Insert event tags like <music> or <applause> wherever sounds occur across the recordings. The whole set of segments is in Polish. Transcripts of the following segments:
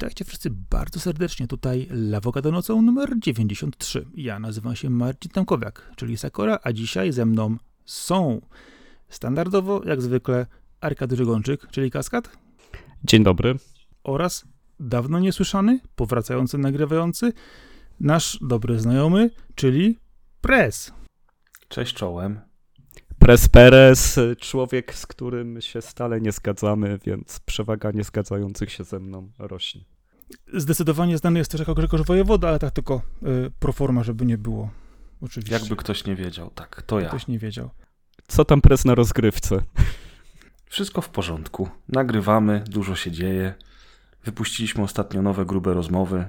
Witajcie wszyscy bardzo serdecznie. Tutaj Lawokado nocą numer 93. Ja nazywam się Marcin Tamkowiak, czyli Sakora, a dzisiaj ze mną są standardowo, jak zwykle, Arkady Żygonczyk, czyli Kaskad. Dzień dobry. Oraz dawno niesłyszany, powracający, nagrywający, nasz dobry znajomy, czyli Press. Cześć czołem. Pres Perez, człowiek, z którym się stale nie zgadzamy, więc przewaga niezgadzających się ze mną rośnie. Zdecydowanie znany jest też jako Grzegorz Wojewoda, ale tak tylko y, proforma, żeby nie było. Oczywiście. Jakby ktoś nie wiedział, tak, to ja. Ktoś nie wiedział. Co tam Pres na rozgrywce? Wszystko w porządku. Nagrywamy, dużo się dzieje. Wypuściliśmy ostatnio nowe grube rozmowy,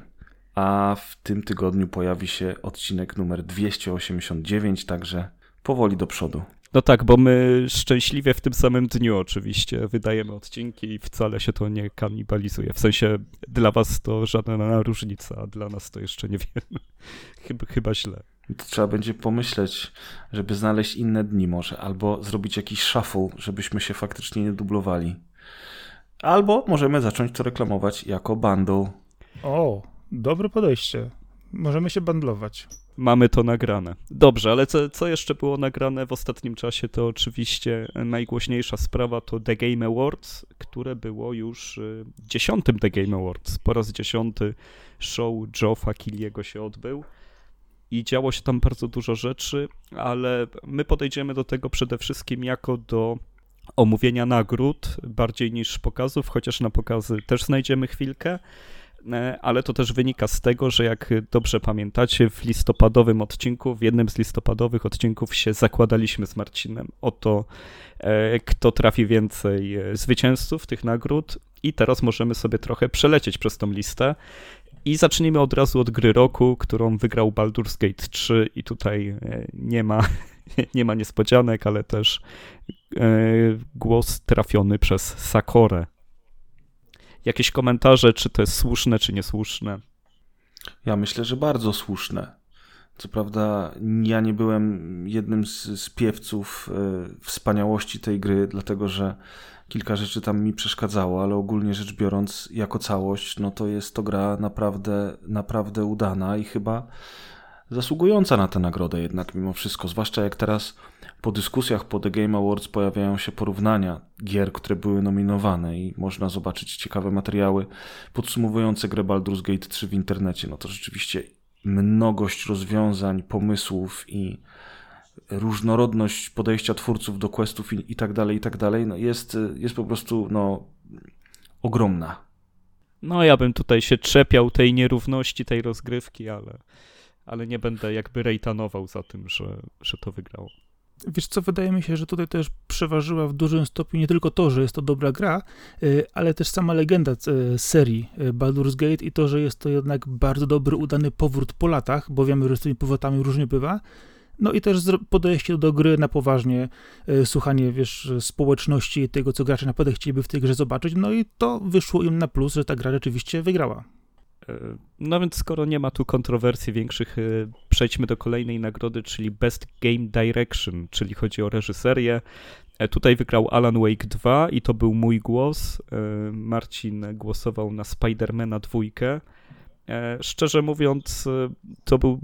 a w tym tygodniu pojawi się odcinek numer 289, także powoli do przodu. No tak, bo my szczęśliwie w tym samym dniu oczywiście wydajemy odcinki i wcale się to nie kanibalizuje. W sensie dla was to żadna różnica, a dla nas to jeszcze nie wiemy. <laughs> chyba, chyba źle. To trzeba będzie pomyśleć, żeby znaleźć inne dni może, albo zrobić jakiś shuffle, żebyśmy się faktycznie nie dublowali. Albo możemy zacząć to reklamować jako bundle. O, dobre podejście. Możemy się bandlować. Mamy to nagrane. Dobrze, ale co, co jeszcze było nagrane w ostatnim czasie, to oczywiście najgłośniejsza sprawa to The Game Awards, które było już y, dziesiątym The Game Awards. Po raz dziesiąty show Joffa Killiego się odbył i działo się tam bardzo dużo rzeczy, ale my podejdziemy do tego przede wszystkim jako do omówienia nagród bardziej niż pokazów, chociaż na pokazy też znajdziemy chwilkę. E, ale to też wynika z tego, że jak dobrze pamiętacie, w listopadowym odcinku, w jednym z listopadowych odcinków się zakładaliśmy z Marcinem o to, e, kto trafi więcej e, zwycięzców tych nagród i teraz możemy sobie trochę przelecieć przez tą listę. I zacznijmy od razu od gry roku, którą wygrał Baldur's Gate 3 i tutaj nie ma, <laughs> nie ma niespodzianek, ale też głos trafiony przez Sakorę jakieś komentarze, czy to jest słuszne, czy niesłuszne? Ja myślę, że bardzo słuszne. Co prawda, ja nie byłem jednym z, z piewców y, wspaniałości tej gry, dlatego że kilka rzeczy tam mi przeszkadzało, ale ogólnie rzecz biorąc, jako całość, no to jest to gra naprawdę, naprawdę udana i chyba zasługująca na tę nagrodę jednak mimo wszystko. Zwłaszcza jak teraz po dyskusjach po The Game Awards pojawiają się porównania gier, które były nominowane i można zobaczyć ciekawe materiały podsumowujące grę Baldur's Gate 3 w internecie. No to rzeczywiście mnogość rozwiązań, pomysłów i różnorodność podejścia twórców do questów i, i tak dalej, i tak dalej, no jest, jest po prostu no, ogromna. No ja bym tutaj się czepiał tej nierówności, tej rozgrywki, ale, ale nie będę jakby rejtanował za tym, że, że to wygrało. Wiesz co, wydaje mi się, że tutaj też przeważyła w dużym stopniu nie tylko to, że jest to dobra gra, y, ale też sama legenda y, serii y, Baldur's Gate i to, że jest to jednak bardzo dobry, udany powrót po latach, bo wiemy, że z tymi powrotami różnie bywa. No i też podejście do gry na poważnie, słuchanie, wiesz, społeczności i tego, co gracze naprawdę chcieliby w tej grze zobaczyć, no i to wyszło im na plus, że ta gra rzeczywiście wygrała. E, no więc skoro nie ma tu kontrowersji większych, e, przejdźmy do kolejnej nagrody, czyli Best Game Direction, czyli chodzi o reżyserię. E, tutaj wygrał Alan Wake 2 i to był mój głos. Marcin głosował na Spidermana dwójkę. Szczerze mówiąc, to był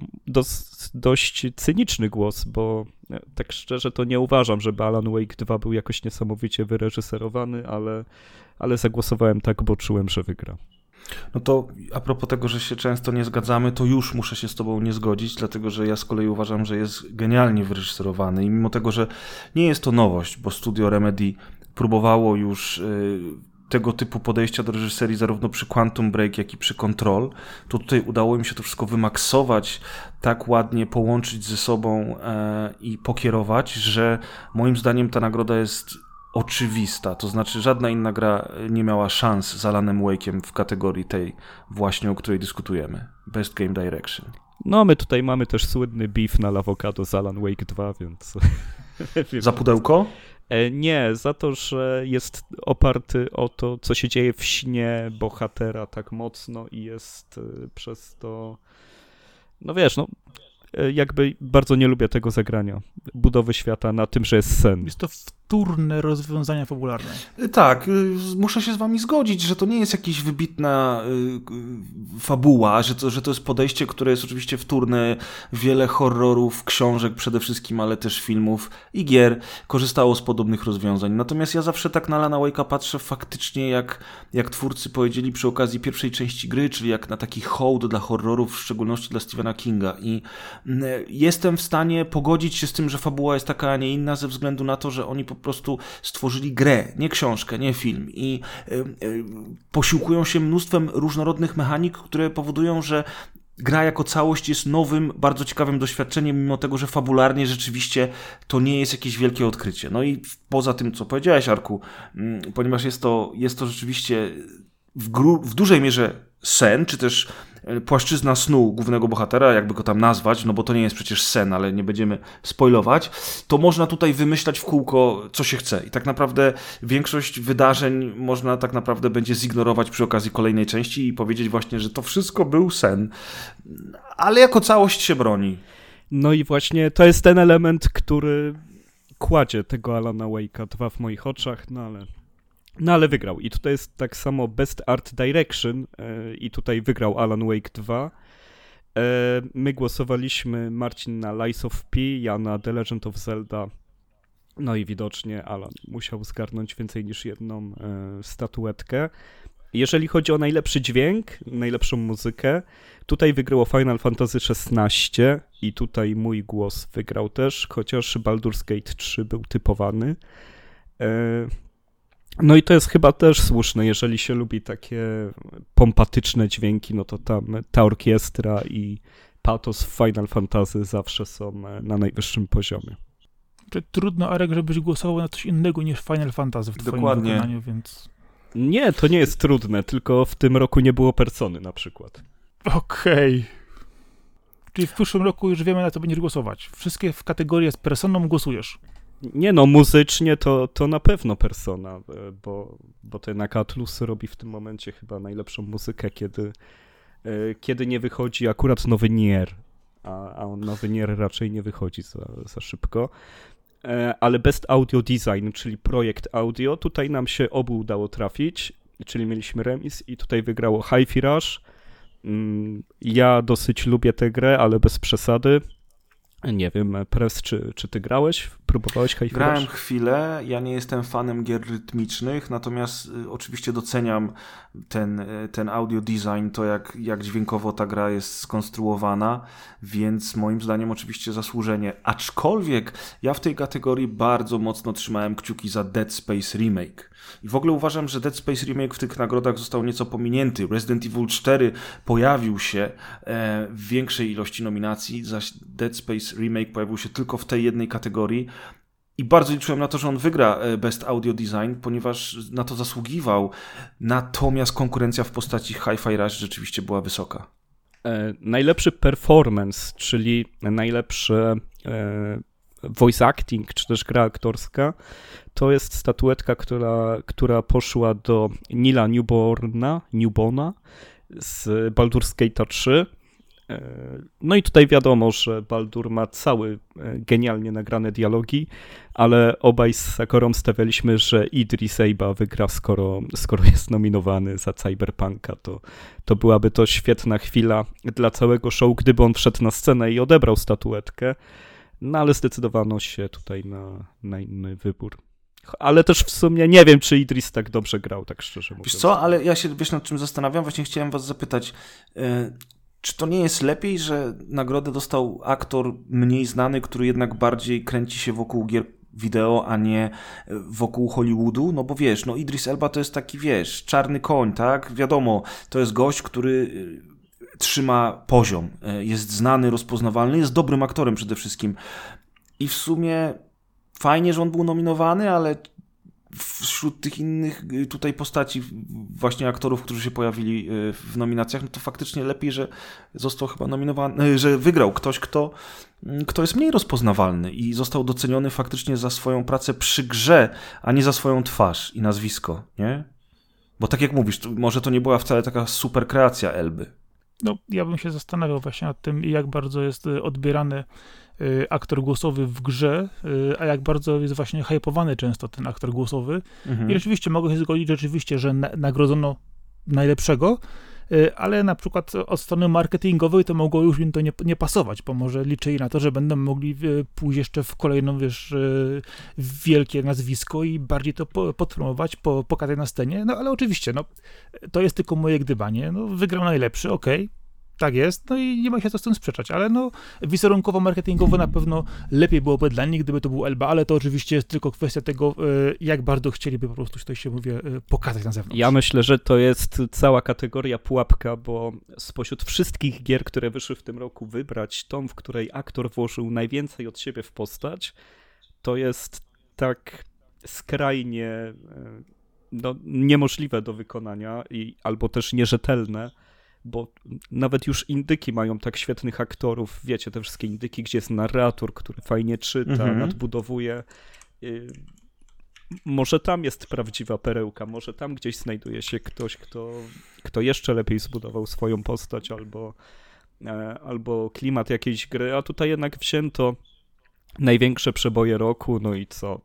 dość cyniczny głos, bo tak szczerze to nie uważam, żeby Alan Wake 2 był jakoś niesamowicie wyreżyserowany, ale, ale zagłosowałem tak, bo czułem, że wygra. No to a propos tego, że się często nie zgadzamy, to już muszę się z Tobą nie zgodzić, dlatego że ja z kolei uważam, że jest genialnie wyreżyserowany. I mimo tego, że nie jest to nowość, bo studio Remedy próbowało już y, tego typu podejścia do reżyserii zarówno przy Quantum Break, jak i przy Control, to tutaj udało im się to wszystko wymaksować, tak ładnie połączyć ze sobą e, i pokierować, że moim zdaniem ta nagroda jest oczywista. To znaczy, żadna inna gra nie miała szans z Alanem Wake'iem w kategorii tej właśnie, o której dyskutujemy. Best Game Direction. No, my tutaj mamy też słynny beef na Lawokado z Alan Wake 2, więc... <laughs> Za pudełko? E, nie, za to, że jest oparty o to, co się dzieje w śnie bohatera tak mocno i jest e, przez to... No wiesz, no E, jakby bardzo nie lubię tego zagrania. Budowy świata na tym, że jest sen. Jest to w wtórne rozwiązania fabularne. Tak, y, muszę się z wami zgodzić, że to nie jest jakaś wybitna y, fabuła, że to, że to jest podejście, które jest oczywiście wtórne. Wiele horrorów, książek przede wszystkim, ale też filmów i gier korzystało z podobnych rozwiązań. Natomiast ja zawsze tak na Lana Wake'a patrzę faktycznie, jak, jak twórcy powiedzieli przy okazji pierwszej części gry, czyli jak na taki hołd dla horrorów, w szczególności dla Stephena Kinga. I y, jestem w stanie pogodzić się z tym, że fabuła jest taka, a nie inna, ze względu na to, że oni po prostu stworzyli grę, nie książkę, nie film i y, y, posiłkują się mnóstwem różnorodnych mechanik, które powodują, że gra jako całość jest nowym, bardzo ciekawym doświadczeniem, mimo tego, że fabularnie rzeczywiście to nie jest jakieś wielkie odkrycie. No i poza tym, co powiedziałeś, Arku, mm, ponieważ jest to, jest to rzeczywiście w, w dużej mierze sen, czy też płaszczyzna snu głównego bohatera, jakby go tam nazwać, no bo to nie jest przecież sen, ale nie będziemy spoilować, to można tutaj wymyślać w kółko, co się chce. I tak naprawdę większość wydarzeń można tak naprawdę będzie zignorować przy okazji kolejnej części i powiedzieć właśnie, że to wszystko był sen. Ale jako całość się broni. No i właśnie to jest ten element, który kładzie tego Alana Wake'a 2 w moich oczach, no ale no ale wygrał. I tutaj jest tak samo Best Art Direction e, i tutaj wygrał Alan Wake 2. E, my głosowaliśmy Marcin na Lies of P, ja na The Legend of Zelda. No i widocznie Alan musiał zgarnąć więcej niż jedną e, statuetkę. Jeżeli chodzi o najlepszy dźwięk, najlepszą muzykę, tutaj wygrało Final Fantasy XVI i tutaj mój głos wygrał też, chociaż Baldur's Gate 3 był typowany. No i to jest chyba też słuszne, jeżeli się lubi takie pompatyczne dźwięki, no to tam ta orkiestra i patos w Final Fantasy zawsze są e, na najwyższym poziomie. Trudno, Arek, żebyś głosował na coś innego niż Final Fantasy w twoim Dokładnie. wykonaniu, więc... Nie, to nie jest trudne, tylko w tym roku nie było Persony na przykład. Okej. Okay. Czyli w przyszłym roku już wiemy, na co będziesz głosować. Wszystkie w kategorii z Personą głosujesz. Nie no, muzycznie to, to na pewno Persona, e, bo, bo ten Atlus robi w tym momencie chyba najlepszą muzykę, kiedy, e, kiedy nie wychodzi akurat nowy Nier, a, a nowy Nier raczej nie wychodzi za, za szybko. E, ale Best Audio Design, czyli projekt audio, tutaj nam się obu udało trafić, czyli mieliśmy remis i tutaj wygrało Hi-Fi Rush. Mm, ja dosyć lubię tę grę, ale bez przesady. Nie wiem, Press, czy, czy ty grałeś? Próbowałeś Hi-Fi Grałem chwilę, ja nie jestem fanem gier rytmicznych, natomiast y, oczywiście doceniam ten, y, ten audio design, to jak, jak dźwiękowo ta gra jest skonstruowana, więc moim zdaniem oczywiście zasłużenie. Aczkolwiek ja w tej kategorii bardzo mocno trzymałem kciuki za Dead Space Remake. I w ogóle uważam, że Dead Space Remake w tych nagrodach został nieco pominięty. Resident Evil 4 pojawił się e, w większej ilości nominacji, zaś Dead Space Remake pojawił się tylko w tej jednej kategorii. I bardzo liczyłem na to, że on wygra e, Best Audio Design, ponieważ na to zasługiwał. Natomiast konkurencja w postaci Hi-Fi Rush rzeczywiście była wysoka. E, najlepszy performance, czyli najlepszy e, voice acting, czy też gra aktorska, to jest statuetka, która, która poszła do Nila Newborna, Newbona z Baldur's Gate 3. E, no i tutaj wiadomo, że Baldur ma cały e, genialnie nagrane dialogi, ale obaj z Sakorą stawialiśmy, że Idris Elba wygra, skoro, skoro jest nominowany za Cyberpunka. To, to byłaby to świetna chwila dla całego show, gdyby on wszedł na scenę i odebrał statuetkę. No ale zdecydowano się tutaj na, na inny wybór. Ale też w sumie nie wiem, czy Idris tak dobrze grał, tak szczerze mówiąc. Wiesz co, ale ja się wiesz nad czym zastanawiam? Właśnie chciałem was zapytać, yy, czy to nie jest lepiej, że nagrodę dostał aktor mniej znany, który jednak bardziej kręci się wokół gier wideo, a nie wokół Hollywoodu, no bo wiesz, no Idris Elba to jest taki, wiesz, czarny koń, tak? Wiadomo, to jest gość, który trzyma poziom, e, jest znany, rozpoznawalny, jest dobrym aktorem przede wszystkim. I w sumie fajnie, że on był nominowany, ale wśród tych innych y, tutaj postaci, właśnie aktorów, którzy się pojawili y, w nominacjach, no to faktycznie lepiej, że został chyba nominowany, y, że wygrał ktoś, kto, mm, kto jest mniej rozpoznawalny i został doceniony faktycznie za swoją pracę przy grze, a nie za swoją twarz i nazwisko, nie? Bo tak jak mówisz, to może to nie była wcale taka super kreacja Elby. No, ja bym się zastanawiał właśnie nad tym, jak bardzo jest odbierany aktor głosowy w grze, a jak bardzo jest właśnie hypowany często ten aktor głosowy. Mhm. I rzeczywiście mogę się zgodzić, rzeczywiście, że na, nagrodzono najlepszego, Y, ale na przykład od strony marketingowej to mogło już im to nie, nie pasować, bo może liczyli na to, że będą mogli y, pójść jeszcze w kolejną, wiesz, y, wielkie nazwisko i bardziej to podpromować, po, pokazać na scenie, no ale oczywiście, no, to jest tylko moje gdybanie, no, wygrał najlepszy, okej, okay tak jest, no i nie ma się co z tym sprzeczać, ale no wizerunkowo, marketingowo na pewno lepiej byłoby dla nich, gdyby to był Elba, ale to oczywiście jest tylko kwestia tego, e, jak bardzo chcieliby po prostu, tutaj się mówię, e, pokazać na zewnątrz. Ja myślę, że to jest cała kategoria pułapka, bo spośród wszystkich gier, które wyszły w tym roku, wybrać tą, w której aktor włożył najwięcej od siebie w postać, to jest tak skrajnie e, no, niemożliwe do wykonania i albo też nierzetelne, bo nawet już indyki mają tak świetnych aktorów, wiecie, te wszystkie indyki, gdzie jest narrator, który fajnie czyta, mhm. nadbudowuje. Y, może tam jest prawdziwa perełka, może tam gdzieś znajduje się ktoś, kto, kto jeszcze lepiej zbudował swoją postać albo, e, albo klimat jakiejś gry, a tutaj jednak wzięto największe przeboje roku, no i co?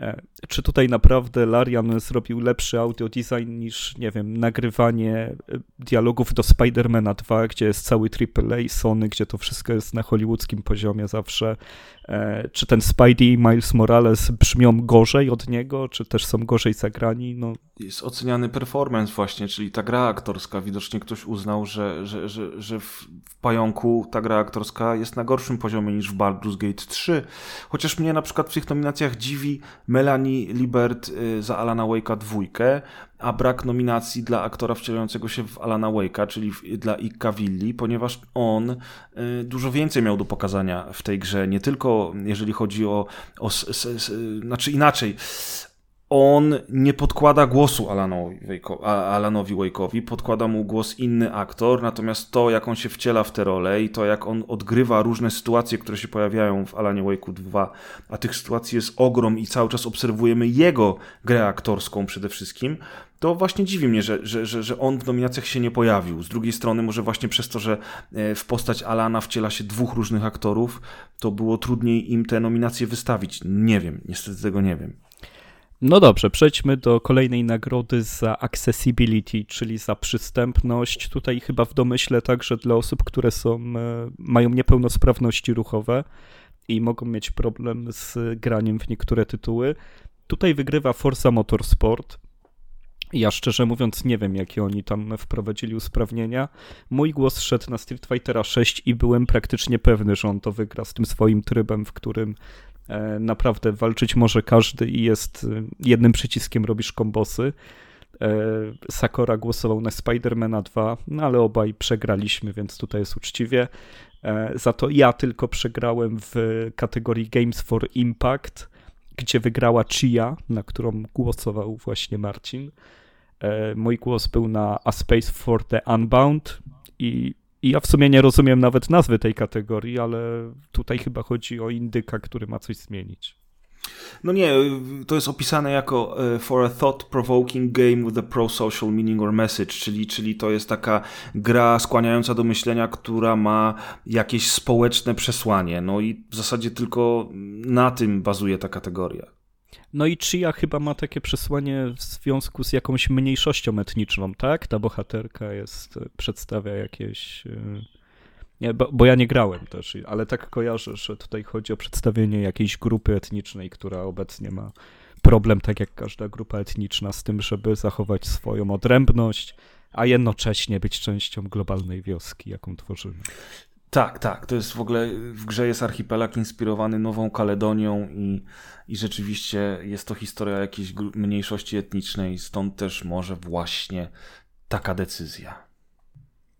E, czy tutaj naprawdę Larian zrobił lepszy audio design niż, nie wiem, nagrywanie e, dialogów do Spidermana 2, gdzie jest cały AAA Sony, gdzie to wszystko jest na hollywoodzkim poziomie zawsze? E, czy ten Spidey i Miles Morales brzmią gorzej od niego, czy też są gorzej zagrani? No. Jest oceniany performance właśnie, czyli ta gra aktorska. Widocznie ktoś uznał, że, że, że, że w, w Pająku ta gra aktorska jest na gorszym poziomie niż w Baldur's Gate 3. Chociaż mnie na przykład w tych nominacjach dziwi Melanie Libert y, za Alana Wake'a dwójkę, a brak nominacji dla aktora wcielającego się w Alana Wake'a, czyli dla Ika Willi, ponieważ on y, dużo więcej miał do pokazania w tej grze, nie tylko jeżeli chodzi o, o s, s, znaczy inaczej, on nie podkłada głosu Alanowi, Alanowi Wake'owi, podkłada mu głos inny aktor, natomiast to, jak on się wciela w tę rolę i to, jak on odgrywa różne sytuacje, które się pojawiają w Alanie Wake'u 2, a tych sytuacji jest ogrom i cały czas obserwujemy jego grę aktorską przede wszystkim, to właśnie dziwi mnie, że, że, że, że on w nominacjach się nie pojawił. Z drugiej strony, może właśnie przez to, że e, w postać Alana wciela się dwóch różnych aktorów, to było trudniej im te nominacje wystawić. Nie wiem, niestety tego nie wiem. No dobrze, przejdźmy do kolejnej nagrody za accessibility, czyli za przystępność. Tutaj chyba w domyśle także dla osób, które są, e, mają niepełnosprawności ruchowe i mogą mieć problem z graniem w niektóre tytuły. Tutaj wygrywa Forza Motorsport. Ja szczerze mówiąc nie wiem, jakie oni tam wprowadzili usprawnienia. Mój głos szedł na Street Fightera 6 i byłem praktycznie pewny, że on to wygra z tym swoim trybem, w którym naprawdę walczyć może każdy i jest e, jednym przyciskiem robisz kombosy. E, Sakora głosował na Spidermana 2, no ale obaj przegraliśmy, więc tutaj jest uczciwie. Za to ja tylko przegrałem w kategorii Games for Impact, gdzie wygrała Chia, na którą głosował właśnie Marcin. Mój głos był na A Space for the Unbound i i ja w sumie nie rozumiem nawet nazwy tej kategorii, ale tutaj chyba chodzi o indyka, który ma coś zmienić. No nie, to jest opisane jako e, for a thought-provoking game with a pro-social meaning or message, czyli, czyli to jest taka gra skłaniająca do myślenia, która ma jakieś społeczne przesłanie. No i w zasadzie tylko na tym bazuje ta kategoria. No i Chia chyba ma takie przesłanie w związku z jakąś mniejszością etniczną, tak? Ta bohaterka jest, przedstawia jakieś... E, nie, bo, bo, ja nie grałem też, ale tak kojarzę, że tutaj chodzi o przedstawienie jakiejś grupy etnicznej, która obecnie ma problem, tak jak każda grupa etniczna, z tym, żeby zachować swoją odrębność, a jednocześnie być częścią globalnej wioski, jaką tworzymy. Tak, tak. To jest w ogóle, w grze jest archipelag inspirowany Nową Kaledonią i, i rzeczywiście jest to historia jakiejś mniejszości etnicznej, stąd też może właśnie taka decyzja.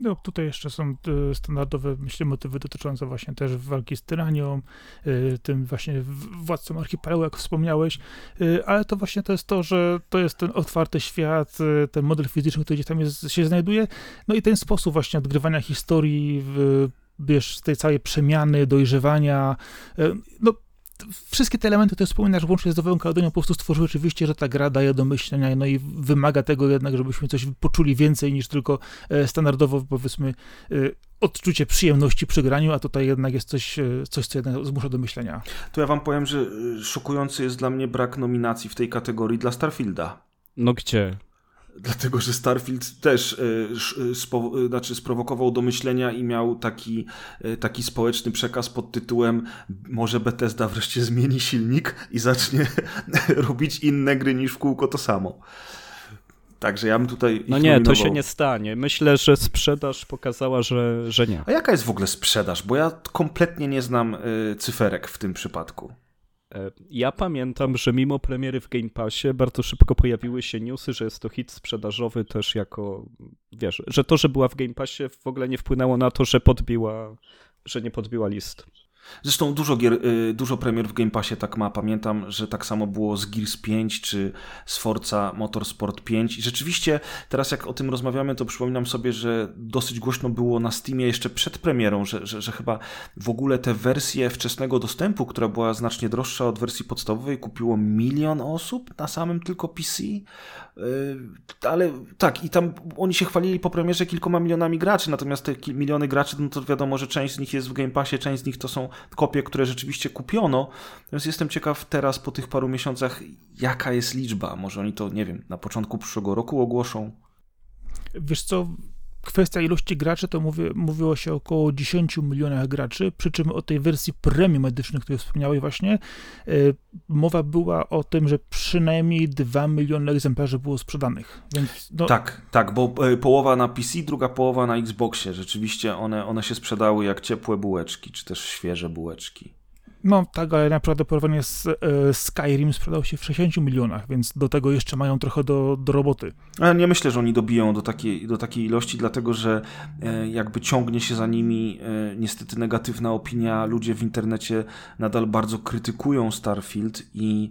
No, tutaj jeszcze są e, standardowe, myślę, motywy dotyczące właśnie też walki z tyranią, e, tym właśnie władcą archipelagu, jak wspomniałeś, e, ale to właśnie to jest to, że to jest ten otwarty świat, ten model fizyczny, który gdzieś tam jest, się znajduje, no i ten sposób właśnie odgrywania historii w wiesz, z tej całej przemiany, dojrzewania, e, no wszystkie te elementy, które wspominasz, łącznie z Nową Kaledonią, po prostu stworzyły oczywiście, że ta gra daje do myślenia, no i wymaga tego jednak, żebyśmy coś poczuli więcej niż tylko e, standardowo, powiedzmy, e, odczucie przyjemności przy graniu, a tutaj jednak jest coś, coś co jednak zmusza do myślenia. To ja wam powiem, że szokujący jest dla mnie brak nominacji w tej kategorii dla Starfielda. No gdzie? Dlatego, że Starfield też spo, znaczy sprowokował do myślenia i miał taki, taki społeczny przekaz pod tytułem może Bethesda wreszcie zmieni silnik i zacznie <laughs> robić inne gry niż w kółko to samo. Także ja bym tutaj. No nie, nominował. to się nie stanie. Myślę, że sprzedaż pokazała, że, że nie. A jaka jest w ogóle sprzedaż? Bo ja kompletnie nie znam cyferek w tym przypadku. E, ja pamiętam, że mimo premiery w Game Passie bardzo szybko pojawiły się newsy, że jest to hit sprzedażowy też jako, wiesz, że to, że była w Game Passie w ogóle nie wpłynęło na to, że podbiła, że nie podbiła list. Zresztą dużo, gier, y, dużo premier w Game Passie tak ma. Pamiętam, że tak samo było z Gears 5 czy z Forza Motorsport 5. I rzeczywiście teraz jak o tym rozmawiamy, to przypominam sobie, że dosyć głośno było na Steamie jeszcze przed premierą, że, że, że chyba w ogóle te wersje wczesnego dostępu, która była znacznie droższa od wersji podstawowej, kupiło milion osób na samym tylko PC. Yy, ale tak, i tam oni się chwalili po premierze kilkoma milionami graczy, natomiast te miliony graczy, no to wiadomo, że część z nich jest w Game Passie, część z nich to są kopie, które rzeczywiście kupiono. Więc jestem ciekaw teraz po tych paru miesiącach, jaka jest liczba. Może oni to, nie wiem, na początku przyszłego roku ogłoszą. Wiesz co, kwestia ilości graczy, to mówi, mówiło się około 10 milionach graczy, przy czym o tej wersji premium medycznej, której wspomniałeś właśnie, yy, mowa była o tym, że przynajmniej 2 miliony egzemplarzy było sprzedanych. No... Tak, tak, bo e, połowa na PC, druga połowa na Xboxie. Rzeczywiście one, one się sprzedały jak ciepłe bułeczki, czy też świeże bułeczki. No tak, ale naprawdę porównanie z e, Skyrim sprzedał się w 60 milionach, więc do tego jeszcze mają trochę do, do roboty. Ale nie myślę, że oni dobiją do takiej, do takiej ilości, dlatego że e, jakby ciągnie się za nimi e, niestety negatywna opinia. Ludzie w internecie nadal bardzo krytykują Starfield i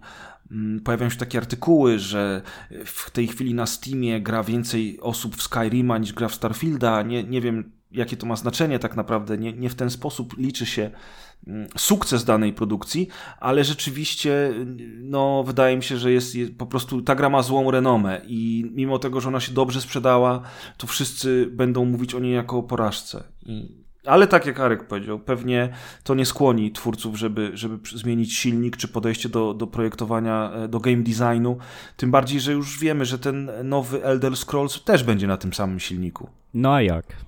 mm, Pojawiają się takie artykuły, że w tej chwili na Steamie gra więcej osób w Skyrima niż gra w Starfielda. Nie, nie wiem, jakie to ma znaczenie tak naprawdę. Nie, nie w ten sposób liczy się sukces danej produkcji, ale rzeczywiście no, wydaje mi się, że jest, jest, po prostu ta gra ma złą renomę i mimo tego, że ona się dobrze sprzedała, to wszyscy będą mówić o niej jako o porażce. Ale tak jak Arek powiedział, pewnie to nie skłoni twórców, żeby, żeby zmienić silnik czy podejście do, do projektowania, e, do game designu. Tym bardziej, że już wiemy, że ten nowy Elder Scrolls też będzie na tym samym silniku. No a jak?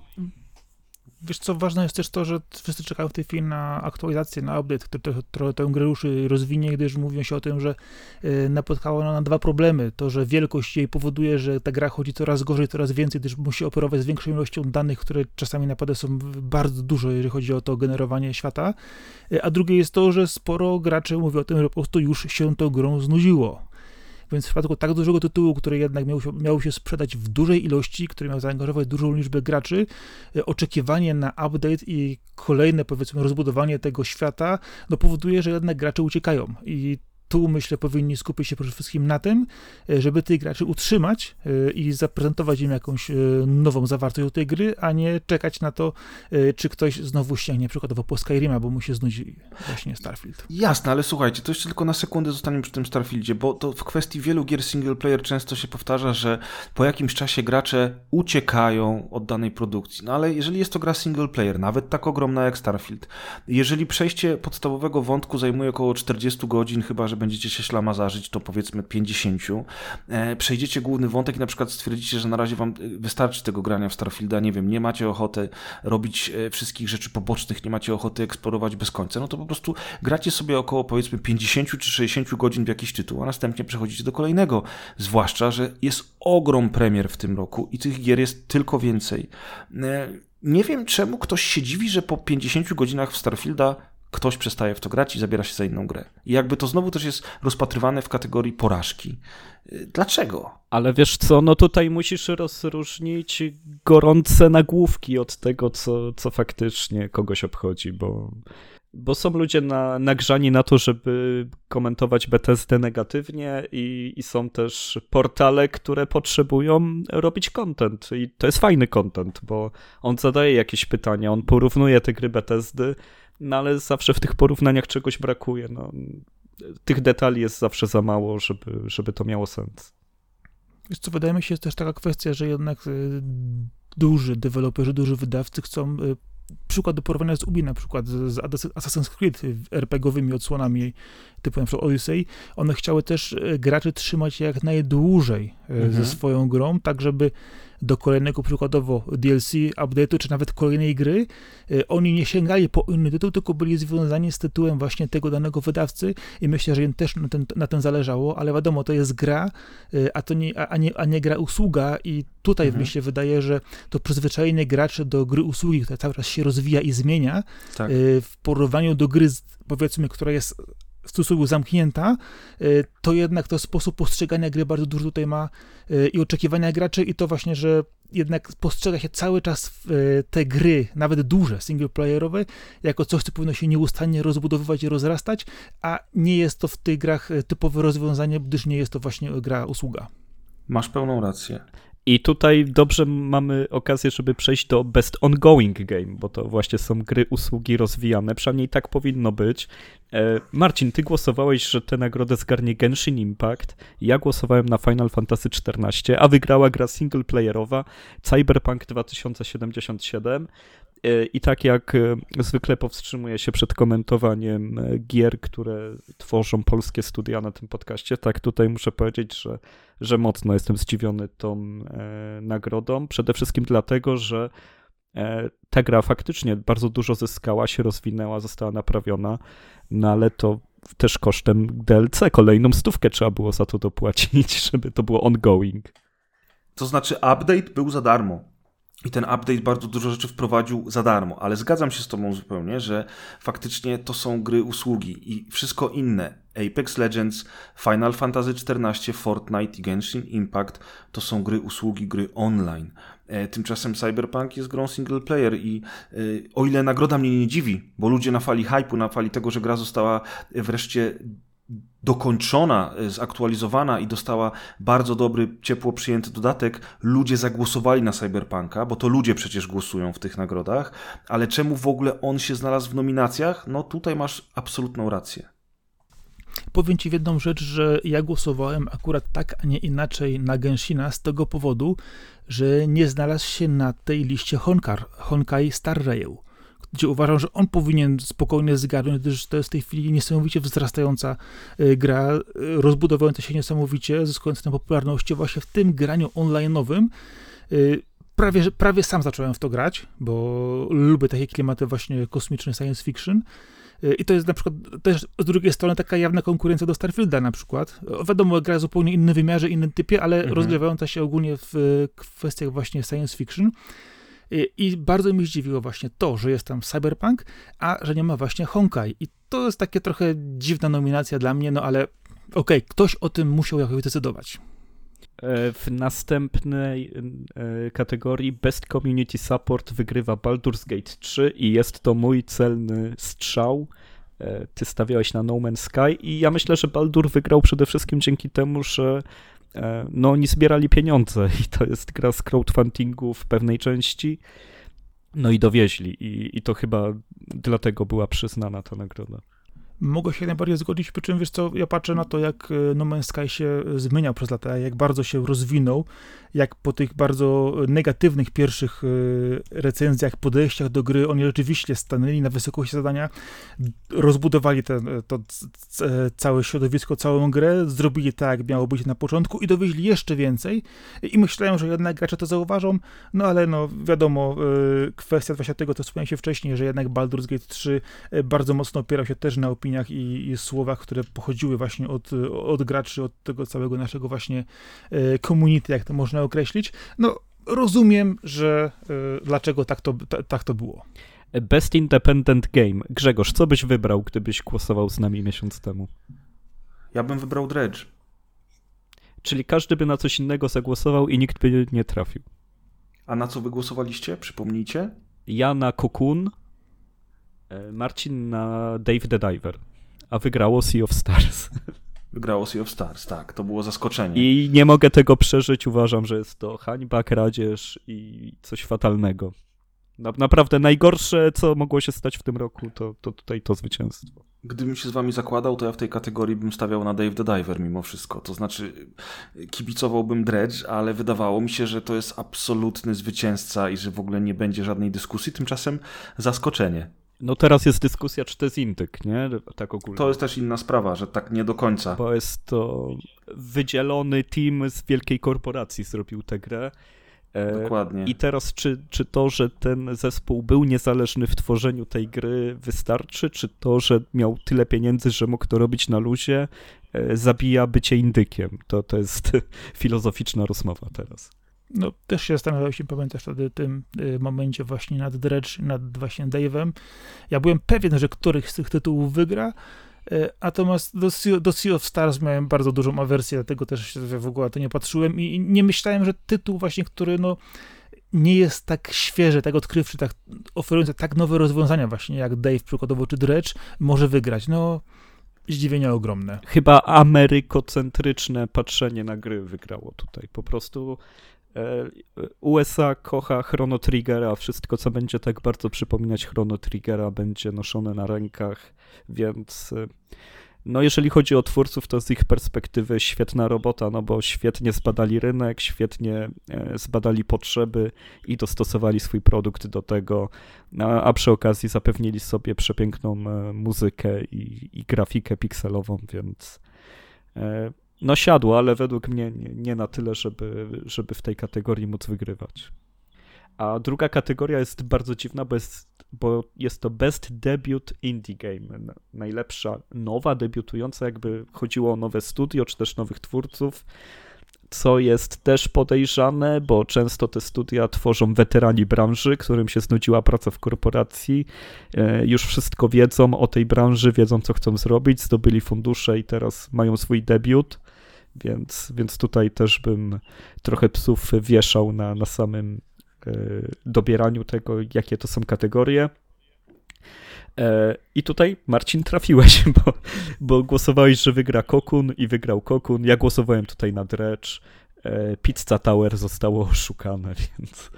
Wiesz co, ważne jest też to, że wszyscy czekają w tej chwili na aktualizację, na update, który trochę tę grę ruszy rozwinie, gdyż mówią się o tym, że y, napotkała ona na dwa problemy. To, że wielkość jej powoduje, że ta gra chodzi coraz gorzej, coraz więcej, gdyż musi operować z większą ilością danych, które czasami naprawdę są bardzo dużo, jeżeli chodzi o to generowanie świata. Y, a drugie jest to, że sporo graczy mówi o tym, że po prostu już się tą grą znudziło. Więc w przypadku tak dużego tytułu, który jednak miał się, miał się sprzedać w dużej ilości, który miał zaangażować dużą liczbę graczy, e, oczekiwanie na update i kolejne, powiedzmy, rozbudowanie tego świata, no powoduje, że jednak gracze uciekają. I tu myślę powinni skupić się przede wszystkim na tym, e, żeby tych graczy utrzymać e, i zaprezentować im jakąś e, nową zawartość do tej gry, a nie czekać na to, czy ktoś znowu sięgnie przykładowo po Skyrima, bo mu się znudzi właśnie Starfield. Jasne, ale słuchajcie, to jeszcze tylko na sekundę zostaniemy przy tym Starfieldzie, bo to w kwestii wielu gier single player często się powtarza, że po jakimś czasie gracze uciekają od danej produkcji. No ale jeżeli jest to gra single player, nawet tak ogromna jak Starfield, jeżeli przejście podstawowego wątku zajmuje około 40 godzin, chyba że będziecie się ślama zażyć, to powiedzmy 50. E, przejdziecie główny wątek i na przykład stwierdzicie, że na razie wam e, wystarczy tego grania w Starfielda, nie wiem, nie macie ochoty robić e, wszystkich rzeczy pobocznych, nie macie ochoty eksplorować bez końca, no to po prostu gracie sobie około powiedzmy 50 czy 60 godzin w jakiś tytuł, a następnie przechodzicie do kolejnego. Zwłaszcza, że jest ogrom premier w tym roku i tych gier jest tylko więcej. Nie wiem, czemu ktoś się dziwi, że po 50 godzinach w Starfielda ktoś przestaje w to grać i zabiera się za inną grę. I jakby to znowu też jest rozpatrywane w kategorii porażki. Dlaczego? Ale wiesz co, no tutaj musisz rozróżnić gorące nagłówki od tego, co, co faktycznie kogoś obchodzi, bo Bo są ludzie na, nagrzani na to, żeby komentować BTSD negatywnie i, i są też portale, które potrzebują robić content i to jest fajny content, bo on zadaje jakieś pytania, on porównuje te gry BTSD, no ale zawsze w tych porównaniach czegoś brakuje. No, tych detali jest zawsze za mało, żeby, żeby to miało sens. Wiesz co, wydaje mi się, jest też taka kwestia, że jednak y, duży deweloperzy, duży wydawcy chcą y, przykład do porównania z Ubi na przykład, z, z Assassin's Creed RPGowymi odsłonami typu na przykład Odyssey, one chciały też y, graczy trzymać jak najdłużej mhm. ze swoją grą, tak żeby do kolejnego przykładowo DLC, update'u, czy nawet kolejnej gry, y, oni nie sięgali po inny tytuł, tylko byli związani z tytułem właśnie tego danego wydawcy i myślę, że im też na, ten, na tym zależało, ale wiadomo, to jest gra, y, a to nie, a nie, a nie gra usługa i tutaj mhm. mi się wydaje, że to przyzwyczajenie graczy do gry usługi, która cały czas się rozwija i zmienia, tak. Y, w porównaniu do gry, powiedzmy, która jest w zamknięta, y, to jednak to sposób postrzegania gry bardzo dużo tutaj ma y, i oczekiwania graczy i to właśnie, że jednak postrzega się cały czas y, te gry, nawet duże, singleplayerowe, jako coś, co powinno się nieustannie rozbudowywać i rozrastać, a nie jest to w tych grach typowe rozwiązanie, gdyż nie jest to właśnie gra usługa. Masz pełną rację. I tutaj dobrze mamy okazję, żeby przejść do Best Ongoing Game, bo to właśnie są gry, usługi rozwijane, przynajmniej tak powinno być. E, Marcin, ty głosowałeś, że tę nagrodę zgarnie Genshin Impact. Ja głosowałem na Final Fantasy XIV, a wygrała gra singleplayerowa Cyberpunk 2077. E, I tak jak e, zwykle powstrzymuję się przed komentowaniem gier, które tworzą polskie studia na tym podcaście, tak tutaj muszę powiedzieć, że, że mocno jestem zdziwiony tą e, nagrodą. Przede wszystkim dlatego, że e, ta gra faktycznie bardzo dużo zyskała, się rozwinęła, została naprawiona no ale to też kosztem DLC. Kolejną stówkę trzeba było za to dopłacić, <laughs> żeby to było ongoing. To znaczy, update był za darmo. I ten update bardzo dużo rzeczy wprowadził za darmo, ale zgadzam się z Tobą zupełnie, że faktycznie to są gry usługi i wszystko inne. Apex Legends, Final Fantasy XIV, Fortnite i Genshin Impact to są gry usługi, gry online. E, tymczasem Cyberpunk jest grą single player i e, o ile nagroda mnie nie dziwi, bo ludzie na fali hypu, na fali tego, że gra została wreszcie dokończona, e, zaktualizowana i dostała bardzo dobry, ciepło przyjęty dodatek, ludzie zagłosowali na Cyberpunka, bo to ludzie przecież głosują w tych nagrodach, ale czemu w ogóle on się znalazł w nominacjach? No tutaj masz absolutną rację. Powiem Ci jedną rzecz, że ja głosowałem akurat tak, a nie inaczej na Genshina z tego powodu, że nie znalazł się na tej liście Honkar, Honkai Star Rail, gdzie uważam, że on powinien spokojnie zgarnąć, gdyż to jest w tej chwili niesamowicie wzrastająca e, gra, e, rozbudowująca się niesamowicie, zyskująca na popularności właśnie w tym graniu online'owym. E, prawie, prawie sam zacząłem w to grać, bo lubię takie klimaty właśnie kosmiczne science fiction. I to jest na przykład też z drugiej strony taka jawna konkurencja do Starfielda na przykład. Wiadomo, gra w zupełnie innym wymiarze, innym typie, ale mhm. rozgrywająca się ogólnie w kwestiach właśnie science fiction. I bardzo mi zdziwiło właśnie to, że jest tam Cyberpunk, a że nie ma właśnie Honkai. I to jest takie trochę dziwna nominacja dla mnie, no ale okej, okay, ktoś o tym musiał jakoś decydować. E, w następnej e, kategorii Best Community Support wygrywa Baldur's Gate 3 i jest to mój celny strzał. E, ty stawiałeś na No Man's Sky i ja myślę, że Baldur wygrał przede wszystkim dzięki temu, że no oni zbierali pieniądze i to jest gra z crowdfundingu w pewnej części. No i dowieźli i, i to chyba dlatego była przyznana ta nagroda mogę się najbardziej zgodzić, przy czym wiesz co, ja patrzę na to, jak e, No Man's Sky się zmieniał przez lata, jak bardzo się rozwinął, jak po tych bardzo negatywnych pierwszych e, recenzjach, podejściach do gry, oni rzeczywiście stanęli na wysokości zadania, rozbudowali to całe środowisko, całą grę, zrobili tak, jak miało być na początku i dowieźli jeszcze więcej. I myślałem, że jednak gracze to zauważą, no ale no wiadomo, e, kwestia właśnie tego, co wspomniałem się wcześniej, że jednak Baldur's Gate 3 bardzo mocno opierał się też na opinii opiniach i, i słowach, które pochodziły właśnie od, od graczy, od tego całego naszego właśnie e, community, jak to można określić. No, rozumiem, że e, dlaczego tak to, tak to było. Best Independent Game. Grzegorz, co byś wybrał, gdybyś głosował z nami miesiąc temu? Ja bym wybrał Dredge. Czyli każdy by na coś innego zagłosował i nikt by nie trafił. A na co wy głosowaliście? Przypomnijcie. Ja na Cocoon, E, Marcin na Dave the Diver, a wygrało Sea of Stars. <laughs> Wygrało Sea of Stars, tak, to było zaskoczenie. I nie mogę tego przeżyć, uważam, że jest to hańba, kradzież i coś fatalnego. Na, naprawdę najgorsze, co mogło się stać w tym roku, to, to tutaj to zwycięstwo. Gdybym się z wami zakładał, to ja w tej kategorii bym stawiał na Dave the Diver mimo wszystko. To znaczy, kibicowałbym Dredge, ale wydawało mi się, że to jest absolutny zwycięzca i że w ogóle nie będzie żadnej dyskusji. Tymczasem zaskoczenie. No teraz jest dyskusja, czy to jest indyk, nie? Tak ogólnie. To jest też inna sprawa, że tak nie do końca. Bo jest to wydzielony team z wielkiej korporacji zrobił tę grę. E, Dokładnie. I teraz, czy, czy to, że ten zespół był niezależny w tworzeniu tej gry, wystarczy? Czy to, że miał tyle pieniędzy, że mógł to robić na luzie, e, zabija bycie indykiem? To, to jest <laughs> filozoficzna rozmowa teraz. No, też się zastanawiałem się, pamiętasz wtedy tym y, momencie właśnie nad Dredge, nad właśnie Dave'em. Ja byłem pewien, że któryś z tych tytułów wygra, y, Natomiast do sea, do sea of Stars miałem bardzo dużą awersję, dlatego też w ogóle na to nie patrzyłem i nie myślałem, że tytuł właśnie, który no nie jest tak świeży, tak odkrywczy, tak oferujący tak nowe rozwiązania właśnie jak Dave przykładowo czy Dredge może wygrać. No zdziwienie ogromne. Chyba amerykocentryczne patrzenie na gry wygrało tutaj. Po prostu USA kocha Chrono Triggera, wszystko co będzie tak bardzo przypominać Chrono Triggera będzie noszone na rękach, więc e, no jeżeli chodzi o twórców, to z ich perspektywy świetna robota, no bo świetnie zbadali rynek, świetnie e, zbadali potrzeby i dostosowali swój produkt do tego, a, a przy okazji zapewnili sobie przepiękną muzykę i, i grafikę pikselową, więc no siadło, ale według mnie nie, nie, na tyle, żeby, żeby w tej kategorii móc wygrywać. A druga kategoria jest bardzo dziwna, bo jest, bo jest to Best Debut Indie Game. Najlepsza nowa, debiutująca, jakby chodziło o nowe studio, czy też nowych twórców co jest też podejrzane, bo często te studia tworzą weterani branży, którym się znudziła praca w korporacji, e, już wszystko wiedzą o tej branży, wiedzą co chcą zrobić, zdobyli fundusze i teraz mają swój debiut, więc, więc tutaj też bym trochę psów wieszał na, na samym e, dobieraniu tego, jakie to są kategorie. E, I tutaj Marcin trafiłeś, <laughs> bo, bo głosowałeś, że wygra Kokun i wygrał Kokun. Ja głosowałem tutaj na Dredge. E, Pizza Tower zostało oszukane, <laughs> więc,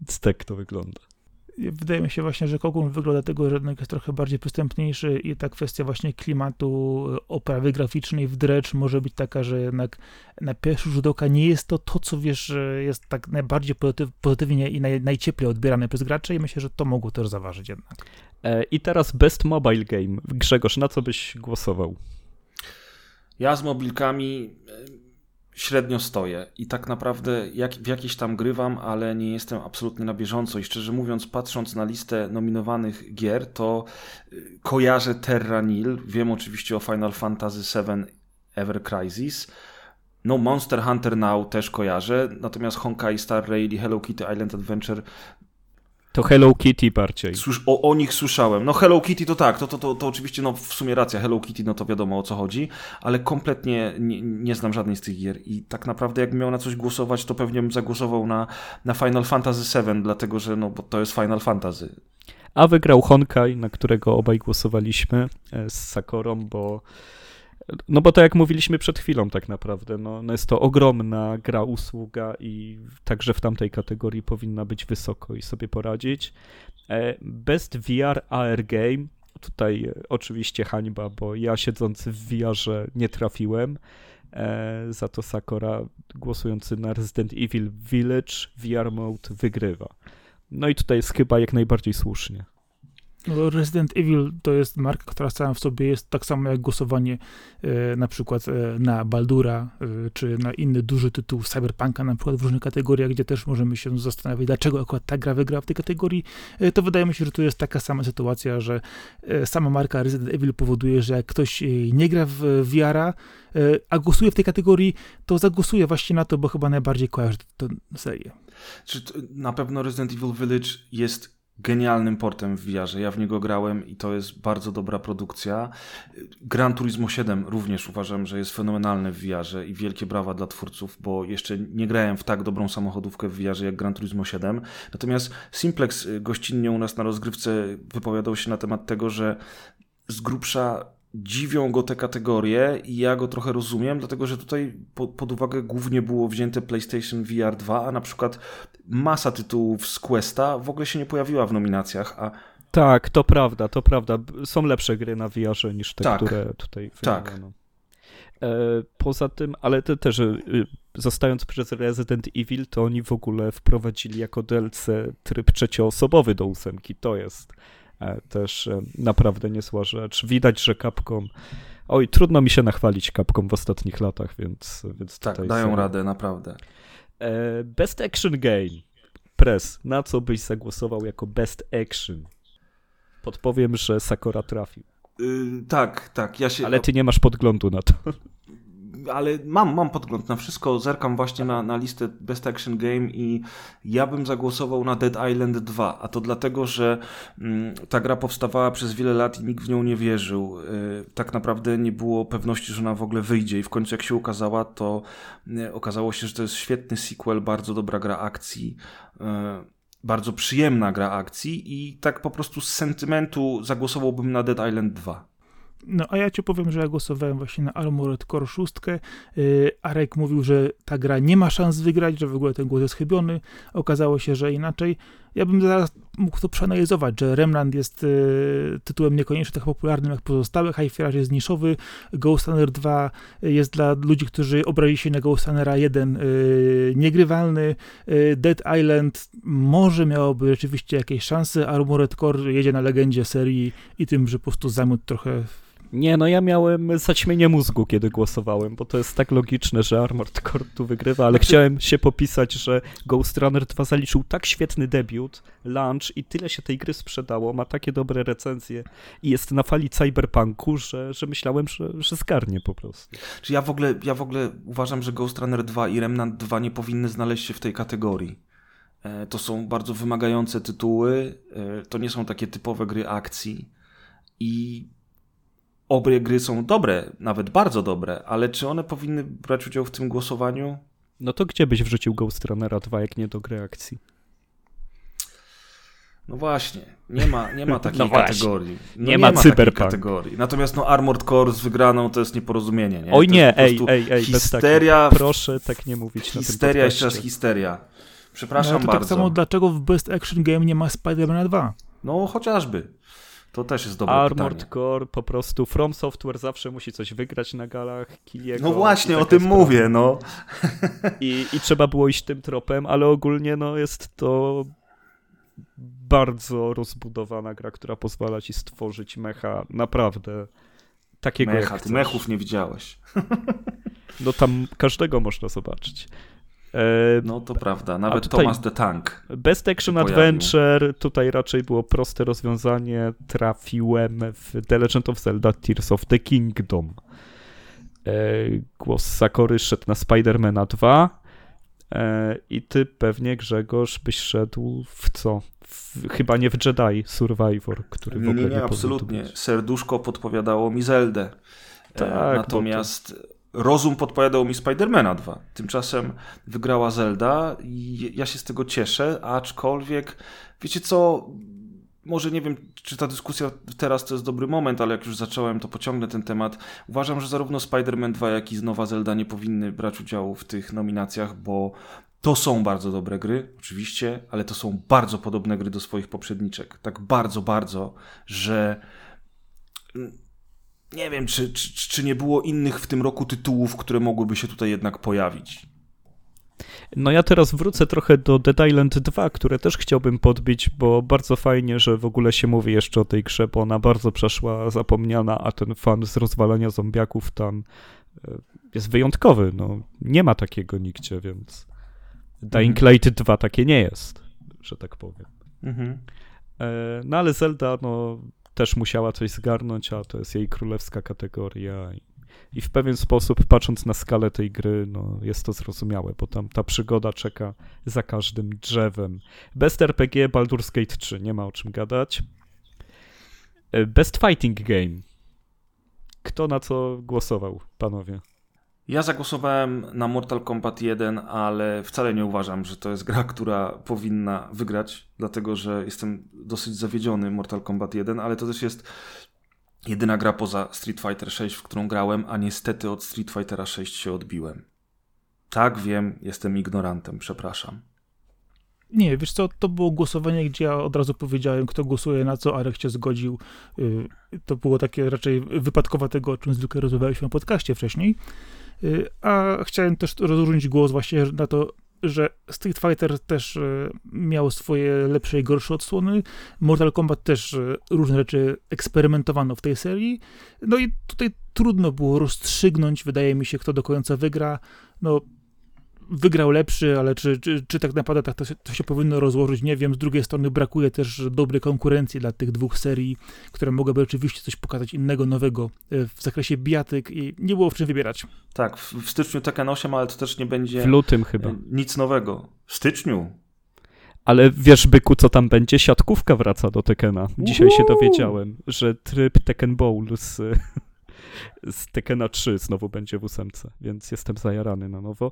więc tak to wygląda wydaje mi się właśnie, że Kokun wygląda tego, że jednak jest trochę bardziej przystępniejszy i ta kwestia właśnie klimatu, oprawy graficznej w Dredge może być taka, że jednak na pierwszy rzut oka nie jest to to, co wiesz, jest tak najbardziej pozytywnie i naj, najcieplej odbierane przez graczy i myślę, że to mogło też zaważyć jednak. E, I teraz Best Mobile Game. Grzegorz, na co byś głosował? Ja z mobilkami średnio stoję i tak naprawdę jak, w jakieś tam grywam, ale nie jestem absolutnie na bieżąco. I szczerze mówiąc, patrząc na listę nominowanych gier, to y, kojarzę Terra Nil, wiem oczywiście o Final Fantasy VII Ever Crisis, no Monster Hunter Now też kojarzę, natomiast Honkai Star Rail i Hello Kitty Island Adventure to Hello Kitty bardziej. Słysz, o, o, nich słyszałem. No Hello Kitty to tak, to, to, to, to oczywiście no, w sumie racja, Hello Kitty no to wiadomo o co chodzi, ale kompletnie nie, nie znam żadnej z tych gier i tak naprawdę jakbym miał na coś głosować, to pewnie bym zagłosował na, na Final Fantasy VII, dlatego że no, bo to jest Final Fantasy. A wygrał Honkai, na którego obaj głosowaliśmy e, z Sakorą, bo no bo tak jak mówiliśmy przed chwilą tak naprawdę, no, no jest to ogromna gra usługa i także w tamtej kategorii powinna być wysoko i sobie poradzić. E, Best VR AR Game, tutaj oczywiście hańba, bo ja siedzący w VR-ze nie trafiłem, e, za to Sakora głosujący na Resident Evil Village VR Mode wygrywa. No i tutaj jest chyba jak najbardziej słusznie. Resident Evil to jest marka, która sama w sobie jest tak samo jak głosowanie e, na przykład e, na Baldura, e, czy na inny duży tytuł Cyberpunka, na przykład w różnych kategoriach, gdzie też możemy się zastanawiać, dlaczego akurat ta gra wygra w tej kategorii, e, to wydaje mi się, że tu jest taka sama sytuacja, że e, sama marka Resident Evil powoduje, że jak ktoś e, nie gra w VR-a, a głosuje w tej kategorii, to zagłosuje właśnie na to, bo chyba najbardziej kojarzy tę serię. Czy na pewno Resident Evil Village jest genialnym portem w VR-ze. Ja w niego grałem i to jest bardzo dobra produkcja. Gran Turismo 7 również uważam, że jest fenomenalny w VR-ze i wielkie brawa dla twórców, bo jeszcze nie grałem w tak dobrą samochodówkę w VR-ze jak Gran Turismo 7. Natomiast Simplex y, gościnnie u nas na rozgrywce wypowiadał się na temat tego, że z grubsza dziwią go te kategorie i ja go trochę rozumiem, dlatego że tutaj pod uwagę głównie było wzięte PlayStation VR 2, a na przykład masa tytułów z Questa w ogóle się nie pojawiła w nominacjach, a tak, to prawda, to prawda. Są lepsze gry na VR niż te, tak, które tutaj Tak. E, poza tym, ale te też, y, zostając przez Resident Evil, to oni w ogóle wprowadzili jako DLC tryb trzecioosobowy do ósemki. To jest E, też e, naprawdę niezła rzecz. Widać, że Capcom. Oj, trudno mi się nachwalić Capcom w ostatnich latach, więc, więc tak, tutaj. dają radę, naprawdę. E, best Action Game. Press. Na co byś zagłosował jako Best Action? Podpowiem, że Sakura trafił. Yy, tak, tak. Ja się... Ale ty nie masz podglądu na to <laughs> ale mam, mam podgląd na wszystko. Zerkam właśnie na, na listę Best Action Game i ja bym zagłosował na Dead Island 2. A to dlatego, że mm, ta gra powstawała przez wiele lat i nikt w nią nie wierzył. Y, tak naprawdę nie było pewności, że ona w ogóle wyjdzie. I w końcu, jak się ukazała, to y, okazało się, że to jest świetny sequel, bardzo dobra gra akcji. Y, bardzo przyjemna gra akcji i tak po prostu z sentymentu zagłosowałbym na Dead Island 2. No a ja ci powiem, że ja głosowałem właśnie na Armored Core 6. Yy, Arek mówił, że ta gra nie ma szans wygrać, że w ogóle ten głos jest chybiony. Okazało się, że inaczej. Ja bym zaraz mógł to przeanalizować, że Remnant jest yy, tytułem niekoniecznie tak popularnym jak pozostałe, High Fire jest niszowy, Ghost Runner 2 jest dla ludzi, którzy obrazili się na Ghost Runnera 1 yy, niegrywalny, Dead Island może miałoby rzeczywiście jakieś szanse, Armored Core jedzie na legendzie serii i tym, że po prostu zamiot trochę nie, no ja miałem zaćmienie mózgu, kiedy głosowałem, bo to jest tak logiczne, że Armored Core tu wygrywa, ale chciałem się popisać, że Ghost Runner 2 zaliczył tak świetny debiut, launch i tyle się tej gry sprzedało, ma takie dobre recenzje i jest na fali cyberpunku, że, że myślałem, że, że zgarnie po prostu. Czy ja w ogóle, ja w ogóle uważam, że Ghost Runner 2 i Remnant 2 nie powinny znaleźć się w tej kategorii. E, to są bardzo wymagające tytuły, e, to nie są takie typowe gry akcji i obie gry są dobre, nawet bardzo dobre, ale czy one powinny brać udział w tym głosowaniu? No to gdzie byś wrzucił Ghost Runnera 2, jak nie do gry akcji? No właśnie, nie ma, nie ma <laughs> takiej no kategorii. No nie, nie, ma, ma cyberpunk. kategorii. Natomiast no Armored Core z wygraną to jest nieporozumienie. Nie? Oj nie, ej, ej, ej, histeria. Proszę tak nie mówić Histeria, jeszcze raz histeria. Przepraszam no, to tak bardzo. tak samo dlaczego w Best Action Game nie ma Spider-Man 2? No chociażby. To też jest dobre Armored pytanie. Core, po prostu From Software zawsze musi coś wygrać na galach Kiliego. No właśnie, o tym sprawa. mówię, no. I, I trzeba było iść tym tropem, ale ogólnie no jest to bardzo rozbudowana gra, która pozwala ci stworzyć mecha naprawdę takiego Mecha, jak ty mechów nie widziałeś. No tam każdego można zobaczyć. E, no to prawda, nawet Thomas the Tank. Best Action Adventure, tutaj raczej było proste rozwiązanie. Trafiłem w The Legend of Zelda Tears of the Kingdom. E, głos Sakory szedł na Spidermana 2. E, I ty pewnie, Grzegorz, byś szedł w co? W, chyba nie w Jedi Survivor, który w ogóle nie, nie, nie absolutnie. Serduszko podpowiadało mi Zeldę. Tak, Natomiast to rozum podpowiadał mi Spidermana 2. Tymczasem wygrała Zelda i ja się z tego cieszę, aczkolwiek wiecie co, może nie wiem, czy ta dyskusja teraz to jest dobry moment, ale jak już zacząłem, to pociągnę ten temat. Uważam, że zarówno Spider-Man 2, jak i Nowa Zelda nie powinny brać udziału w tych nominacjach, bo to są bardzo dobre gry, oczywiście, ale to są bardzo podobne gry do swoich poprzedniczek. Tak bardzo, bardzo, że nie wiem, czy, czy, czy nie było innych w tym roku tytułów, które mogłyby się tutaj jednak pojawić. No ja teraz wrócę trochę do Dead Island 2, które też chciałbym podbić, bo bardzo fajnie, że w ogóle się mówi jeszcze o tej grze, bo ona bardzo przeszła zapomniana, a ten fan z rozwalania zombiaków tam e, jest wyjątkowy. No, nie ma takiego nigdzie, więc Dying mhm. Light 2 takie nie jest, że tak powiem. Mhm. E, no ale Zelda, no też musiała coś zgarnąć, a to jest jej królewska kategoria. i w pewien sposób, patrząc na skalę tej gry, no, jest to zrozumiałe, bo tam ta przygoda czeka za każdym drzewem. Best RPG Baldur's Gate 3, nie ma o czym gadać. E, Best Fighting Game. Kto na co głosował, panowie? Ja zagłosowałem na Mortal Kombat 1, ale wcale nie uważam, że to jest gra, która powinna wygrać, dlatego że jestem dosyć zawiedziony Mortal Kombat 1, ale to też jest jedyna gra poza Street Fighter 6, w którą grałem, a niestety od Street Fightera 6 się odbiłem. Tak, wiem, jestem ignorantem, przepraszam. Nie, wiesz co, to było głosowanie, gdzie ja od razu powiedziałem, kto głosuje na co, Arek się zgodził. Y, To było takie raczej wypadkowe tego, o czym zwykle rozmawialiśmy na podcaście wcześniej. Y, A chciałem też rozróżnić głos właśnie na to, że Street Fighter też y, miał swoje lepsze i gorsze odsłony. Mortal Kombat też y, różne rzeczy eksperymentowano w tej serii. No i tutaj trudno było rozstrzygnąć, wydaje mi się, kto do końca wygra. No, wygrał lepszy, ale czy, czy, czy tak naprawdę tak to, się, to się powinno rozłożyć, nie wiem. Z drugiej strony brakuje też dobrej konkurencji dla tych dwóch serii, które mogłyby oczywiście coś pokazać innego, nowego e, w zakresie bijatyk i nie było w czym wybierać. Tak, w, w styczniu Tekken 8, ale to też nie będzie W lutym chyba. e, nic nowego. W styczniu? Ale wiesz, byku, co tam będzie? Siatkówka wraca do Tekena. Dzisiaj się Uhu. dowiedziałem, że tryb Tekken Bowl z, z Tekena 3 znowu będzie w ósemce, więc jestem zajarany na nowo.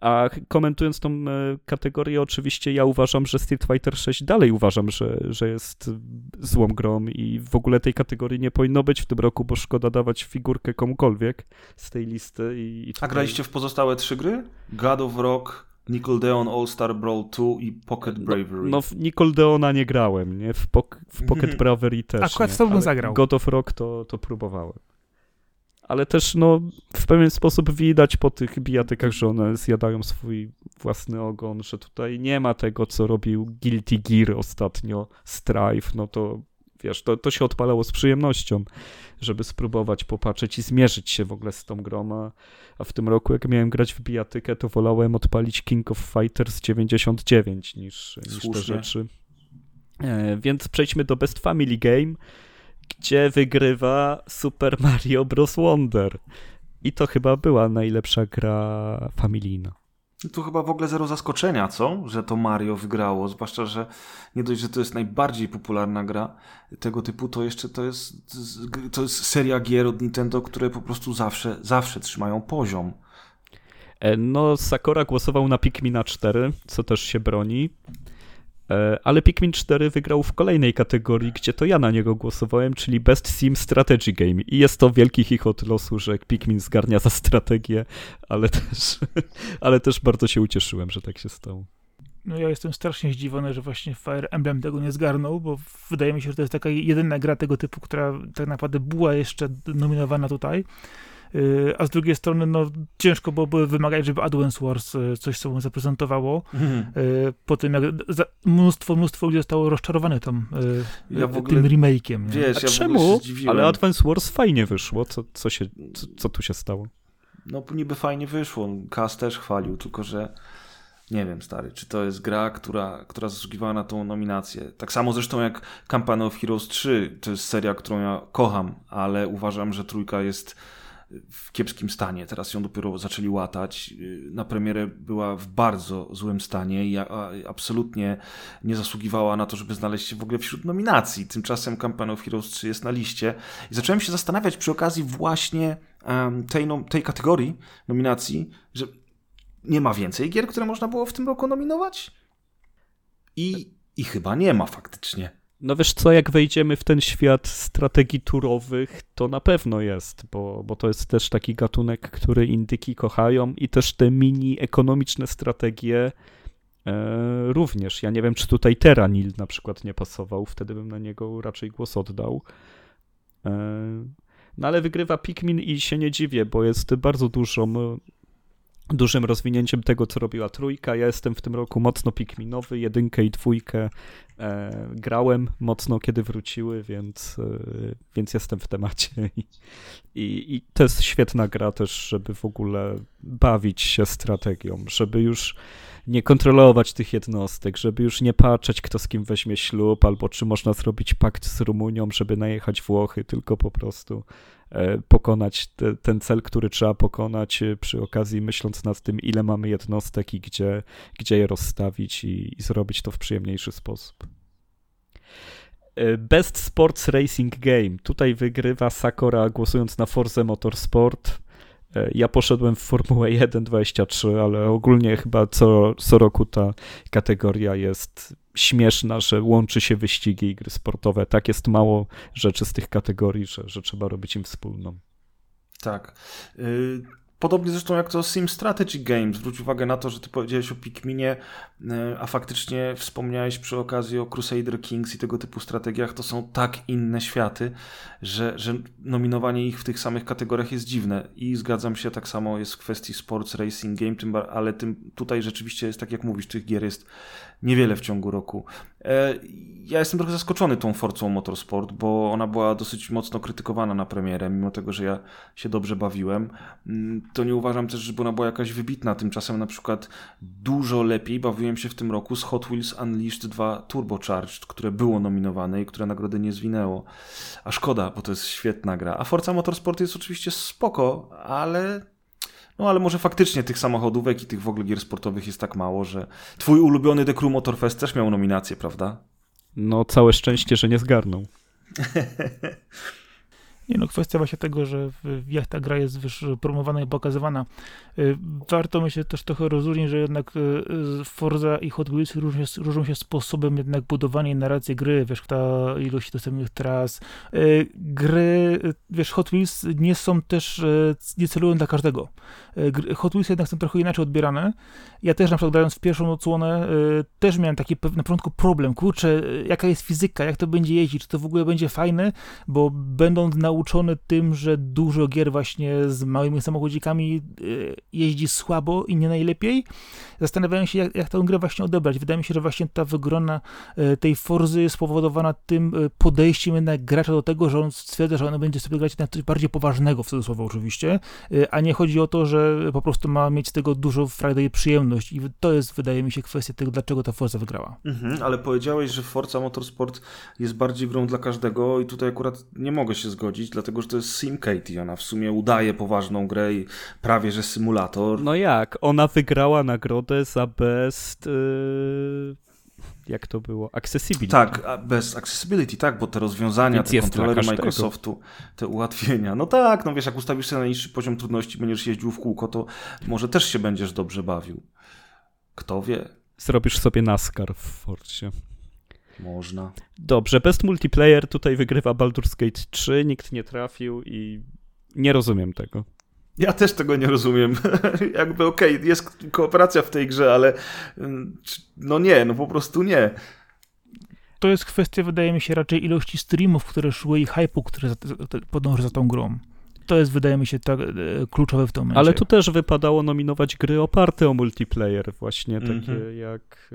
A komentując tą e, kategorię, oczywiście ja uważam, że Street Fighter 6 dalej uważam, że, że jest złą grą i w ogóle tej kategorii nie powinno być w tym roku, bo szkoda dawać figurkę komukolwiek z tej listy. I, i A tutaj- graliście w pozostałe trzy gry? God of Rock, Nickelodeon All-Star Brawl 2 i Pocket Bravery. No w Nickelodeona nie grałem, nie? W, pok- w Pocket. <laughs> Bravery też Akurat nie. w to bym ale zagrał. God of Rock to, to próbowałem. Ale też no w pewien sposób widać po tych bijatykach, że one zjadają swój własny ogon, że tutaj nie ma tego, co robił Guilty Gear ostatnio, Strife, no to wiesz, to, to się odpalało z przyjemnością, żeby spróbować popatrzeć i zmierzyć się w ogóle z tą grą, a, w tym roku jak miałem grać w bijatykę, to wolałem odpalić King of Fighters 99 niż, niż te rzeczy. E, więc przejdźmy do Best Family Game, gdzie wygrywa Super Mario Bros. Wonder. I to chyba była najlepsza gra familijna. Tu chyba w ogóle zero zaskoczenia, co? Że to Mario wygrało, zwłaszcza, że nie dość, że to jest najbardziej popularna gra tego typu, to jeszcze to jest, to jest seria gier od Nintendo, które po prostu zawsze, zawsze trzymają poziom. E, No, Sakura głosował na Pikmina 4, co też się broni. E, Ale Pikmin 4 wygrał w kolejnej kategorii, gdzie to ja na niego głosowałem, czyli Best Sim Strategy Game. I jest to wielki chichot losu, że Pikmin zgarnia za strategię, ale też, <laughs> ale też bardzo się ucieszyłem, że tak się stało. No ja jestem strasznie zdziwiony, że właśnie Fire Emblem tego nie zgarnął, bo wydaje mi się, że to jest taka jedyna gra tego typu, która tak naprawdę była jeszcze nominowana tutaj. Yy, A z drugiej strony, no ciężko byłoby wymagać, żeby Advance Wars yy, coś sobą zaprezentowało. Yy, Po tym, jak za- mnóstwo, mnóstwo ludzi zostało rozczarowanych tam, Ja w ogóle- tym remake'iem. Wiesz, A ja czemu? Ale Advance Wars fajnie wyszło. Co, co, się, co, co tu się stało? No niby fajnie wyszło. Kas też chwalił, tylko że nie wiem, stary, czy to jest gra, która, która zasługiwała na tą nominację. Tak samo zresztą jak Campaign of Heroes 3, to jest seria, którą ja kocham, ale uważam, że trójka jest w kiepskim stanie. Teraz ją dopiero zaczęli łatać. Na premierę była w bardzo złym stanie i absolutnie nie zasługiwała na to, żeby znaleźć się w ogóle wśród nominacji. Tymczasem Campaign of Heroes 3 jest na liście. I zacząłem się zastanawiać przy okazji właśnie tej, nom- tej kategorii nominacji, że nie ma więcej gier, które można było w tym roku nominować? I, i chyba nie ma faktycznie. No wiesz co, jak wejdziemy w ten świat strategii turowych, to na pewno jest, bo, bo to jest też taki gatunek, który indyki kochają i też te mini ekonomiczne strategie e, również. Ja nie wiem, czy tutaj Terranil na przykład nie pasował, wtedy bym na niego raczej głos oddał. E, no ale wygrywa Pikmin i się nie dziwię, bo jest bardzo dużą dużym rozwinięciem tego, co robiła trójka. Ja jestem w tym roku mocno pikminowy, jedynkę i dwójkę e, grałem mocno, kiedy wróciły, więc, e, więc jestem w temacie. I, i, I to jest świetna gra też, żeby w ogóle bawić się strategią, żeby już nie kontrolować tych jednostek, żeby już nie patrzeć, kto z kim weźmie ślub, albo czy można zrobić pakt z Rumunią, żeby najechać Włochy, tylko po prostu e, pokonać te, ten cel, który trzeba pokonać, e, przy okazji myśląc nad tym, ile mamy jednostek i gdzie, gdzie je rozstawić i, i zrobić to w przyjemniejszy sposób. E, Best Sports Racing Game. Tutaj wygrywa Sakura głosując na Forza Motorsport. E, Ja poszedłem w Formułę 1.23, ale ogólnie chyba co, co roku ta kategoria jest śmieszna, że łączy się wyścigi i gry sportowe. Tak jest mało rzeczy z tych kategorii, że, że trzeba robić im wspólną. Tak. Y, Podobnie zresztą jak to Sim Strategy Games. Zwróć uwagę na to, że ty powiedziałeś o Pikminie, y, a faktycznie wspomniałeś przy okazji o Crusader Kings i tego typu strategiach. To są tak inne światy, że, że nominowanie ich w tych samych kategoriach jest dziwne. I zgadzam się, tak samo jest w kwestii Sports Racing Game, tym, ale tym, tutaj rzeczywiście jest tak jak mówisz, tych gier jest niewiele w ciągu roku. E, Ja jestem trochę zaskoczony tą Forcą Motorsport, bo ona była dosyć mocno krytykowana na premierę, mimo tego, że ja się dobrze bawiłem. Mm, To nie uważam też, żeby ona była jakaś wybitna. Tymczasem na przykład dużo lepiej bawiłem się w tym roku z Hot Wheels Unleashed 2 Turbocharged, które było nominowane i które nagrody nie zwinęło. A szkoda, bo to jest świetna gra. A Forza Motorsport jest oczywiście spoko, ale no ale może faktycznie tych samochodówek i tych w ogóle gier sportowych jest tak mało, że twój ulubiony The Crew Motorfest też miał nominację, prawda? No, całe szczęście, że nie zgarnął. <laughs> Nie no, kwestia właśnie tego, że jak ta gra jest wiesz, promowana i pokazywana. Y, Warto myślę też trochę rozróżnić, że jednak y, y, Forza i Hot Wheels różnią, różnią się sposobem jednak budowania i narracji gry, wiesz, ta ilość dostępnych tras. Gry, wiesz, Hot Wheels nie są też, nie celują dla każdego. Hot Wheels jednak są trochę inaczej odbierane. Ja też na przykład grając w pierwszą odsłonę też miałem taki na początku problem, kurczę, jaka jest fizyka, jak to będzie jeździć, czy to w ogóle będzie fajne, bo będąc nauczony tym, że dużo gier właśnie z małymi samochodzikami y, jeździ słabo i nie najlepiej, zastanawiałem się, jak, jak tę grę właśnie odebrać. Wydaje mi się, że właśnie ta wygrona y, tej Forzy jest spowodowana tym y, podejściem jednak gracza do tego, że on stwierdza, że on będzie sobie grać na coś bardziej poważnego, w cudzysłowie oczywiście, a nie chodzi o to, że po prostu ma mieć z tego dużo frajdy i przyjemność i to jest, wydaje mi się, kwestia tego, dlaczego ta Forza wygrała. Mhm, ale powiedziałeś, że Forza Motorsport jest bardziej grą dla każdego i tutaj akurat nie mogę się zgodzić, dlatego że to jest SimCate i ona w sumie udaje poważną grę i prawie że symulator. No jak? Ona wygrała nagrodę za best. Yy, jak to było? Accessibility. Tak, bez accessibility, tak, bo te rozwiązania, Więc te kontrolery. Microsoftu, te ułatwienia. No tak, no wiesz, jak ustawisz sobie na niższy poziom trudności, będziesz jeździł w kółko, to może też się będziesz dobrze bawił. Kto wie? Zrobisz sobie NASCAR w Forcie. Można. Dobrze, best multiplayer tutaj wygrywa Baldur's Gate 3, nikt nie trafił i nie rozumiem tego. Ja też tego nie rozumiem. <laughs> Jakby okej, jest kooperacja w tej grze, ale mm, no nie, no po prostu nie. To jest kwestia, wydaje mi się, raczej ilości streamów, które szły i hype'u, który podąży za tą grą. To jest, wydaje mi się, tak e, kluczowe w tym momencie. Ale tu też wypadało nominować gry oparte o multiplayer, właśnie takie jak.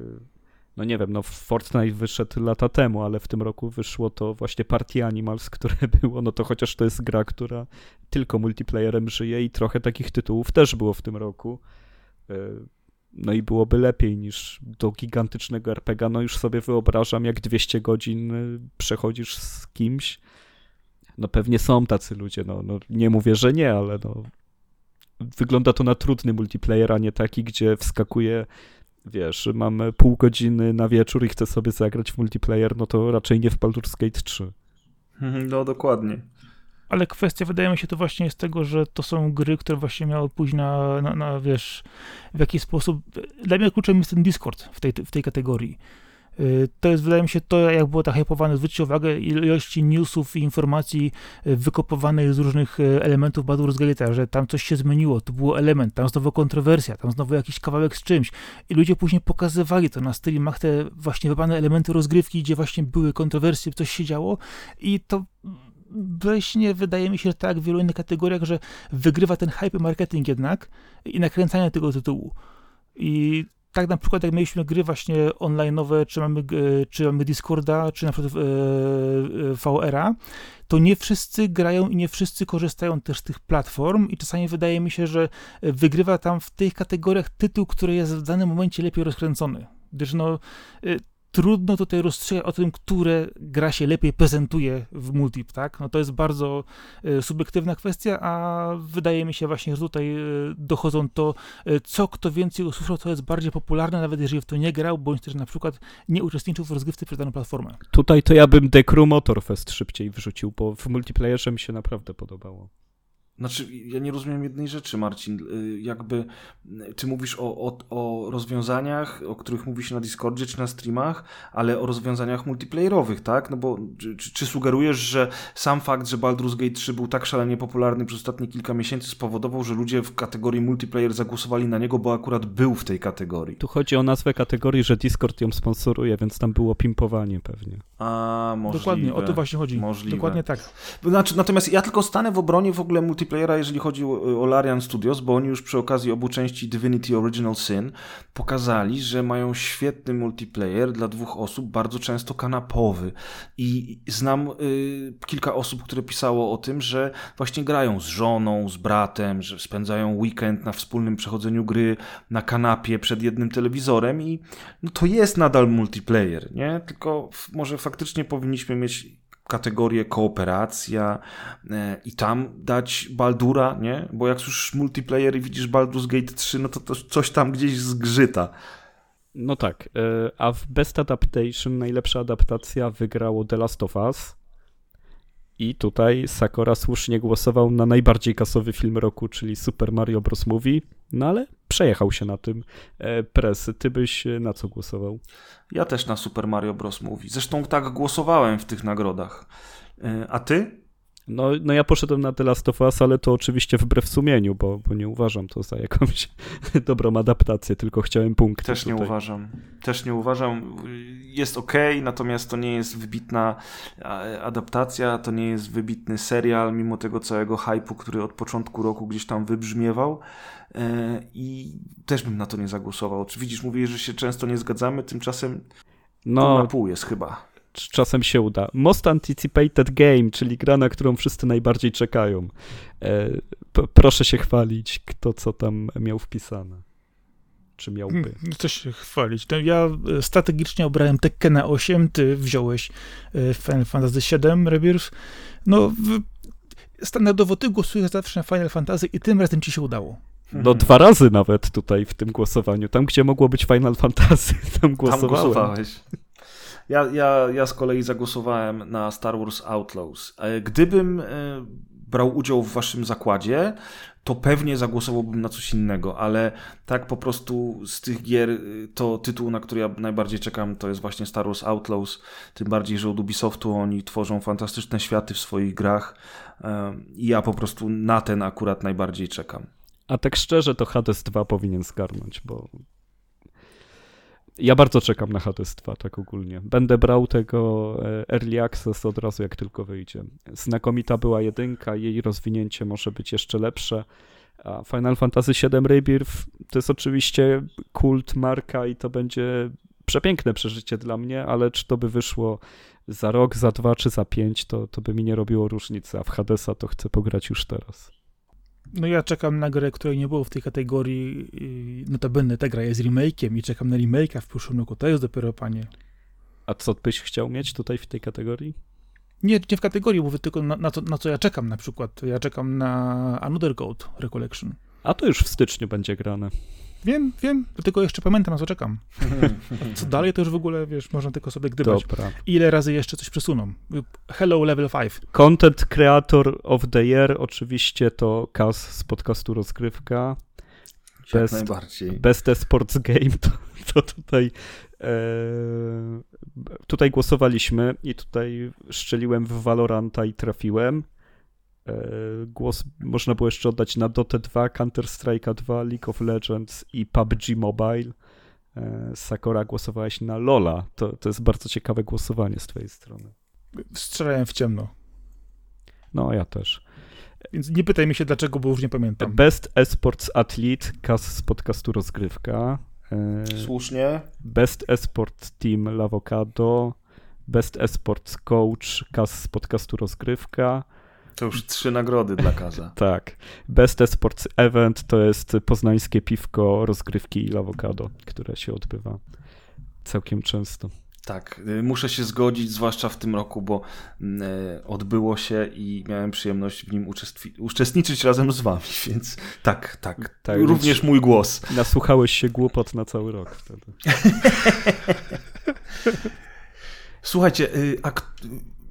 No nie wiem, no Fortnite wyszedł lata temu, ale w tym roku wyszło to właśnie Party Animals, <laughs> które było, no to chociaż to jest gra, która tylko multiplayerem żyje i trochę takich tytułów też było w tym roku. Y, No i byłoby lepiej niż do gigantycznego RPG. No już sobie wyobrażam, jak 200 godzin y, przechodzisz z kimś. No pewnie są tacy ludzie, no, no nie mówię, że nie, ale no wygląda to na trudny multiplayer, a nie taki, gdzie wskakuje, wiesz, mam pół godziny na wieczór i chcę sobie zagrać w multiplayer, no to raczej nie w Baldur's Gate 3. No dokładnie. Ale kwestia, wydaje mi się, to właśnie jest tego, że to są gry, które właśnie miały pójść na, na, na wiesz, w jaki sposób... Dla mnie kluczem jest ten Discord w tej, w tej kategorii. Y, To jest, wydaje mi się, to, jak było tak hypowane. Zwróćcie uwagę ilości newsów i informacji y, wykopowanych z różnych y, elementów Baldur's Gate'a, że tam coś się zmieniło, to był element, tam znowu kontrowersja, tam znowu jakiś kawałek z czymś. I ludzie później pokazywali to na streamach, te właśnie wybrane elementy rozgrywki, gdzie właśnie były kontrowersje, coś się działo i to właśnie wydaje mi się, że tak w wielu innych kategoriach, że wygrywa ten hype marketing jednak i nakręcanie tego tytułu. I tak na przykład jak mieliśmy gry właśnie online'owe, czy mamy, e, czy mamy Discorda, czy na przykład e, e, VR-a, to nie wszyscy grają i nie wszyscy korzystają też z tych platform i czasami wydaje mi się, że wygrywa tam w tych kategoriach tytuł, który jest w danym momencie lepiej rozkręcony. Gdyż no, trudno tutaj rozstrzygać o tym, które gra się lepiej prezentuje w multip, tak? No to jest bardzo e, subiektywna kwestia, a wydaje mi się właśnie, że tutaj e, dochodzą to, e, co kto więcej usłyszał, co jest bardziej popularne, nawet jeżeli w to nie grał, bądź też na przykład nie uczestniczył w rozgrywce przez daną platformę. Tutaj to ja bym The Crew Motorfest szybciej wrzucił, bo w multiplayerze mi się naprawdę podobało. Znaczy, ja nie rozumiem jednej rzeczy, Marcin. Y, jakby, ty mówisz o, o, o rozwiązaniach, o których mówi się na Discordzie czy na streamach, ale o rozwiązaniach multiplayerowych, tak? No bo czy, czy sugerujesz, że sam fakt, że Baldur's Gate 3 był tak szalenie popularny przez ostatnie kilka miesięcy spowodował, że ludzie w kategorii multiplayer zagłosowali na niego, bo akurat był w tej kategorii? Tu chodzi o nazwę kategorii, że Discord ją sponsoruje, więc tam było pimpowanie pewnie. A, możliwe. Dokładnie, o to właśnie chodzi. Możliwe. Dokładnie tak. Znaczy, natomiast ja tylko stanę w obronie w ogóle multiplayer multiplayera, jeżeli chodzi o, Larian Studios, bo oni już przy okazji obu części Divinity Original Sin pokazali, że mają świetny multiplayer dla dwóch osób, bardzo często kanapowy. I znam y, kilka osób, które pisało o tym, że właśnie grają z żoną, z bratem, że spędzają weekend na wspólnym przechodzeniu gry na kanapie przed jednym telewizorem i no to jest nadal multiplayer, nie? Tylko może faktycznie powinniśmy mieć kategorię kooperacja e, i tam dać Baldura, nie? Bo jak już multiplayer i widzisz Baldur's Gate 3, no to, to coś tam gdzieś zgrzyta. No tak, e, a w Best Adaptation najlepsza adaptacja wygrało The Last of Us. I tutaj Sakura słusznie głosował na najbardziej kasowy film roku, czyli Super Mario Bros. Movie. No ale przejechał się na tym e, presy. Ty byś e, na co głosował? Ja też na Super Mario Bros. Mówi. Zresztą tak głosowałem w tych nagrodach. E, a ty? No, no ja poszedłem na The Last of Us, ale to oczywiście wbrew sumieniu, bo, bo nie uważam to za jakąś <laughs> dobrą adaptację, tylko chciałem punkt. Też nie tutaj. uważam. Też nie uważam. Jest ok, natomiast to nie jest wybitna adaptacja, to nie jest wybitny serial, mimo tego całego hypu, który od początku roku gdzieś tam wybrzmiewał. E, I też bym na to nie zagłosował. Czy widzisz, mówię, że się często nie zgadzamy, tymczasem no, pół na pół jest chyba czasem się uda. Most Anticipated Game, czyli gra, na którą wszyscy najbardziej czekają. E, proszę się chwalić, kto co tam miał wpisane. Czy miałby. Hmm, no coś się chwalić. No ja e, strategicznie obrałem Tekkena 8, ty wziąłeś e, Final Fantasy 7 Rebirth. No, standardowo ty głosujesz zawsze na Final Fantasy i tym razem ci się udało. No mhm. dwa razy nawet tutaj w tym głosowaniu. Tam, gdzie mogło być Final Fantasy, <laughs> tam głosowałem. Tam głosowałeś. Ja, ja, ja z kolei zagłosowałem na Star Wars Outlaws. E, gdybym e, brał udział w waszym zakładzie, to pewnie zagłosowałbym na coś innego, ale tak po prostu z tych gier e, to tytuł, na który ja najbardziej czekam, to jest właśnie Star Wars Outlaws, tym bardziej, że od Ubisoftu oni tworzą fantastyczne światy w swoich grach i ja po prostu na ten akurat najbardziej czekam. A tak szczerze to Hades 2 powinien zgarnąć, bo ja bardzo czekam na Hades 2, tak ogólnie. Będę brał tego e, Early Access od razu, jak tylko wyjdzie. Znakomita była jedynka, jej rozwinięcie może być jeszcze lepsze. A Final Fantasy VII Rebirth to jest oczywiście kult, marka i to będzie przepiękne przeżycie dla mnie, ale czy to by wyszło za rok, za dwa czy za pięć, to, to by mi nie robiło różnicy, a w Hadesa to chcę pograć już teraz. No ja czekam na grę, której nie było w tej kategorii. Notabene ta gra jest remake'iem i czekam na remake'a w przyszłym roku. To jest dopiero, panie. A co byś chciał mieć tutaj w tej kategorii? Nie, nie w kategorii, mówię tylko na, na, to, na co ja czekam na przykład. Ja czekam na Another Code Recollection. A to już w styczniu będzie grane. Wiem, wiem, tylko jeszcze pamiętam, na co czekam. co dalej, to już w ogóle, wiesz, można tylko sobie gdybać. Dobra. Ile razy jeszcze coś przesuną. Hello Level 5. Content Creator of the Year, oczywiście to Kaz z podcastu Rozgrywka. Best, Jak najbardziej. Best Sports Game, to, to tutaj e, tutaj głosowaliśmy i tutaj szczeliłem w Valoranta i trafiłem. E, głos można było jeszcze oddać na Dota 2, Counter-Strike 2, League of Legends i PUBG Mobile. E, Sakura głosowałeś na Lola. To, to jest bardzo ciekawe głosowanie z twojej strony. Strzelałem w ciemno. No, ja też. Więc nie pytaj mi się dlaczego, bo już nie pamiętam. Best Esports Athlete, Kas z podcastu Rozgrywka. E, Słusznie. Best Esport Team Lavocado, Best Esports Coach Kaz z podcastu Rozgrywka. To już trzy nagrody dla Kaza. <laughs> Tak. Best Esports Event to jest poznańskie piwko rozgrywki i Lavocado, które się odbywa całkiem często. Tak, y, muszę się zgodzić, zwłaszcza w tym roku, bo y, odbyło się i miałem przyjemność w nim uczestniczyć razem z wami, <laughs> więc tak, tak, tak również mój głos. Nasłuchałeś się głupot na cały rok wtedy. <laughs> Słuchajcie, y, a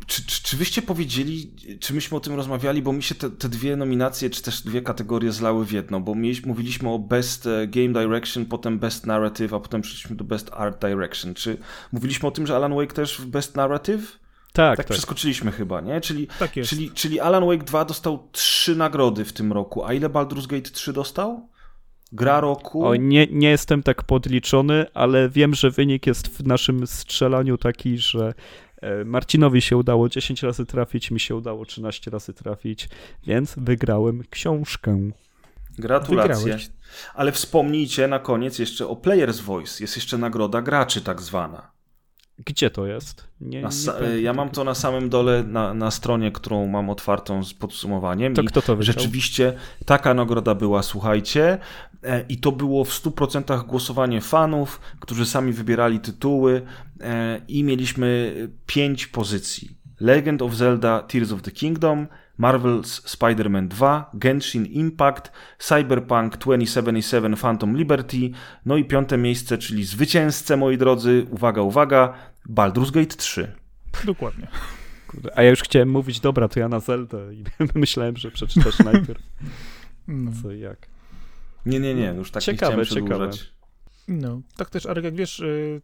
czy, czy, czy, wyście powiedzieli, czy myśmy o tym rozmawiali, bo mi się te, te, dwie nominacje, czy też dwie kategorie zlały w jedno, bo mieliśmy, mówiliśmy o Best e, Game Direction, potem Best Narrative, a potem przeszliśmy do Best Art Direction. Czy mówiliśmy o tym, że Alan Wake też w Best Narrative? Tak, tak, tak. przeskoczyliśmy chyba, nie? Czyli, tak czyli, czyli Alan Wake 2 dostał trzy nagrody w tym roku, a ile Baldur's Gate 3 dostał? Gra roku? O, nie, nie jestem tak podliczony, ale wiem, że wynik jest w naszym strzelaniu taki, że Marcinowi się udało 10 razy trafić, mi się udało 13 razy trafić, więc wygrałem książkę. Gratulacje. Wygrałeś. Ale wspomnijcie na koniec jeszcze o Player's Voice. Jest jeszcze nagroda graczy tak zwana. Gdzie to jest? Nie, nie ja mam to na samym dole na, na stronie, którą mam otwartą z podsumowaniem. To kto to wygrał? Rzeczywiście taka nagroda była, słuchajcie, e, i to było w 100% głosowanie fanów, którzy sami wybierali tytuły e, i mieliśmy pięć pozycji. Legend of Zelda Tears of the Kingdom, Marvel's Spider-Man 2, Genshin Impact, Cyberpunk 2077 Phantom Liberty, no i piąte miejsce, czyli zwycięzcę, moi drodzy, uwaga, uwaga, Baldur's Gate 3. Dokładnie. Kurde, a ja już chciałem mówić, dobra, to ja na Zeldę i <laughs> myślałem, że przeczytasz najpierw no. co i jak. Nie, nie, nie, już tak ciekawe, nie chciałem ciekawe. No, tak też, Arek, jak wiesz, y,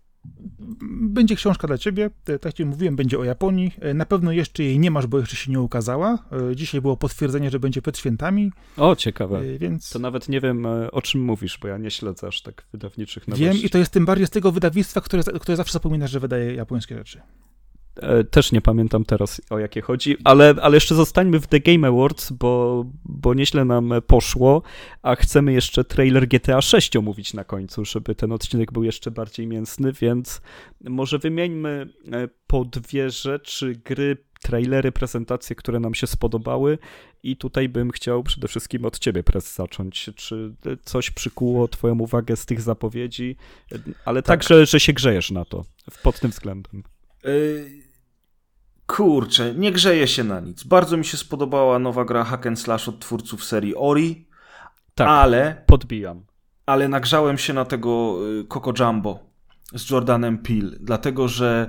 będzie książka dla ciebie, e, tak jak mówiłem, będzie o Japonii. E, na pewno jeszcze jej nie masz, bo jeszcze się nie ukazała. E, dzisiaj było potwierdzenie, że będzie przed świętami. O, ciekawe. Więc... To nawet nie wiem, o czym mówisz, bo ja nie śledzę aż tak wydawniczych nowości. Wiem i to jest tym bardziej z tego wydawnictwa, które, które zawsze zapominasz, że wydaje japońskie rzeczy. E, też nie pamiętam teraz o jakie chodzi, ale, ale jeszcze zostańmy w The Game Awards, bo, bo nieźle nam poszło, a chcemy jeszcze trailer GTA 6 omówić na końcu, żeby ten odcinek był jeszcze bardziej mięsny, więc może wymieńmy e, po dwie rzeczy, gry, trailery, prezentacje, które nam się spodobały i tutaj bym chciał przede wszystkim od ciebie, Press, zacząć. Czy coś przykuło twoją uwagę z tych zapowiedzi, ale tak, tak że, że się grzejesz na to pod tym względem? Y, kurczę, nie grzeje się na nic. Bardzo mi się spodobała nowa gra Hack and Slash od twórców serii Ori, tak, ale podbijam. Ale nagrzałem się na tego y, Coco Jumbo z Jordanem Peele, dlatego że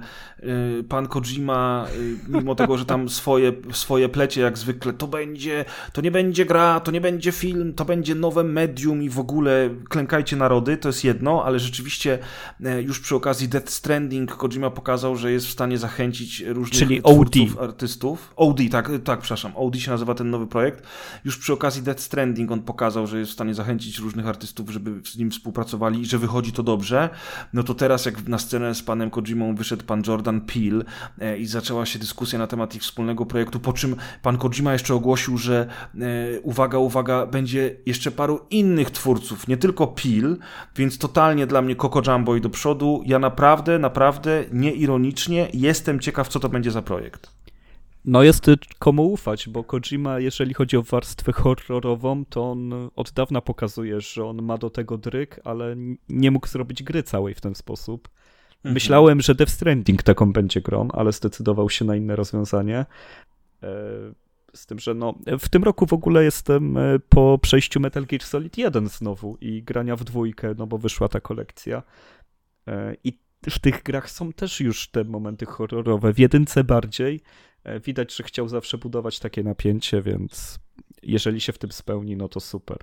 y, pan Kojima, y, mimo <laughs> tego, że tam swoje, swoje plecie jak zwykle, to będzie, to nie będzie gra, to nie będzie film, to będzie nowe medium i w ogóle klękajcie narody, to jest jedno, ale rzeczywiście y, już przy okazji Death Stranding Kojima pokazał, że jest w stanie zachęcić różnych Czyli OD. artystów. OD, tak, tak, przepraszam, OD się nazywa ten nowy projekt. Już przy okazji Death Stranding on pokazał, że jest w stanie zachęcić różnych artystów, żeby z nim współpracowali i że wychodzi to dobrze. No to teraz teraz jak na scenę z panem Kojimą wyszedł pan Jordan Peele e, i zaczęła się dyskusja na temat ich wspólnego projektu, po czym pan Kojima jeszcze ogłosił, że e, uwaga, uwaga, będzie jeszcze paru innych twórców, nie tylko Peele, więc totalnie dla mnie Coco Jumbo i do przodu. Ja naprawdę, naprawdę, nieironicznie jestem ciekaw, co to będzie za projekt. No jest komu ufać, bo Kojima, jeżeli chodzi o warstwę horrorową, to on od dawna pokazuje, że on ma do tego dryk, ale nie mógł zrobić gry całej w ten sposób. Mhm. Myślałem, że Death Stranding taką będzie grą, ale zdecydował się na inne rozwiązanie. E, z tym, że no, w tym roku w ogóle jestem e, po przejściu Metal Gear Solid 1 znowu i grania w dwójkę, no bo wyszła ta kolekcja. E, I w tych grach są też już te momenty horrorowe, w jedynce bardziej, E, widać, że chciał zawsze budować takie napięcie, więc jeżeli się w tym spełni, no to super.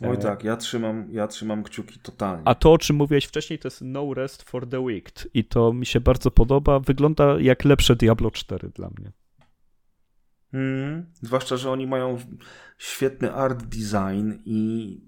Oj e, tak, ja trzymam, ja trzymam kciuki totalnie. A to, o czym mówiłeś wcześniej, to jest No Rest for the Wicked i to mi się bardzo podoba. Wygląda jak lepsze Diablo 4 dla mnie. Mm, zwłaszcza, że oni mają świetny art design i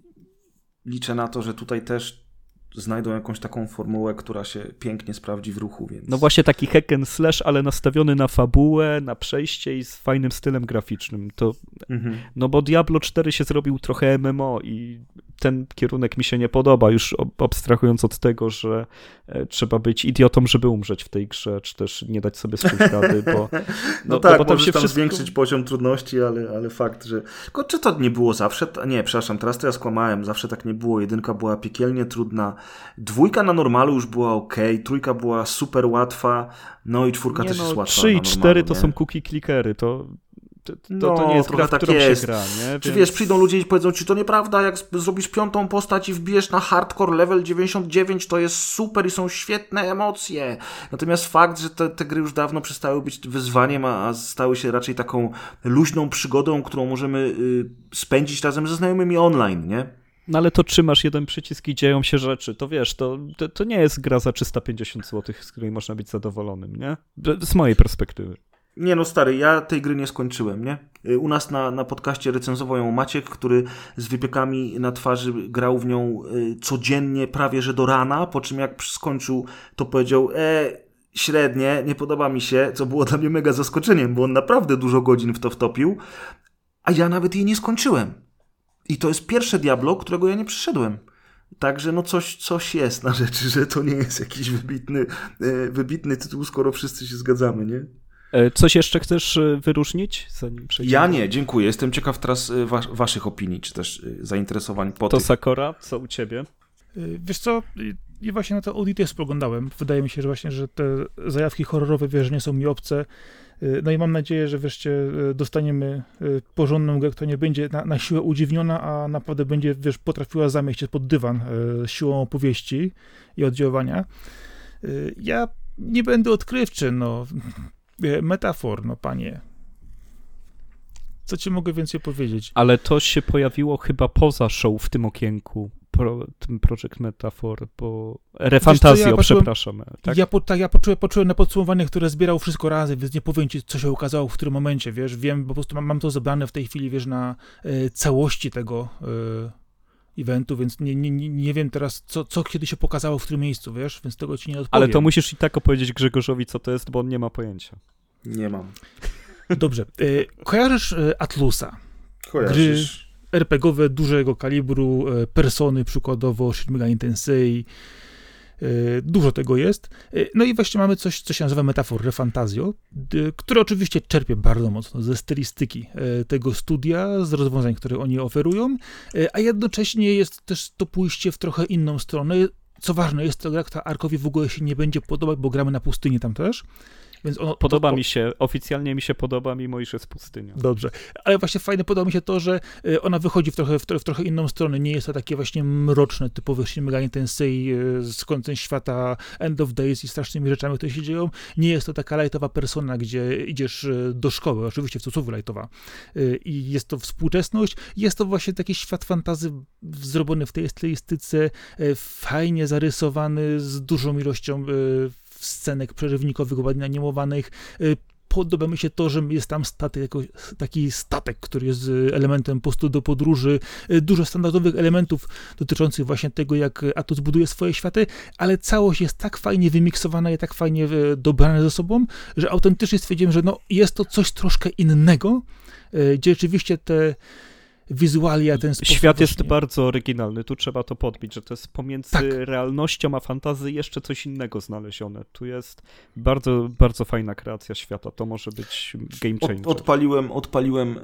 liczę na to, że tutaj też znajdą jakąś taką formułę, która się pięknie sprawdzi w ruchu. Więc... No właśnie taki hack and slash, ale nastawiony na fabułę, na przejście i z fajnym stylem graficznym. To, mhm. No bo Diablo 4 się zrobił trochę MMO i ten kierunek mi się nie podoba, już abstrahując od tego, że e, trzeba być idiotą, żeby umrzeć w tej grze, czy też nie dać sobie z czymś rady, bo... <laughs> No, no tak, bo tam możesz tam wszystko... zwiększyć poziom trudności, ale, ale fakt, że... Tylko czy to nie było zawsze? Nie, przepraszam, teraz to ja skłamałem, zawsze tak nie było. Jedynka była piekielnie trudna, dwójka na normalu już była ok, trójka była super łatwa, no i czwórka nie też no, jest łatwa 3 i 4 to są cookie clickery, to to, to, to, nie jest gra, tak jest. gra, nie? Czy Więc... wiesz, przyjdą ludzie i powiedzą ci, to nieprawda, jak zrobisz piątą postać i wbijesz na hardcore level 99, to jest super i są świetne emocje. Natomiast fakt, że te, te gry już dawno przestały być wyzwaniem, a, a stały się raczej taką luźną przygodą, którą możemy y, spędzić razem ze znajomymi online, nie? No ale to trzymasz jeden przycisk i dzieją się rzeczy, to wiesz, to, to, to nie jest gra za 350 zł, z której można być zadowolonym, nie? Z mojej perspektywy. Nie no stary, ja tej gry nie skończyłem, nie? Y, u nas na, na podcaście recenzował ją Maciek, który z wypiekami na twarzy grał w nią y, codziennie, prawie że do rana, po czym jak skończył, to powiedział, e, średnie, nie podoba mi się, co było dla mnie mega zaskoczeniem, bo on naprawdę dużo godzin w to wtopił, a ja nawet jej nie skończyłem. I to jest pierwsze Diablo, którego ja nie przyszedłem. Także no coś, coś jest na rzeczy, że to nie jest jakiś wybitny, y, wybitny tytuł, skoro wszyscy się zgadzamy, nie? E, coś jeszcze chcesz e, wyróżnić, zanim przejdziemy? Ja nie, dziękuję. Jestem ciekaw teraz e, was, waszych opinii, czy też zainteresowań po To tych. Sakora, co u ciebie? Wiesz co, i właśnie na to Audit spoglądałem. Wydaje mi się, że właśnie, że te zajawki horrorowe, wiesz, nie są mi obce. No i mam nadzieję, że wreszcie dostaniemy porządną grę, która nie będzie na, na siłę udziwniona, a naprawdę będzie, wiesz, potrafiła zamieść się pod dywan siłą opowieści i oddziaływania. Ja nie będę odkrywczy, no. E, metafor, no panie. Co ci mogę więcej powiedzieć? Ale to się pojawiło chyba poza show w tym okienku. Pro, tym Project Metafor, bo refantazjo, ja przepraszam. Tak? Ja, po, tak, ja poczułem, poczułem na podsumowanie, które zbierał wszystko razy, więc nie powiem ci, co się ukazało w którym momencie, wiesz, wiem, po prostu mam, mam to zebrane w tej chwili, wiesz, na y, całości tego y, eventu, więc nie, nie, nie wiem teraz, co, co kiedy się pokazało w którym miejscu, wiesz, więc tego ci nie odpowiem. Ale to musisz i tak opowiedzieć Grzegorzowi, co to jest, bo on nie ma pojęcia. Nie mam. Dobrze. Y, kojarzysz Atlusa? Kojarzysz. Gry RPGowe dużego kalibru, persony przykładowo, Shin Megami Tensei, Dużo tego jest. No i właśnie mamy coś, co się nazywa metafor Refantazio, które oczywiście czerpie bardzo mocno ze stylistyki tego studia, z rozwiązań, które oni oferują, a jednocześnie jest też to pójście w trochę inną stronę. Co ważne, jest to gra, która Arkowi w ogóle się nie będzie podobać, bo gramy na pustyni tam też. Więc ono, podoba to, mi się, oficjalnie mi się podoba, mimo iż jest pustynia. Dobrze, ale właśnie fajne podoba mi się to, że y, ona wychodzi w trochę, w, w trochę inną stronę. Nie jest to takie właśnie mroczne, typowe Megami Tensei y, z końcem świata, End of Days i strasznymi rzeczami, które się dzieją. Nie jest to taka lightowa persona, gdzie idziesz y, do szkoły, oczywiście w cudzysłowie lightowa. I jest to współczesność. Jest to właśnie taki świat fantazy zrobiony w tej stylistyce, fajnie zarysowany, z dużą ilością scenek przerywnikowych, ładnie animowanych. Y, podoba mi się to, że jest tam statek, taki statek, który jest y, elementem postu do podróży, y, dużo standardowych elementów dotyczących właśnie tego, jak Atus buduje swoje światy, ale całość jest tak fajnie wymiksowana i tak fajnie dobrana ze sobą, że autentycznie stwierdziłem, że no, jest to coś troszkę innego, gdzie rzeczywiście te wizualia ten sposób. Świat jest bardzo oryginalny, tu trzeba to podbić, że to jest pomiędzy tak. realnością a fantazją jeszcze coś innego znalezione. Tu jest bardzo, bardzo fajna kreacja świata, to może być game changer. Od, odpaliłem, odpaliłem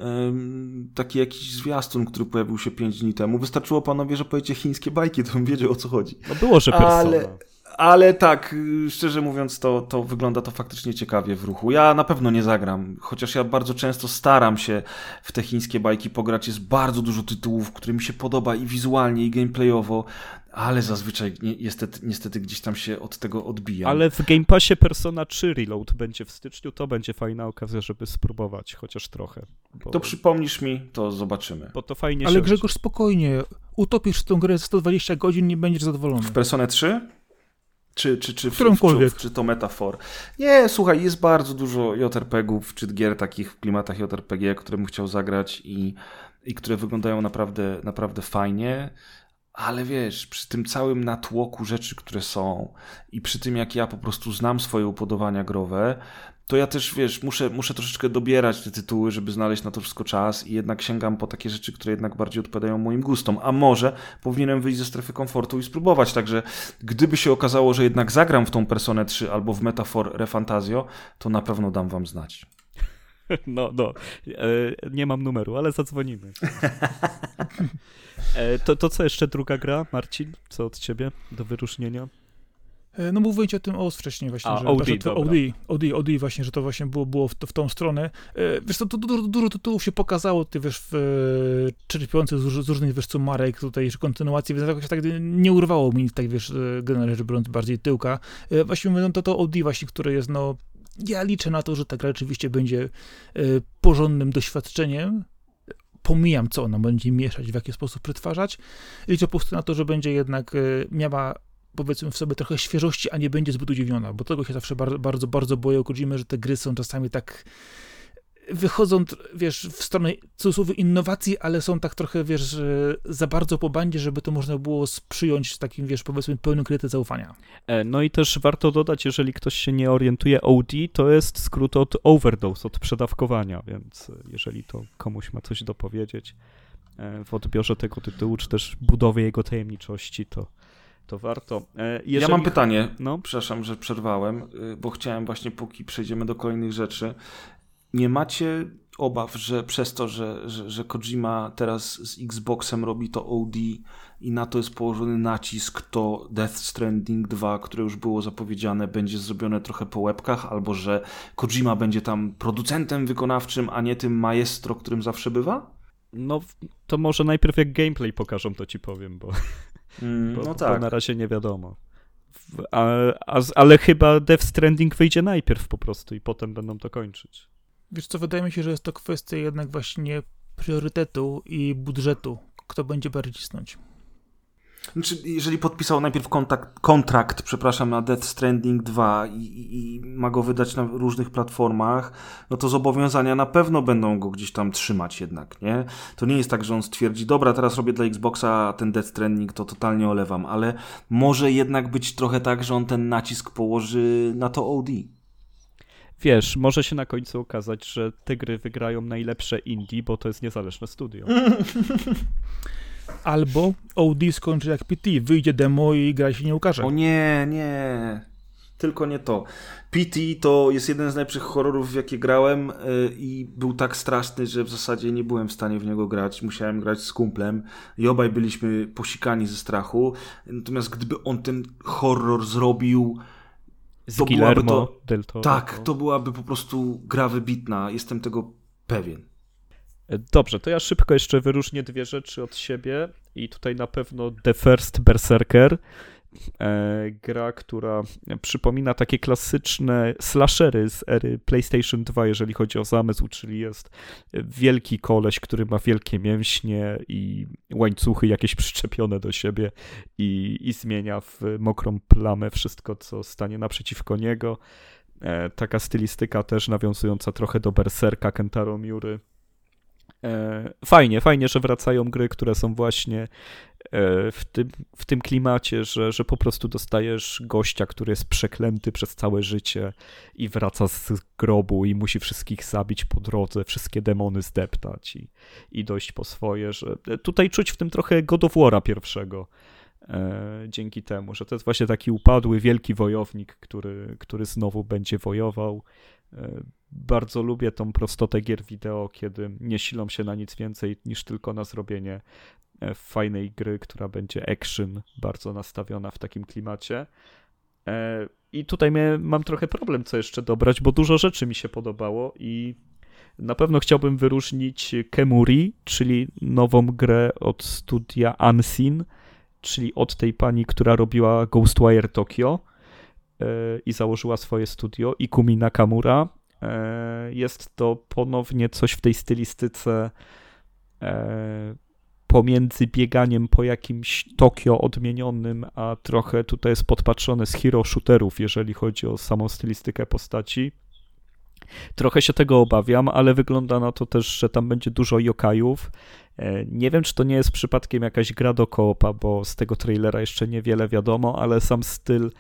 taki jakiś zwiastun, który pojawił się 5 dni temu. Wystarczyło panowie, że powiecie chińskie bajki, to bym wiedział o co chodzi. No było, że persona. Ale... Ale tak, szczerze mówiąc, to, to wygląda to faktycznie ciekawie w ruchu. Ja na pewno nie zagram, chociaż ja bardzo często staram się w te chińskie bajki pograć. Jest bardzo dużo tytułów, które mi się podoba i wizualnie, i gameplayowo, ale zazwyczaj niestety, niestety gdzieś tam się od tego odbija. Ale w Game Passie Persona 3 Reload będzie w styczniu, to będzie fajna okazja, żeby spróbować chociaż trochę. Bo... To przypomnisz mi, to zobaczymy. Bo to fajnie Ale Grzegorz, spokojnie, utopisz tę grę za 120 godzin, nie będziesz zadowolony. W Personę 3? Czy, czy, czy, Którąkolwiek. Czy, czy to metafor. Nie, słuchaj, jest bardzo dużo JRPG-ów, czy gier takich w klimatach JRPG, które bym chciał zagrać i, i które wyglądają naprawdę, naprawdę fajnie. Ale wiesz, przy tym całym natłoku rzeczy, które są i przy tym, jak ja po prostu znam swoje upodobania growe, to ja też, wiesz, muszę, muszę troszeczkę dobierać te tytuły, żeby znaleźć na to wszystko czas i jednak sięgam po takie rzeczy, które jednak bardziej odpowiadają moim gustom. A może powinienem wyjść ze strefy komfortu i spróbować. Także gdyby się okazało, że jednak zagram w tą Personę 3 albo w Metafor Refantazio, to na pewno dam wam znać. <laughs> No, no. E, nie mam numeru, ale zadzwonimy. <laughs> E, to, to co jeszcze druga gra, Marcin? Co od ciebie do wyróżnienia? E, no mówiłeś o tym OS wcześniej właśnie, A, że, OD, że to. OD, OD, OD właśnie, że to właśnie było, było w, w tą stronę. E, Wiesz co, dużo, dużo tytułów się pokazało, ty wiesz, w, e, czerpiących z, z różnych, wiesz, co marek tutaj, czy kontynuacji, więc jakoś tak nie urwało mi, tak wiesz, generalnie rzecz biorąc, bardziej tyłka. Właśnie mówię, no to to OD właśnie, które jest, no, ja liczę na to, że ta gra rzeczywiście będzie porządnym doświadczeniem. Pomijam, co ona będzie mieszać, w jaki sposób przetwarzać. Liczę po prostu na to, że będzie jednak miała powiedzmy w sobie trochę świeżości, a nie będzie zbyt udziwniona, bo tego się zawsze bardzo, bardzo, bardzo boję Kojimy, że te gry są czasami tak wychodzą, wiesz, w stronę cudzysłowie innowacji, ale są tak trochę, wiesz, za bardzo po bandzie, żeby to można było sprzyjąć takim, wiesz, powiedzmy pełnym kredytem zaufania. E, No i też warto dodać, jeżeli ktoś się nie orientuje, OD to jest skrót od overdose, od przedawkowania, więc e, jeżeli to komuś ma coś do powiedzieć e, w odbiorze tego tytułu, czy też budowie jego tajemniczości, to, to warto. E, Jeżeli... Ja mam pytanie, No, przepraszam, że przerwałem, y, bo chciałem właśnie, póki przejdziemy do kolejnych rzeczy, nie macie obaw, że przez to, że, że, że Kojima teraz z Xboxem robi to OD i na to jest położony nacisk, to Death Stranding 2, które już było zapowiedziane, będzie zrobione trochę po łebkach, albo że Kojima będzie tam producentem wykonawczym, a nie tym maestro, którym zawsze bywa? no to może najpierw jak gameplay pokażą, to ci powiem, bo, Mm, bo, no bo tak. na razie nie wiadomo. W- A, a, ale chyba Death Stranding wyjdzie najpierw po prostu i potem będą to kończyć. Wiesz co, wydaje mi się, że jest to kwestia jednak właśnie priorytetu i budżetu, kto będzie bardziej cisnąć. Znaczy, jeżeli podpisał najpierw kontakt, kontrakt, przepraszam, na Death Stranding 2 i, i, i ma go wydać na różnych platformach, no to zobowiązania na pewno będą go gdzieś tam trzymać jednak, nie? To nie jest tak, że on stwierdzi, dobra, teraz robię dla Xboxa ten Death Stranding, to totalnie olewam, ale może jednak być trochę tak, że on ten nacisk położy na to OD. Wiesz, może się na końcu okazać, że te gry wygrają najlepsze indie, bo to jest niezależne studio. <laughs> Albo OD skończy jak PT, wyjdzie demo i gra się nie ukaże. O nie, nie. Tylko nie to. PT to jest jeden z najlepszych horrorów, w jakie grałem yy, i był tak straszny, że w zasadzie nie byłem w stanie w niego grać. Musiałem grać z kumplem i obaj byliśmy posikani ze strachu. Natomiast gdyby on ten horror zrobił, Z To byłaby to- del Toro. tak, to byłaby po prostu gra wybitna. Jestem tego pewien. E, Dobrze, to ja szybko jeszcze wyróżnię dwie rzeczy od siebie i tutaj na pewno The First Berserker, e, gra, która przypomina takie klasyczne slashery z ery PlayStation 2, jeżeli chodzi o zamysł, czyli jest wielki koleś, który ma wielkie mięśnie i łańcuchy jakieś przyczepione do siebie i, i zmienia w mokrą plamę wszystko, co stanie naprzeciwko niego. E, taka stylistyka też nawiązująca trochę do Berserka Kentaro Miury. E, Fajnie, fajnie, że wracają gry, które są właśnie e, w tym, w tym klimacie, że, że po prostu dostajesz gościa, który jest przeklęty przez całe życie i wraca z grobu i musi wszystkich zabić po drodze, wszystkie demony zdeptać i, i dojść po swoje, że tutaj czuć w tym trochę God of War'a pierwszego. E, dzięki temu, że to jest właśnie taki upadły, wielki wojownik, który, który znowu będzie wojował. Bardzo lubię tą prostotę gier wideo, kiedy nie silą się na nic więcej niż tylko na zrobienie e, fajnej gry, która będzie action, bardzo nastawiona w takim klimacie. E, I tutaj mam trochę problem, co jeszcze dobrać, bo dużo rzeczy mi się podobało i na pewno chciałbym wyróżnić Kemuri, czyli nową grę od studia Unseen, czyli od tej pani, która robiła Ghostwire Tokyo i założyła swoje studio, Ikumi Nakamura. E, Jest to ponownie coś w tej stylistyce e, pomiędzy bieganiem po jakimś Tokio odmienionym, a trochę tutaj jest podpatrzone z hero shooterów, jeżeli chodzi o samą stylistykę postaci. Trochę się tego obawiam, ale wygląda na to też, że tam będzie dużo jokajów. E, nie wiem, czy to nie jest przypadkiem jakaś gra do koopa, bo z tego trailera jeszcze niewiele wiadomo, ale sam styl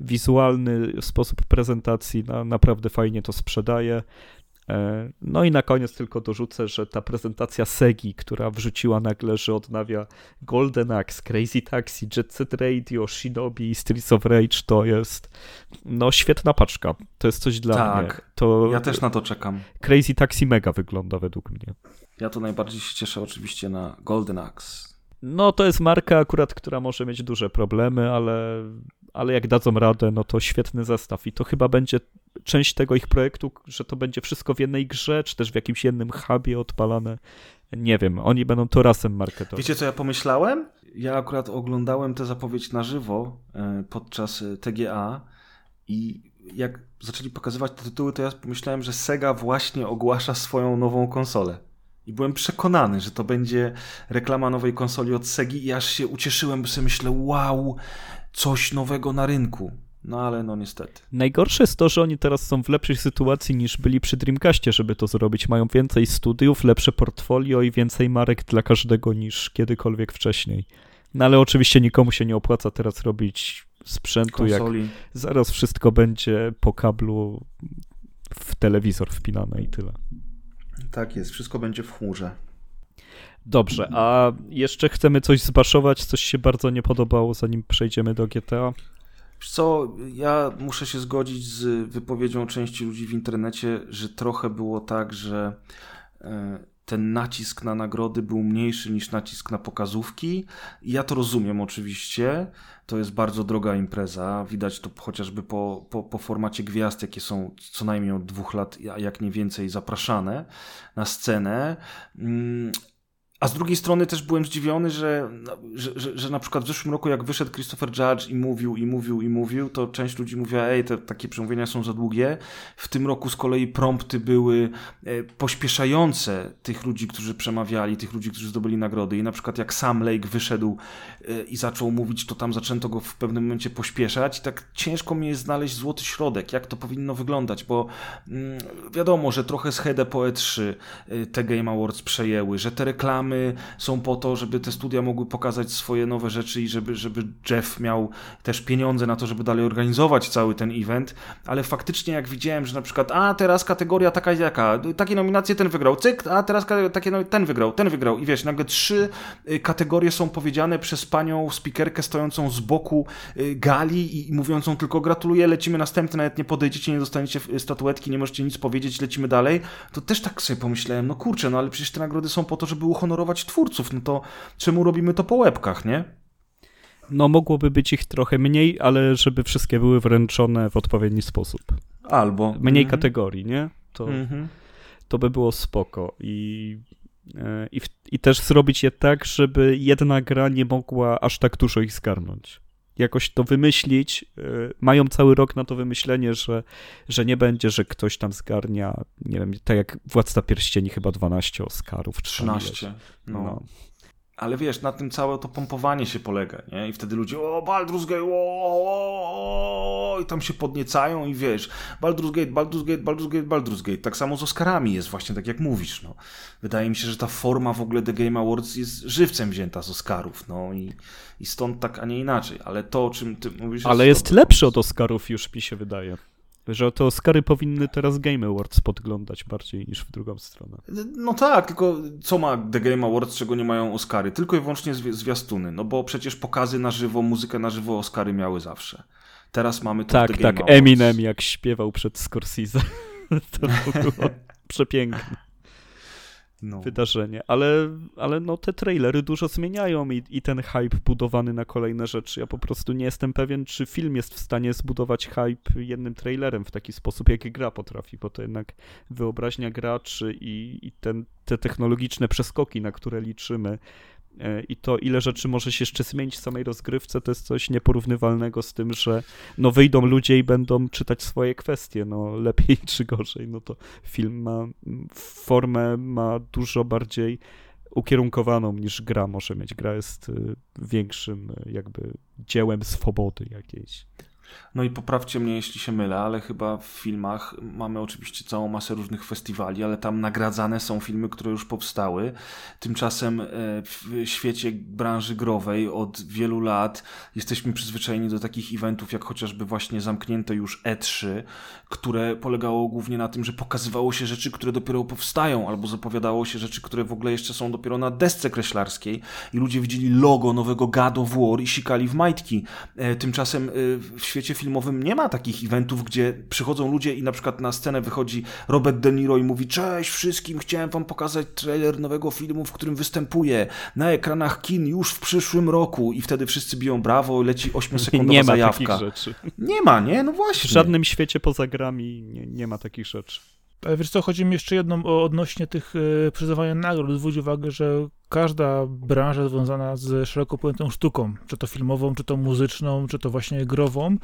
wizualny, sposób prezentacji na, naprawdę fajnie to sprzedaje. E, no i na koniec tylko dorzucę, że ta prezentacja Segi, która wrzuciła nagle, że odnawia Golden Axe, Crazy Taxi, Jet Set Radio, Shinobi i Streets of Rage to jest no świetna paczka. To jest coś dla tak, mnie. To ja też na to czekam. Crazy Taxi mega wygląda według mnie. Ja to najbardziej się cieszę oczywiście na Golden Axe. No to jest marka akurat, która może mieć duże problemy, ale, ale jak dadzą radę, no to świetny zestaw i to chyba będzie część tego ich projektu, że to będzie wszystko w jednej grze, czy też w jakimś jednym hubie odpalane. Nie wiem, oni będą to razem marketować. Wiecie, co ja pomyślałem? Ja akurat oglądałem tę zapowiedź na żywo e, podczas e, TGA i jak zaczęli pokazywać te tytuły, to ja pomyślałem, że Sega właśnie ogłasza swoją nową konsolę. I byłem przekonany, że to będzie reklama nowej konsoli od Segi i aż się ucieszyłem, bo sobie myślę, wow, coś nowego na rynku. No ale no niestety. Najgorsze jest to, że oni teraz są w lepszej sytuacji niż byli przy Dreamcastie, żeby to zrobić. Mają więcej studiów, lepsze portfolio i więcej marek dla każdego niż kiedykolwiek wcześniej. No ale oczywiście nikomu się nie opłaca teraz robić sprzętu, Konsoli. jak zaraz wszystko będzie po kablu w telewizor wpinane i tyle. Tak jest, wszystko będzie w chmurze. Dobrze, a jeszcze chcemy coś zbaszować, coś się bardzo nie podobało, zanim przejdziemy do GTA? Co, ja muszę się zgodzić z wypowiedzią części ludzi w internecie, że trochę było tak, że e, ten nacisk na nagrody był mniejszy niż nacisk na pokazówki. Ja to rozumiem oczywiście. To jest bardzo droga impreza. Widać to chociażby po, po, po formacie gwiazd, jakie są co najmniej od dwóch lat, jak nie więcej, zapraszane na scenę. A z drugiej strony też byłem zdziwiony, że, że, że, że, na przykład w zeszłym roku, jak wyszedł Christopher Judge i mówił, i mówił, i mówił, to część ludzi mówiła, ej, te takie przemówienia są za długie. W tym roku z kolei prompty były e, pośpieszające tych ludzi, którzy przemawiali, tych ludzi, którzy zdobyli nagrody. I na przykład jak Sam Lake wyszedł e, i zaczął mówić, to tam zaczęto go w pewnym momencie pośpieszać. I tak ciężko mi jest znaleźć złoty środek, jak to powinno wyglądać, bo mm, wiadomo, że trochę z Hede Poe3 e, te Game Awards przejęły, że te reklamy reklamy są po to, żeby te studia mogły pokazać swoje nowe rzeczy i żeby, żeby Jeff miał też pieniądze na to, żeby dalej organizować cały ten event, ale faktycznie jak widziałem, że na przykład a teraz kategoria taka jaka, takie nominacje ten wygrał, cyk, a teraz takie, no, ten wygrał, ten wygrał. I wiesz, nagle trzy y, kategorie są powiedziane przez panią speakerkę stojącą z boku y, gali i mówiącą tylko gratuluję, lecimy następny, nawet nie podejdziecie, nie dostaniecie statuetki, nie możecie nic powiedzieć, lecimy dalej, to też tak sobie pomyślałem, no kurczę, no ale przecież te nagrody są po to, żeby uhonorować honorować twórców, no to czemu robimy to po łebkach, nie? No mogłoby być ich trochę mniej, ale żeby wszystkie były wręczone w odpowiedni sposób. Albo. Mniej mhm. kategorii, nie? To, mhm. to by było spoko. I, e, i, I też zrobić je tak, żeby jedna gra nie mogła aż tak dużo ich zgarnąć jakoś to wymyślić. E, mają cały rok na to wymyślenie, że, że nie będzie, że ktoś tam zgarnia, nie wiem, tak jak Władca Pierścieni chyba 12 Oscarów. 13. No. no. Ale wiesz, na tym całe to pompowanie się polega, nie? I wtedy ludzie, o, Baldur's Gate, o, o, o, i tam się podniecają i wiesz, Baldur's Gate, Baldur's Gate, Baldur's Gate, Baldur's Gate. Tak samo z Oscarami jest właśnie tak, jak mówisz, no. Wydaje mi się, że ta forma w ogóle The Game Awards jest żywcem wzięta z Oscarów, no i, i stąd tak, a nie inaczej. Ale to, o czym ty mówisz... Ale jest, jest lepszy od Oscarów już, mi się wydaje. Że te Oscary powinny teraz Game Awards podglądać bardziej niż w drugą stronę. No tak, tylko co ma The Game Awards, czego nie mają Oscary? Tylko i wyłącznie zwiastuny, no bo przecież pokazy na żywo, muzykę na żywo Oscary miały zawsze. Teraz mamy to Tak, tak, Awards. Eminem jak śpiewał przed Scorsese. <laughs> to było <laughs> przepiękne no. wydarzenie, ale, ale no te trailery dużo zmieniają i, i ten hype budowany na kolejne rzeczy. Ja po prostu nie jestem pewien, czy film jest w stanie zbudować hype jednym trailerem w taki sposób, jak gra potrafi, bo to jednak wyobraźnia graczy i, i ten, te technologiczne przeskoki, na które liczymy, i to, ile rzeczy może się jeszcze zmienić w samej rozgrywce, to jest coś nieporównywalnego z tym, że no wyjdą ludzie i będą czytać swoje kwestie, no lepiej <laughs> czy gorzej, no to film ma formę, ma dużo bardziej ukierunkowaną niż gra może mieć. Gra jest y, większym y, jakby dziełem swobody jakiejś. No i poprawcie mnie, jeśli się mylę, ale chyba w filmach mamy oczywiście całą masę różnych festiwali, ale tam nagradzane są filmy, które już powstały. Tymczasem e, w świecie branży growej od wielu lat jesteśmy przyzwyczajeni do takich eventów, jak chociażby właśnie zamknięte już E3, które polegało głównie na tym, że pokazywało się rzeczy, które dopiero powstają, albo zapowiadało się rzeczy, które w ogóle jeszcze są dopiero na desce kreślarskiej i ludzie widzieli logo nowego God of War i sikali w majtki. E, tymczasem e, w świecie filmowym nie ma takich eventów, gdzie przychodzą ludzie i na przykład na scenę wychodzi Robert De Niro i mówi cześć wszystkim, chciałem wam pokazać trailer nowego filmu, w którym występuję na ekranach kin już w przyszłym roku i wtedy wszyscy biją brawo, leci 8-sekundowa <laughs> nie ma zajawka. takich rzeczy. Nie ma, nie? No W właśnie. żadnym świecie poza grami nie, nie ma takich rzeczy. Ale wiesz co, chodzi mi jeszcze jedną o odnośnie tych e, przyznawania nagród. Zwróć uwagę, że każda branża związana z szeroko pojętą sztuką, czy to filmową, czy to muzyczną, czy to właśnie grową,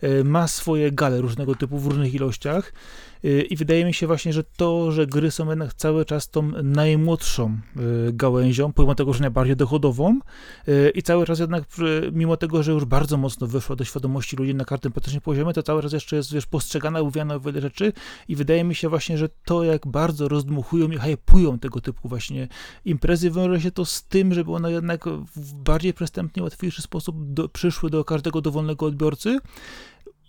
e, ma swoje gale różnego typu w różnych ilościach. E, I wydaje mi się właśnie, że to, że gry są jednak cały czas tą najmłodszą e, gałęzią, pomimo tego, że najbardziej dochodową, e, i cały czas jednak, mimo tego, że już bardzo mocno wyszła do świadomości ludzi na każdym praktycznym poziomie, to cały czas jeszcze jest, wiesz, postrzegana, mówiana o wiele rzeczy i wydaje mi się właśnie, że to, jak bardzo rozdmuchują i hypują tego typu właśnie imprezy, wiąże się to z tym, żeby one jednak w bardziej przystępny, łatwiejszy sposób do, przyszły do każdego dowolnego odbiorcy.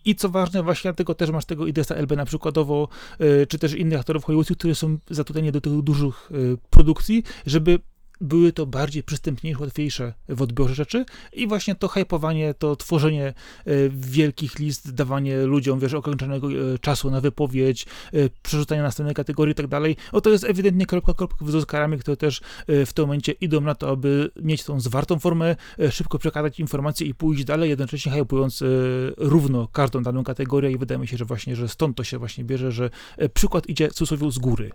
I co ważne, właśnie dlatego też masz tego Idesa Elbena przykładowo, y, czy też innych aktorów hollywoodzkich, którzy są zatrudnieni do tych dużych y, produkcji, żeby były to bardziej przystępniejsze, łatwiejsze w odbiorze rzeczy i właśnie to hypowanie, to tworzenie e, wielkich list, dawanie ludziom, wiesz, okończonego e, czasu na wypowiedź, e, przerzucanie na następne kategorie i tak dalej, o to jest ewidentnie kropka kropka z Oscarami, które też w tym momencie idą na to, aby mieć tą zwartą formę, szybko przekazać informacje i pójść dalej, jednocześnie hypując równo każdą daną kategorię i wydaje mi się, że właśnie, że stąd to się właśnie bierze, że przykład idzie cudzysłowie z góry.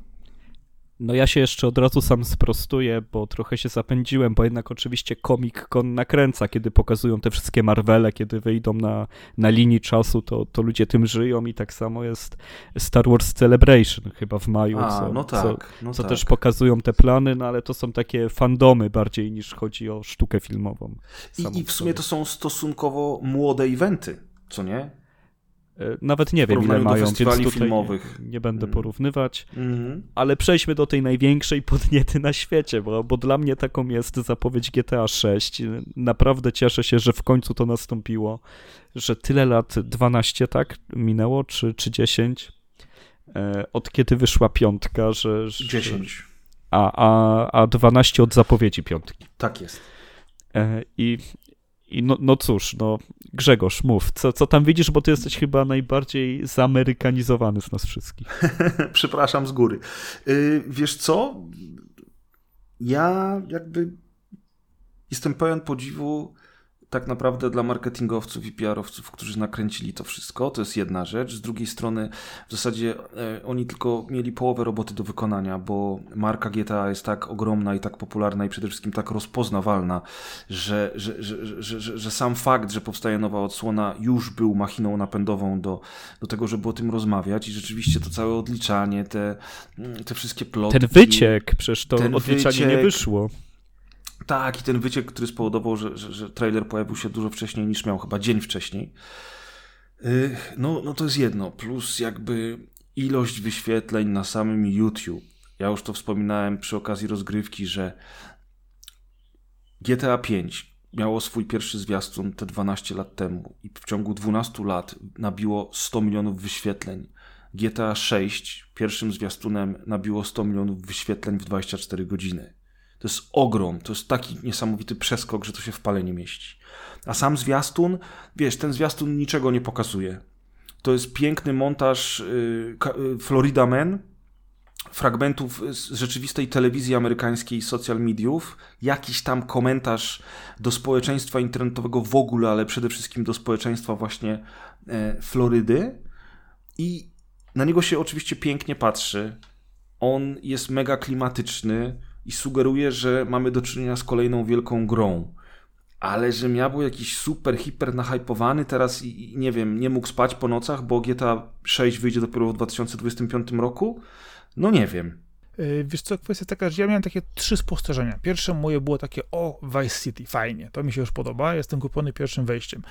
No ja się jeszcze od razu sam sprostuję, bo trochę się zapędziłem, bo jednak oczywiście Comic Con nakręca, kiedy pokazują te wszystkie Marvele, kiedy wyjdą na, na linii czasu, to, to ludzie tym żyją i tak samo jest Star Wars Celebration chyba w maju, A, co, no co, tak, no co tak. też pokazują te plany, no ale to są takie fandomy bardziej niż chodzi o sztukę filmową. I, I w sumie to są stosunkowo młode eventy, co nie? E, Nawet nie wiem ile mają, więc tutaj filmowych. nie będę Mm. porównywać. Mhm. Ale przejdźmy do tej największej podniety na świecie, bo, bo dla mnie taką jest zapowiedź GTA 6. Naprawdę cieszę się, że w końcu to nastąpiło, że tyle lat, 12 tak minęło, czy, czy 10, e, od kiedy wyszła piątka, że... że 10. A, a, a 12 od zapowiedzi piątki. Tak jest. E, I, i no, no cóż, no Grzegorz, mów, co, co tam widzisz, bo ty jesteś chyba najbardziej zamerykanizowany z nas wszystkich. <laughs> Przepraszam z góry. Yy, wiesz co? Ja jakby jestem pełen podziwu tak naprawdę dla marketingowców i PR-owców, którzy nakręcili to wszystko. To jest jedna rzecz. Z drugiej strony w zasadzie e, oni tylko mieli połowę roboty do wykonania, bo marka GTA jest tak ogromna i tak popularna i przede wszystkim tak rozpoznawalna, że, że, że, że, że, że, sam fakt, że powstaje nowa odsłona już był machiną napędową do, do tego, żeby o tym rozmawiać i rzeczywiście to całe odliczanie, te, te wszystkie plotki. Ten wyciek, przecież to odliczanie nie wyciek. wyszło. Tak, i ten wyciek, który spowodował, że, że, że trailer pojawił się dużo wcześniej niż miał, chyba dzień wcześniej. No, no to jest jedno, plus jakby ilość wyświetleń na samym YouTube. Ja już to wspominałem przy okazji rozgrywki, że GTA 5 miało swój pierwszy zwiastun te 12 lat temu i w ciągu 12 lat nabiło 100 milionów wyświetleń. GTA 6 pierwszym zwiastunem nabiło 100 milionów wyświetleń w 24 godziny. To jest ogrom, to jest taki niesamowity przeskok, że to się w pale nie mieści. A sam zwiastun, wiesz, ten zwiastun niczego nie pokazuje. To jest piękny montaż y, y, Florida Man, fragmentów z rzeczywistej telewizji amerykańskiej, social mediów, jakiś tam komentarz do społeczeństwa internetowego w ogóle, ale przede wszystkim do społeczeństwa właśnie e, Florydy. I na niego się oczywiście pięknie patrzy. On jest mega klimatyczny i sugeruje, że mamy do czynienia z kolejną wielką grą. Ale żebym ja był jakiś super, hiper nahypowany teraz i, i nie wiem, nie mógł spać po nocach, bo GTA 6 wyjdzie dopiero w 2025 roku? No nie wiem. Yy, Wiesz co, kwestia taka, że ja miałem takie trzy spostrzeżenia. Pierwsze moje było takie, o, Vice City, fajnie, to mi się już podoba, jestem kupiony pierwszym wejściem.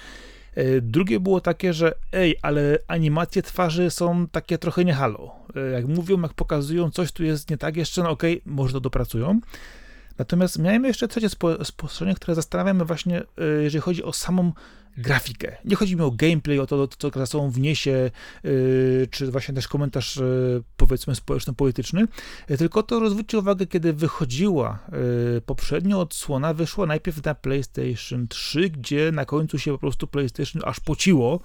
E, drugie było takie, że ej, ale animacje twarzy są takie trochę nie halo. E, jak mówią, jak pokazują, coś tu jest nie tak jeszcze, no okej, okay, może to dopracują. Natomiast miałem jeszcze trzecie spostrzeżenie, które zastanawia mnie właśnie, e, jeżeli chodzi o samą grafikę. Nie chodzi mi o gameplay, o to, co za sobą wniesie, yy, czy właśnie też komentarz, yy, powiedzmy, społeczno-polityczny, tylko to rozwójcie uwagę, kiedy wychodziła yy, poprzednia odsłona, wyszła najpierw na PlayStation 3, gdzie na końcu się po prostu PlayStation aż pociło,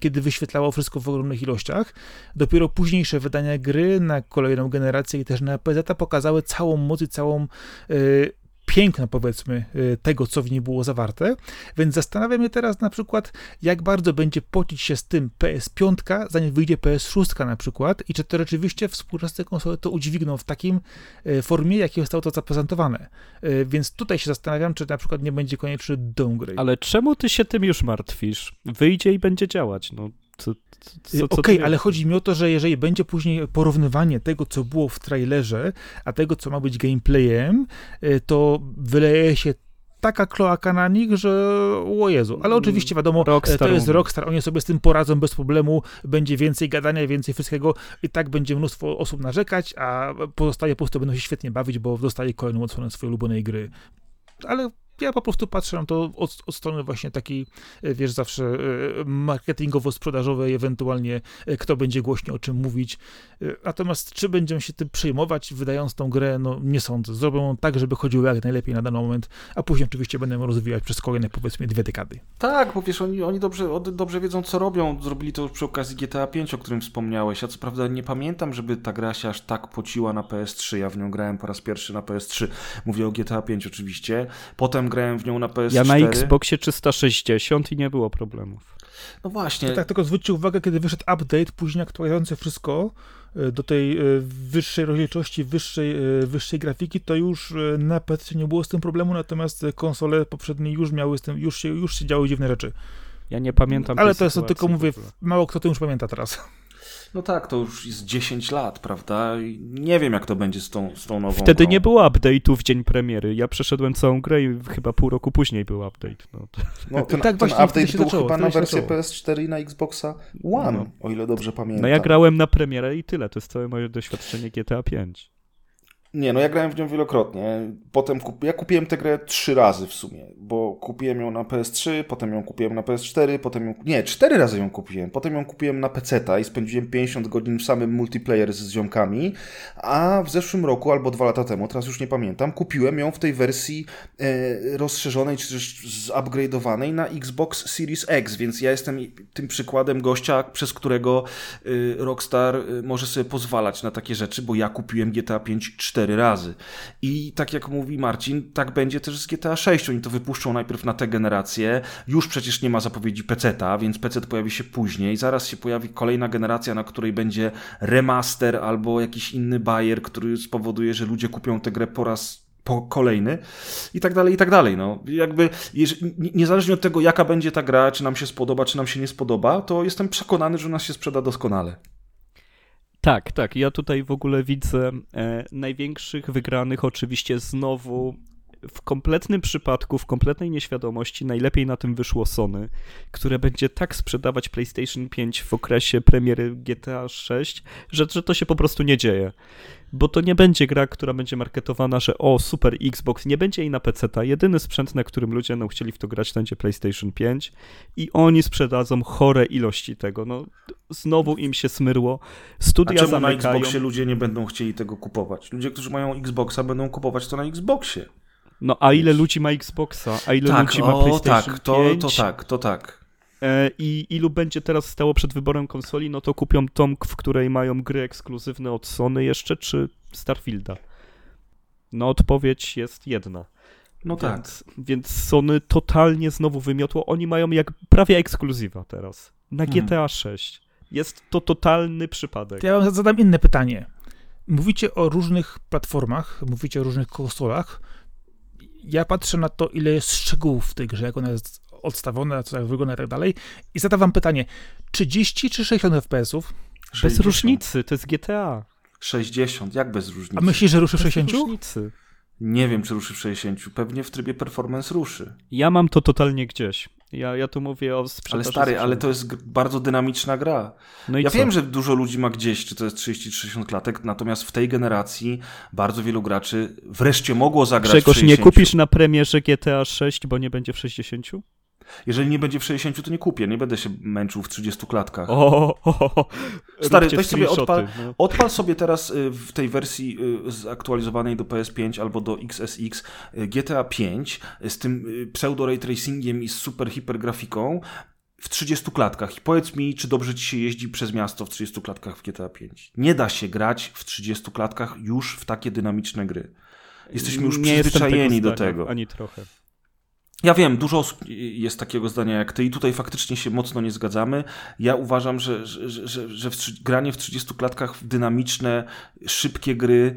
kiedy wyświetlało wszystko w ogromnych ilościach. Dopiero późniejsze wydania gry na kolejną generację i też na PZ pokazały całą moc i całą piękno, powiedzmy, y, tego, co w niej było zawarte. Więc zastanawiam się teraz na przykład, jak bardzo będzie pocić się z tym PS5, zanim wyjdzie PS6 na przykład, i czy to rzeczywiście współczesne konsole to udźwigną w takim y, formie, jakiej zostało to zaprezentowane. Y, więc tutaj się zastanawiam, czy na przykład nie będzie konieczny downgrade. Ale czemu ty się tym już martwisz? Wyjdzie i będzie działać. No, co, Okej, okay, ale chodzi mi o to, że jeżeli będzie później porównywanie tego, co było w trailerze, a tego, co ma być gameplayem, y, to wyleje się taka kloaka na nich, że o Jezu. Ale mm, oczywiście wiadomo, Rockstar to jest Rockstar, oni sobie z tym poradzą bez problemu, będzie więcej gadania, więcej wszystkiego i tak będzie mnóstwo osób narzekać, a pozostaje po prostu będą się świetnie bawić, bo dostaje kolejną odsłonę swojej ulubionej gry. Ale ja po prostu patrzę na to od, od strony właśnie takiej, e, wiesz, zawsze e, marketingowo-sprzedażowej, ewentualnie e, kto będzie głośno o czym mówić. Natomiast czy będziemy się tym przejmować, wydając tą grę, no nie sądzę. Zrobią tak, żeby chodziło jak najlepiej na dany moment, a później oczywiście będę ją rozwijać przez kolejne, powiedzmy, dwie dekady. Tak, bo wiesz, oni, oni dobrze, dobrze wiedzą, co robią. Zrobili to już przy okazji GTA 5, o którym wspomniałeś. Ja co prawda nie pamiętam, żeby ta gra się aż tak pociła na PS3. Ja w nią grałem po raz pierwszy na PS3. Mówię o GTA 5 oczywiście. Potem grałem w nią na PS4. Ja na Xboxie 360 i nie było problemów. No właśnie. To tak, tylko zwróćcie uwagę, kiedy wyszedł update, później aktualizujący wszystko e, do tej e, wyższej rozdzielczości, wyższej, e, wyższej grafiki, to już na PC nie było z tym problemu, natomiast konsole poprzednie już miały z tym, już się, już się działy dziwne rzeczy. Ja nie pamiętam. Ale to jest tylko, mówię, mało kto to już pamięta teraz. No tak, to już jest 10 lat, prawda? I nie wiem, jak to będzie z tą, z tą nową Wtedy grą. nie było update'u w dzień premiery. Ja przeszedłem całą grę i chyba pół roku później był update. No, no <laughs> ten, tak ten update był zaczęło, chyba na wersję PS4 i na Xboxa One, no. o ile dobrze pamiętam. No ja grałem na premierę i tyle. To jest całe moje doświadczenie GTA 5. Nie, no ja grałem w nią wielokrotnie. Potem kup... ja kupiłem tę grę trzy razy w sumie, bo kupiłem ją na PS3, potem ją kupiłem na PS4, potem ją... Nie, cztery razy ją kupiłem. Potem ją kupiłem na PC i spędziłem 50 godzin w samym multiplayer z ziomkami, a w zeszłym roku, albo dwa lata temu, teraz już nie pamiętam, kupiłem ją w tej wersji e, rozszerzonej, czy też zupgrade'owanej na Xbox Series X, więc ja jestem tym przykładem gościa, przez którego e, Rockstar e, może sobie pozwalać na takie rzeczy, bo ja kupiłem GTA 5 4 cztery razy. I tak jak mówi Marcin, tak będzie też z GTA 6. Oni to wypuszczą najpierw na tę generację. Już przecież nie ma zapowiedzi PC-ta, więc PC pojawi się później. Zaraz się pojawi kolejna generacja, na której będzie remaster albo jakiś inny bajer, który spowoduje, że ludzie kupią tę grę po raz po kolejny i tak dalej, i tak dalej. No, jakby, niezależnie od tego, jaka będzie ta gra, czy nam się spodoba, czy nam się nie spodoba, to jestem przekonany, że nas się sprzeda doskonale. Tak, tak. Ja tutaj w ogóle widzę e, największych wygranych oczywiście znowu w kompletnym przypadku, w kompletnej nieświadomości najlepiej na tym wyszło Sony, które będzie tak sprzedawać PlayStation 5 w okresie premiery GTA 6, że, że to się po prostu nie dzieje bo to nie będzie gra, która będzie marketowana, że o, super Xbox, nie będzie jej na PC. -ta. Jedyny sprzęt, na którym ludzie będą chcieli w to grać, to będzie PlayStation 5 i oni sprzedadzą chore ilości tego. No, znowu im się smyrło. Studia A czemu zamykają. na Xboxie ludzie nie będą chcieli tego kupować? Ludzie, którzy mają Xboxa, będą kupować to na Xboxie. No, a ile ludzi ma Xboxa? A ile tak, ludzi ma PlayStation tak, to, 5? To tak, to tak. E, i ilu będzie teraz stało przed wyborem konsoli, no to kupią tą, w której mają gry ekskluzywne od Sony jeszcze, czy Starfielda? No odpowiedź jest jedna. No więc, tak. Więc Sony totalnie znowu wymiotło. Oni mają jak prawie ekskluzywa teraz. Na hmm. GTA 6. Jest to totalny przypadek. Ja wam zadam inne pytanie. Mówicie o różnych platformach, mówicie o różnych konsolach. Ja patrzę na to, ile jest szczegółów w tej grze, jak ona jest odstawione, co tak wygląda i tak dalej. I zadam wam pytanie, 30 czy 60 FPS-ów? Bez różnicy, to jest GTA. 60, jak bez różnicy? A myślisz, że ruszy w 60? Bez różnicy. Nie wiem, czy ruszy w 60. Pewnie w trybie performance ruszy. Ja mam to totalnie gdzieś. Ja, ja tu mówię o sprzedaży Ale stary, ale to jest bardzo dynamiczna gra. No ja co? wiem, że dużo ludzi ma gdzieś, czy to jest 30-60 klatek, natomiast w tej generacji bardzo wielu graczy wreszcie mogło zagrać Czegoś w nie 60. kupisz na premierze GTA 6, bo nie będzie w 60? Jeżeli nie będzie w 60, to nie kupię, nie będę się męczył w 30 klatkach. O, o, o. Stary, weź sobie odpal, no. odpal sobie teraz y, w tej wersji y, zaktualizowanej do PS5 albo do XSX GTA 5 z tym y, pseudo ray tracingiem i z super hipergrafiką w 30 klatkach i powiedz mi, czy dobrze ci się jeździ przez miasto w 30 klatkach w GTA 5. Nie da się grać w 30 klatkach już w takie dynamiczne gry. Jesteśmy już nie przyzwyczajeni tego do zdania, tego. Ani trochę. Ja wiem, dużo osób jest takiego zdania jak ty i tutaj faktycznie się mocno nie zgadzamy. Ja uważam, że, że, że, że, w, granie w 30 klatkach w dynamiczne, szybkie gry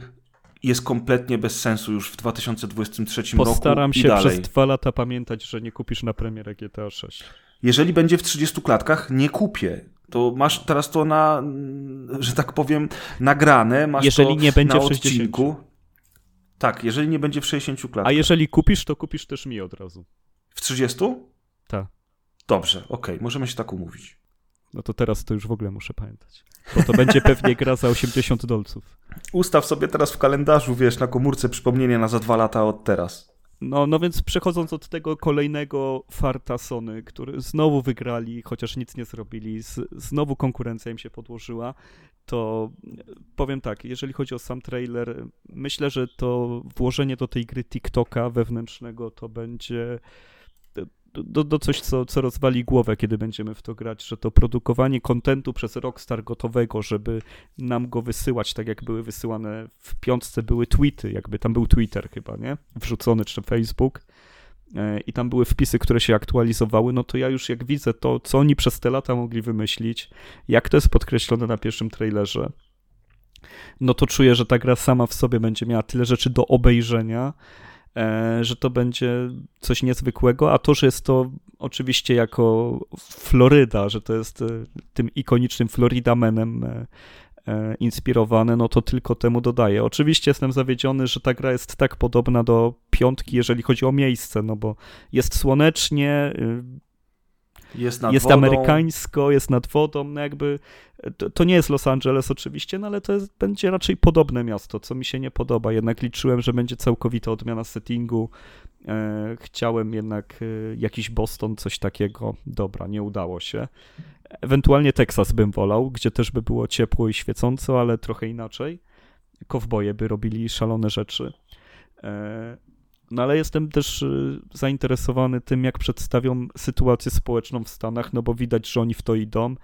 jest kompletnie bez sensu już w 2023 Postaram roku i się dalej. przez dwa lata pamiętać, że nie kupisz na premierę GTA 6. Jeżeli będzie w 30 klatkach, nie kupię. To masz teraz to na, że tak powiem, nagrane, masz Jeżeli to nie będzie na w 60. Tak, jeżeli nie będzie w 60 klatkach. A jeżeli kupisz, to kupisz też mi od razu. W 30? Tak. Dobrze, okej, możemy się tak umówić. No to teraz to już w ogóle muszę pamiętać. Bo to będzie pewnie gra za 80 dolców. Ustaw sobie teraz w kalendarzu, wiesz, na komórce przypomnienie na za dwa lata od teraz. No, no więc przechodząc od tego kolejnego farta Sony, który znowu wygrali, chociaż nic nie zrobili, z, znowu konkurencja im się podłożyła, to powiem tak, jeżeli chodzi o sam trailer, myślę, że to włożenie do tej gry TikToka wewnętrznego to będzie do, do, coś, co, co rozwali głowę, kiedy będziemy w to grać, że to produkowanie kontentu przez Rockstar gotowego, żeby nam go wysyłać, tak jak były wysyłane w piątce, były tweety, jakby tam był Twitter chyba, nie? Wrzucony, czy Facebook. E, I tam były wpisy, które się aktualizowały, no to ja już jak widzę to, co oni przez te lata mogli wymyślić, jak to jest podkreślone na pierwszym trailerze, no to czuję, że ta gra sama w sobie będzie miała tyle rzeczy do obejrzenia, że to będzie coś niezwykłego, a to, że jest to oczywiście jako Floryda, że to jest e, tym ikonicznym Florida Manem e, e, inspirowane, no to tylko temu dodaje. Oczywiście jestem zawiedziony, że ta gra jest tak podobna do piątki, jeżeli chodzi o miejsce, no bo jest słonecznie, y, Jest jest wodą. amerykańsko, jest nad wodą, no jakby to, to nie jest Los Angeles oczywiście, no ale to jest, będzie raczej podobne miasto, co mi się nie podoba. Jednak liczyłem, że będzie całkowita odmiana settingu. E, chciałem jednak e, jakiś Boston, coś takiego. Dobra, nie udało się. Ewentualnie Teksas bym wolał, gdzie też by było ciepło i świecąco, ale trochę inaczej. Kowboje by robili szalone rzeczy. No ale jestem też y, zainteresowany tym, jak przedstawią sytuację społeczną w Stanach, no bo widać, że oni w to idą.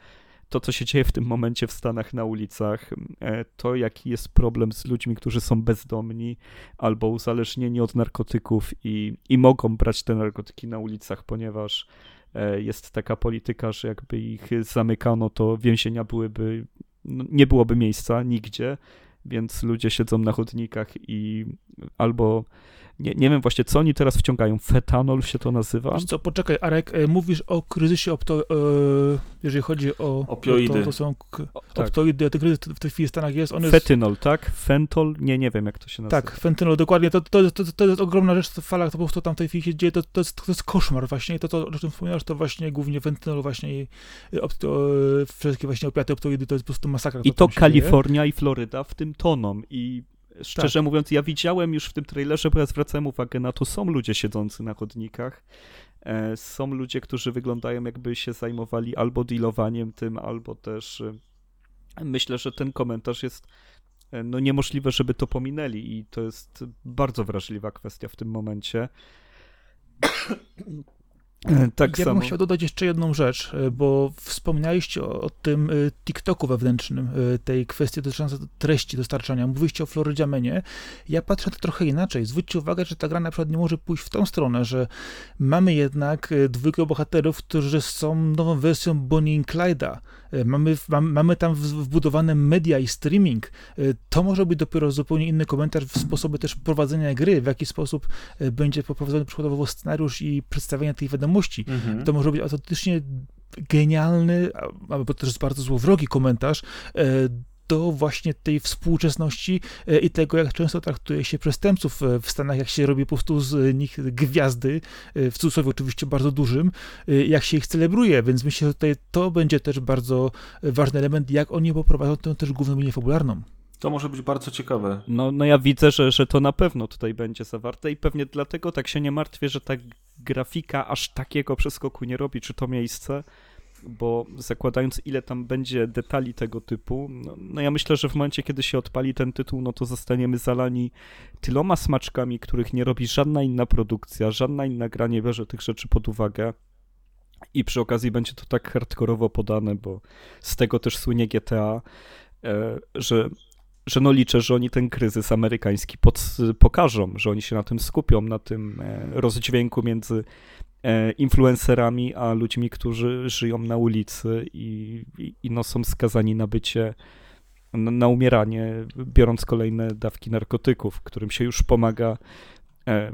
To, co się dzieje w tym momencie w Stanach na ulicach, e, to jaki jest problem z ludźmi, którzy są bezdomni albo uzależnieni od narkotyków i, i mogą brać te narkotyki na ulicach, ponieważ e, jest taka polityka, że jakby ich zamykano, to więzienia byłyby, no, nie byłoby miejsca nigdzie, więc ludzie siedzą na chodnikach i albo nie, nie wiem właśnie, co oni teraz wciągają. Fetanol się to nazywa? Wiesz co, poczekaj, Arek, e, mówisz o kryzysie opto, e, jeżeli chodzi o... Opioidy. To, to są k- O, tak. optoidy, ten kryzys w tej chwili w Stanach jest, on jest... Fetynol, tak? Fentol? Nie, nie wiem jak to się nazywa. Tak, fentanyl, dokładnie. To, to, to, to jest ogromna rzecz w falach, to po prostu tam w tej chwili się dzieje, to, to, jest, to jest koszmar właśnie. I to, to, o czym wspomniałeś, to właśnie głównie fentanyl, właśnie e, wszystkie właśnie opiaty, optoidy, to jest po prostu masakra. I to się dzieje. Kalifornia i Floryda w tym toną i szczerze mówiąc, ja widziałem już w tym trailerze, bo ja zwracałem uwagę na to, są ludzie siedzący na chodnikach, e, są ludzie, którzy wyglądają jakby się zajmowali albo dealowaniem tym, albo też e, myślę, że ten komentarz jest e, no niemożliwe, żeby to pominęli i to jest bardzo wrażliwa kwestia w tym momencie. E, Tak ja samo. bym chciał dodać jeszcze jedną rzecz, e, bo wspomnialiście o, o tym e, TikToku wewnętrznym, tej kwestii dotyczącej treści dostarczania. Mówiliście o Florydziamenie. Ja patrzę na to trochę inaczej. Zwróćcie uwagę, że ta gra na przykład nie może pójść w tą stronę, że mamy jednak dwójkę bohaterów, którzy są nową wersją Bonnie i Clyde'a. E, Mamy, mam, mamy tam wbudowane media i streaming. E, To może być dopiero zupełnie inny komentarz w sposobie też prowadzenia gry, w jaki sposób e, będzie poprowadzony przykładowo scenariusz i przedstawienie tej wiadomości. Mhm. To może być autentycznie genialny, albo też bardzo złowrogi komentarz do właśnie tej współczesności e, i tego, jak często traktuje się przestępców e, w Stanach, jak się robi po prostu z nich gwiazdy, e, w cudzysłowie oczywiście bardzo dużym, jak się ich celebruje, więc myślę, że tutaj to będzie też bardzo ważny element, jak oni poprowadzą tę też główną linię fabularną. To może być bardzo ciekawe. No, no ja widzę, że, że to na pewno tutaj będzie zawarte i pewnie dlatego tak się nie martwię, że ta grafika aż takiego przeskoku nie robi, czy to miejsce, bo zakładając ile tam będzie detali tego typu, no, no, ja myślę, że w momencie, kiedy się odpali ten tytuł, no to zostaniemy zalani tyloma smaczkami, których nie robi żadna inna produkcja, żadna inna gra nie bierze tych rzeczy pod uwagę. I przy okazji będzie to tak hardkorowo podane, bo z tego też słynie GTA, e, że że no liczę, że oni ten kryzys amerykański pod, pokażą, że oni się na tym skupią, na tym e, rozdźwięku między influencerami, a ludźmi, którzy żyją na ulicy i, i, i no są skazani na bycie, na, na, umieranie, biorąc kolejne dawki narkotyków, którym się już pomaga e,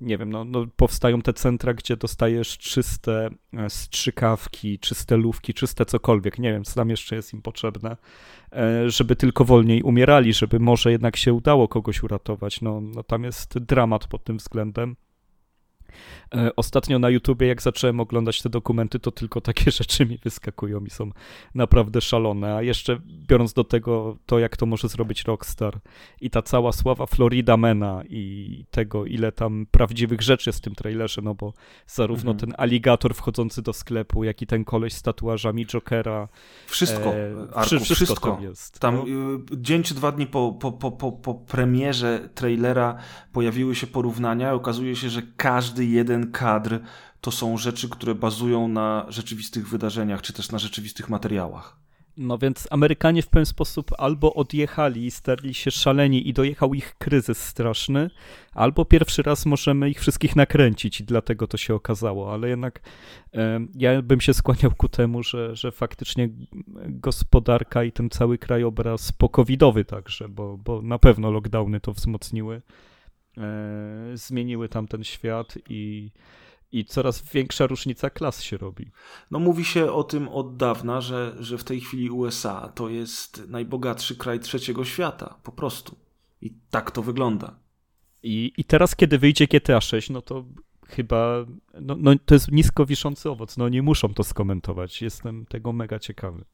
nie wiem, no, no, powstają te centra, gdzie dostajesz czyste strzykawki, czyste lówki, czyste cokolwiek, nie wiem, co tam jeszcze jest im potrzebne, E, żeby tylko wolniej umierali, żeby może jednak się udało kogoś uratować. No, no tam jest dramat pod tym względem. E, ostatnio na YouTubie, jak zacząłem oglądać te dokumenty, to tylko takie <laughs> rzeczy mi wyskakują i są naprawdę szalone. A jeszcze biorąc do tego to, jak to może zrobić Rockstar i ta cała sława Florida Mena i tego, ile tam prawdziwych rzeczy jest w tym trailerze, no bo zarówno mhm. ten aligator wchodzący do sklepu, jak i ten koleś z tatuażami Jokera. Wszystko, e, Arku, wszystko, wszystko tam jest. Tam no. Y, dzień czy dwa dni po, po, po, po, po premierze trailera pojawiły się porównania. Okazuje się, że każdy jeden jeden kadr to są rzeczy, które bazują na rzeczywistych wydarzeniach, czy też na rzeczywistych materiałach. No więc Amerykanie w pewien sposób albo odjechali i stali się szaleni i dojechał ich kryzys straszny, albo pierwszy raz możemy ich wszystkich nakręcić i dlatego to się okazało, ale jednak e, ja bym się skłaniał ku temu, że, że faktycznie gospodarka i ten cały krajobraz pokowidowy także, bo, bo na pewno lockdowny to wzmocniły, zmieniły tam ten świat i, i coraz większa różnica klas się robi. No mówi się o tym od dawna, że, że w tej chwili USA to jest najbogatszy kraj trzeciego świata, po prostu. I tak to wygląda. I, i teraz, kiedy wyjdzie GTA 6, no to chyba, no, no to jest nisko wiszący owoc, no nie muszą to skomentować. Jestem tego mega ciekawy.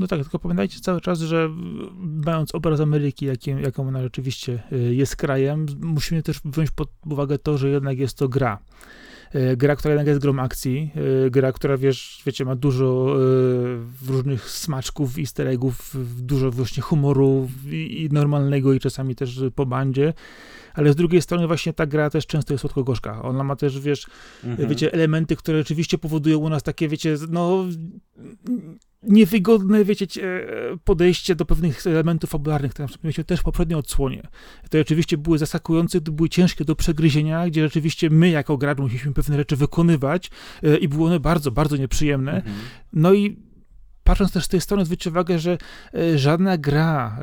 No tak, tylko pamiętajcie cały czas, że mając obraz Ameryki, jakim, jaką ona rzeczywiście y, jest krajem, musimy też wziąć pod uwagę to, że jednak jest to gra. Y, gra, która jednak jest grą akcji, y, gra, która wiesz, wiecie, ma dużo różnych smaczków, easter eggów, dużo właśnie humoru i, i normalnego i czasami też po bandzie ale z drugiej strony właśnie ta gra też często jest słodko-gorzka. Ona ma też, wiesz, mhm. wiecie, elementy, które rzeczywiście powodują u nas takie, wiecie, no niewygodne, wiecie, podejście do pewnych elementów fabularnych, które mieliśmy też w poprzedniej odsłonie. To oczywiście były zaskakujące, to były ciężkie do przegryzienia, gdzie rzeczywiście my jako gracz musieliśmy pewne rzeczy wykonywać e, i były one bardzo, bardzo nieprzyjemne. Mhm. No i patrząc też z tej strony zwróćcie uwagę, że e, żadna gra e,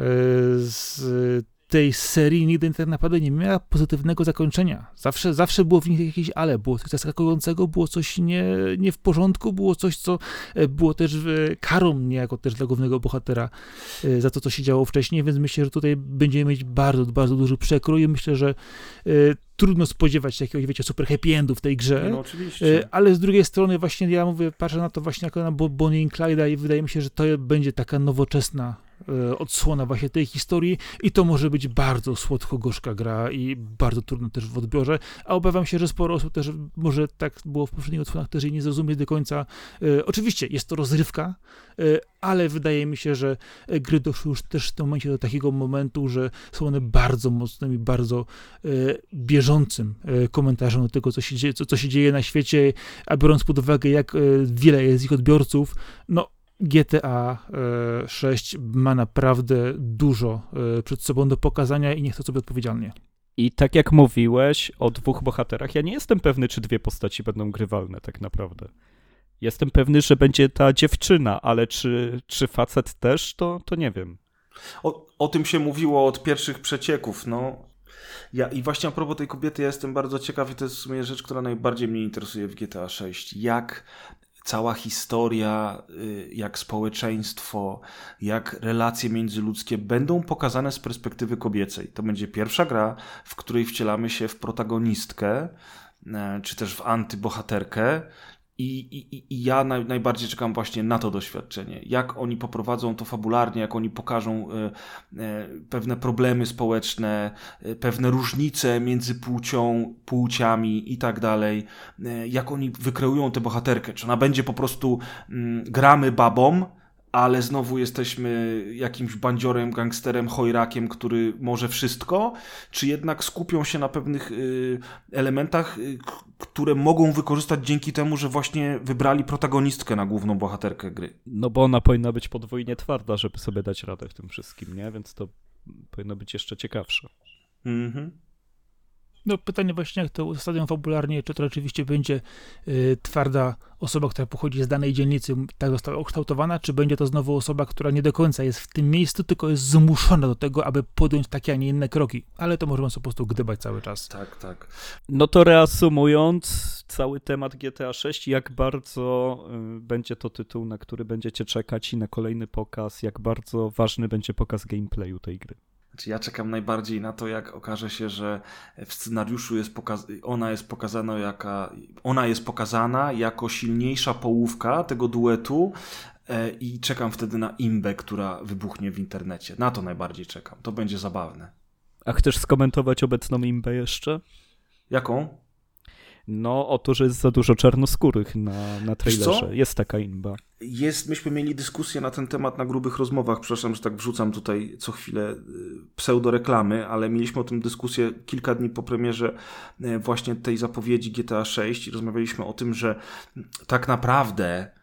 z tej serii nigdy tak naprawdę nie miała pozytywnego zakończenia. Zawsze, zawsze było w nich jakieś ale, było coś zaskakującego, było coś nie, nie w porządku, było coś, co e, było też karą niejako też dla głównego bohatera e, za to, co się działo wcześniej, więc myślę, że tutaj będziemy mieć bardzo, bardzo duży przekrój. Myślę, że e, trudno spodziewać się jakiegoś, wiecie, super happy endu w tej grze. No, oczywiście. Ale z drugiej strony właśnie ja mówię, patrzę na to właśnie jako na Bonnie i Clyde'a i wydaje mi się, że to będzie taka nowoczesna E, odsłona właśnie tej historii i to może być bardzo słodko-gorzka gra i bardzo trudno też w odbiorze, a obawiam się, że sporo osób też może tak było w poprzednich odsłonach też jej nie zrozumie do końca. E, oczywiście jest to rozrywka, e, ale wydaje mi się, że gry doszły już też w tym momencie do takiego momentu, że są one bardzo mocnym i bardzo bieżącym komentarzem do tego, co się dzieje, co, co się dzieje na świecie, a biorąc pod uwagę, jak wiele jest ich odbiorców, no GTA 6 e, ma naprawdę dużo e, przed sobą do pokazania i niech to sobie odpowiedzialnie. I tak jak mówiłeś o dwóch bohaterach, ja nie jestem pewny, czy dwie postaci będą grywalne tak naprawdę. Jestem pewny, że będzie ta dziewczyna, ale czy, czy facet też, to, to nie wiem. O, o tym się mówiło od pierwszych przecieków. No. Ja, I właśnie a propos tej kobiety, ja jestem bardzo ciekaw i to jest w sumie rzecz, która najbardziej mnie interesuje w GTA 6. Jak cała historia, y, jak społeczeństwo, jak relacje międzyludzkie będą pokazane z perspektywy kobiecej. To będzie pierwsza gra, w której wcielamy się w protagonistkę, e, czy też w antybohaterkę i, i, I ja naj, najbardziej czekam właśnie na to doświadczenie. Jak oni poprowadzą to fabularnie, jak oni pokażą y, y, pewne problemy społeczne, y, pewne różnice między płcią, płciami i tak dalej. Jak oni wykreują tę bohaterkę. Czy ona będzie po prostu mm, gramy babą, ale znowu jesteśmy jakimś bandziorem, gangsterem, chojrakiem, który może wszystko, czy jednak skupią się na pewnych y, elementach, y, które mogą wykorzystać dzięki temu, że właśnie wybrali protagonistkę na główną bohaterkę gry. No bo ona powinna być podwójnie twarda, żeby sobie dać radę w tym wszystkim, nie? Więc to powinno być jeszcze ciekawsze. Mhm. No pytanie właśnie, jak to ustawią fabularnie, czy to rzeczywiście będzie y, twarda osoba, która pochodzi z danej dzielnicy, tak została ukształtowana, czy będzie to znowu osoba, która nie do końca jest w tym miejscu, tylko jest zmuszona do tego, aby podjąć takie, a nie inne kroki. Ale to możemy sobie po prostu gdybać cały czas. Tak, tak. No to reasumując cały temat GTA 6, jak bardzo y, będzie to tytuł, na który będziecie czekać i na kolejny pokaz, jak bardzo ważny będzie pokaz gameplayu tej gry. Znaczy ja czekam najbardziej na to, jak okaże się, że w scenariuszu jest ona jest pokazana jaka, ona jest pokazana jako silniejsza połówka tego duetu e, i czekam wtedy na imbę, która wybuchnie w internecie. Na to najbardziej czekam. To będzie zabawne. A chcesz skomentować obecną imbę jeszcze? Jaką? No, oto, że jest za dużo czarnoskórych na, na trailerze. Jest taka inba. Jest, myśmy mieli dyskusję na ten temat na grubych rozmowach. Przepraszam, że tak wrzucam tutaj co chwilę y, pseudoreklamy, ale mieliśmy o tym dyskusję kilka dni po premierze y, właśnie tej zapowiedzi GTA 6 i rozmawialiśmy o tym, że tak naprawdę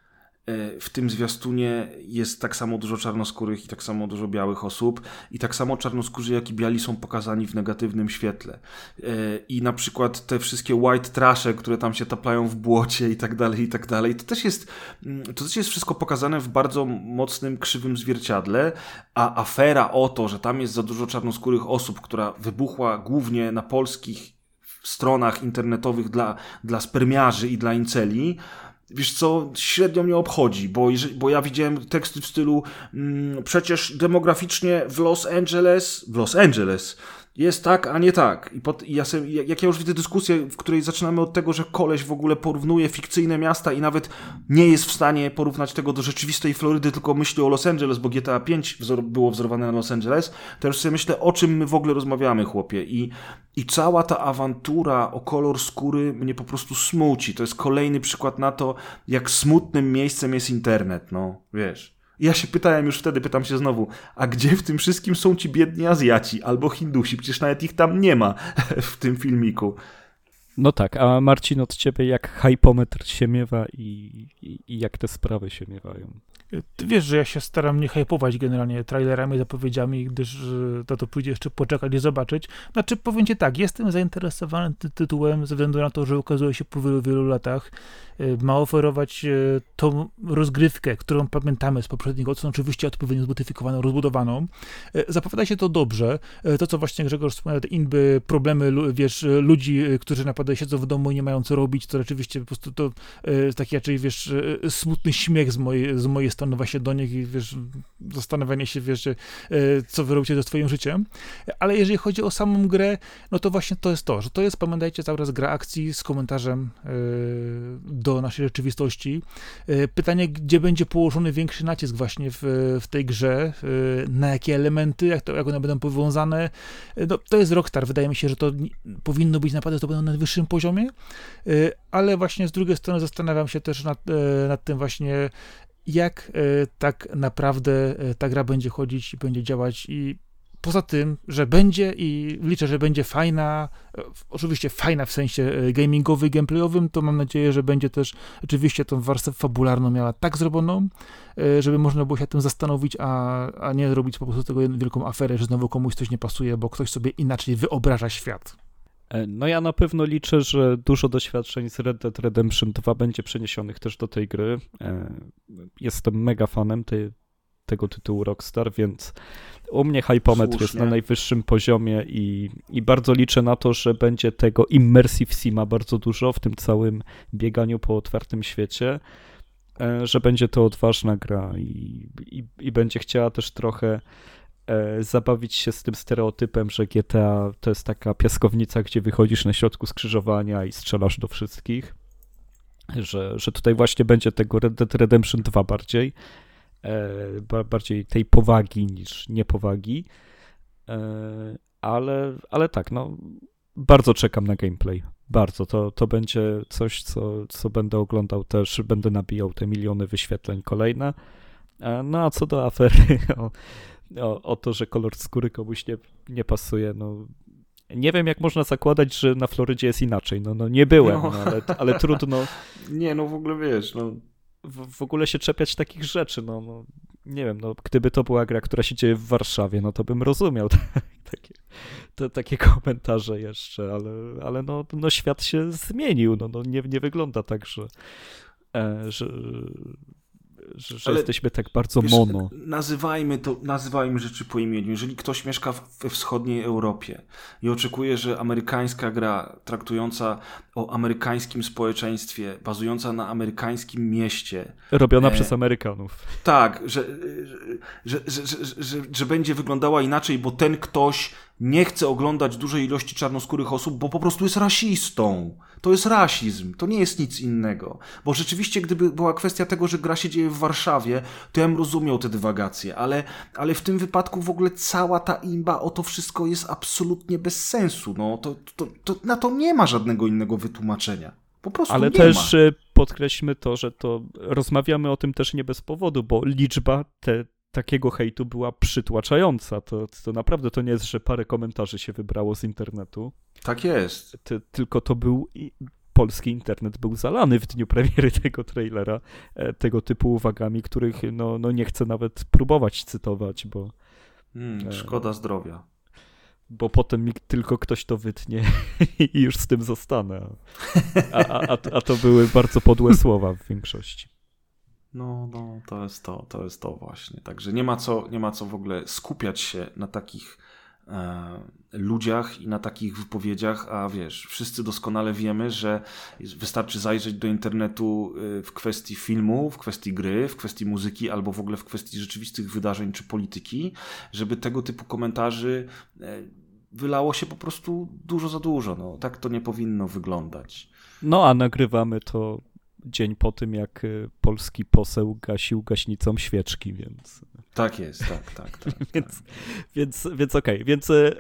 w tym zwiastunie jest tak samo dużo czarnoskórych i tak samo dużo białych osób i tak samo czarnoskórzy jak i biali są pokazani w negatywnym świetle. E, I na przykład te wszystkie white trashe, które tam się taplają w błocie i tak dalej, i tak dalej, to też jest, mm, to też jest wszystko pokazane w bardzo mocnym, krzywym zwierciadle, a afera o to, że tam jest za dużo czarnoskórych osób, która wybuchła głównie na polskich stronach internetowych dla, dla spermiarzy i dla inceli, wiesz co, średnio mnie obchodzi, bo, bo ja widziałem teksty w stylu mm, przecież demograficznie w Los Angeles, w Los Angeles jest tak, a nie tak. I, pod, i ja sobie, jak ja już widzę dyskusję, w której zaczynamy od tego, że koleś w ogóle porównuje fikcyjne miasta i nawet nie jest w stanie porównać tego do rzeczywistej Florydy, tylko myśli o Los Angeles, bo GTA 5 wzor było wzorowane na Los Angeles, to już sobie myślę, o czym my w ogóle rozmawiamy, chłopie. I, I cała ta awantura o kolor skóry mnie po prostu smuci. To jest kolejny przykład na to, jak smutnym miejscem jest internet, no, wiesz. Ja się pytałem już wtedy, pytam się znowu, a gdzie w tym wszystkim są ci biedni Azjaci albo Hindusi? Przecież nawet ich tam nie ma <laughs> w tym filmiku. No tak, a Marcin od ciebie jak hypometr się miewa i, i, i jak te sprawy się miewają? Ty wiesz, że ja się staram nie hypować generalnie trailerami, zapowiedziami, gdyż to, to pójdzie jeszcze poczekać i zobaczyć. Znaczy, powiem ci tak, jestem zainteresowany ty tytułem ze względu na to, że ukazuje się po wielu, wielu latach. Y, ma oferować y, tą rozgrywkę, którą pamiętamy z poprzedniego, co oczywiście odpowiednio zmodyfikowaną, rozbudowaną. Y, zapowiada się to dobrze. To, co właśnie Grzegorz wspomniał, te inby, problemy, wiesz, ludzi, którzy naprawdę siedzą w domu i nie mają co robić, to rzeczywiście po prostu to taki raczej, wiesz, smutny śmiech z mojej, z mojej strony właśnie do nich i, wiesz, zastanawianie się, wiesz, co wy robicie ze swoim życiem. Ale jeżeli chodzi o samą grę, no to właśnie to jest to, że to jest, pamiętajcie, cały raz gra akcji z komentarzem do naszej rzeczywistości. E, pytanie, gdzie będzie położony większy nacisk właśnie w, w tej grze, e, na jakie elementy, jak, to, jak one będą powiązane. E, no, to jest Rockstar, wydaje mi się, że to powinno być naprawdę będą na najwyższym poziomie, ale właśnie z drugiej strony zastanawiam się też nad, nad tym właśnie, jak tak naprawdę ta gra będzie chodzić i będzie działać. I poza tym, że będzie i liczę, że będzie fajna, e, oczywiście fajna w sensie e, gamingowy, gameplayowym, to mam nadzieję, że będzie też oczywiście tą warstwę fabularną miała tak zrobioną, e, żeby można było się tym zastanowić, a, a nie robić po prostu tego wielką aferę, że znowu komuś coś nie pasuje, bo ktoś sobie inaczej wyobraża świat. No ja na pewno liczę, że dużo doświadczeń z Red Dead Redemption 2 będzie przeniesionych też do tej gry. Jestem mega fanem tej, tego tytułu Rockstar, więc u mnie hypometr jest na najwyższym poziomie i, i bardzo liczę na to, że będzie tego immersive sima bardzo dużo w tym całym bieganiu po otwartym świecie. e, że będzie to odważna gra i, i, i będzie chciała też trochę e, zabawić się z tym stereotypem, że GTA to jest taka piaskownica, gdzie wychodzisz na środku skrzyżowania i strzelasz do wszystkich. Że, że tutaj właśnie będzie tego Red Dead Redemption 2 bardziej, bardziej tej powagi niż niepowagi. E, ale, ale tak, no bardzo czekam na gameplay. Bardzo. To, to będzie coś, co, co będę oglądał też, będę nabijał te miliony wyświetleń kolejne. E, no a co do afery <laughs> o, o, o to, że kolor skóry komuś nie, nie pasuje, no nie wiem, jak można zakładać, że na Florydzie jest inaczej. No, no nie byłem, no. No, ale, ale trudno. <laughs> Nie, no w ogóle wiesz, no. W, ogóle się czepiać takich rzeczy, no, no. Nie wiem, no gdyby to była gra, która się dzieje w Warszawie, no to bym rozumiał <laughs> takie, takie komentarze jeszcze, ale, ale no, no świat się zmienił, no, no nie, nie wygląda tak, że, e, że, że, że jesteśmy tak bardzo wiesz, mono. Nazywajmy to, nazywajmy rzeczy po imieniu. Jeżeli ktoś mieszka we wschodniej Europie i oczekuje, że amerykańska gra traktująca o amerykańskim społeczeństwie, bazująca na amerykańskim mieście. Robiona e, przez Amerykanów. Tak, że, że, że, że, że, że będzie wyglądała inaczej, bo ten ktoś nie chce oglądać dużej ilości czarnoskórych osób, bo po prostu jest rasistą. To jest rasizm, to nie jest nic innego. Bo rzeczywiście, gdyby była kwestia tego, że gra się dzieje w Warszawie, to ja bym rozumiał te dywagacje, ale, ale w tym wypadku w ogóle cała ta imba o to wszystko jest absolutnie bez sensu. No, to, to, to na to nie ma żadnego innego wytłumaczenia. Po prostu Ale nie też ma. Y, podkreślmy to, że to rozmawiamy o tym też nie bez powodu, bo liczba te, takiego hejtu była przytłaczająca. To, to naprawdę to nie jest, że parę komentarzy się wybrało z internetu. Tak jest. Ty, tylko to był polski internet był zalany w dniu <laughs> premiery tego trailera e, tego typu uwagami, których no, no nie chcę nawet próbować cytować, bo... Hmm, szkoda zdrowia. Bo potem mi tylko ktoś to wytnie <laughs> i już z tym zostanę. A, a, a to były bardzo podłe słowa w większości. No, no, to jest to, to jest to właśnie. Także nie ma co, nie ma co w ogóle skupiać się na takich e, ludziach i na takich wypowiedziach, a wiesz, wszyscy doskonale wiemy, że wystarczy zajrzeć do internetu e, w kwestii filmu, w kwestii gry, w kwestii muzyki albo w ogóle w kwestii rzeczywistych wydarzeń czy polityki, żeby tego typu komentarzy e, wylało się po prostu dużo za dużo. No, tak to nie powinno wyglądać. No, a nagrywamy to dzień po tym, jak y, polski poseł gasił gaśnicą świeczki, więc... Tak jest, tak, tak. tak, <laughs> tak. więc, więc, więc okej, okay. więc y,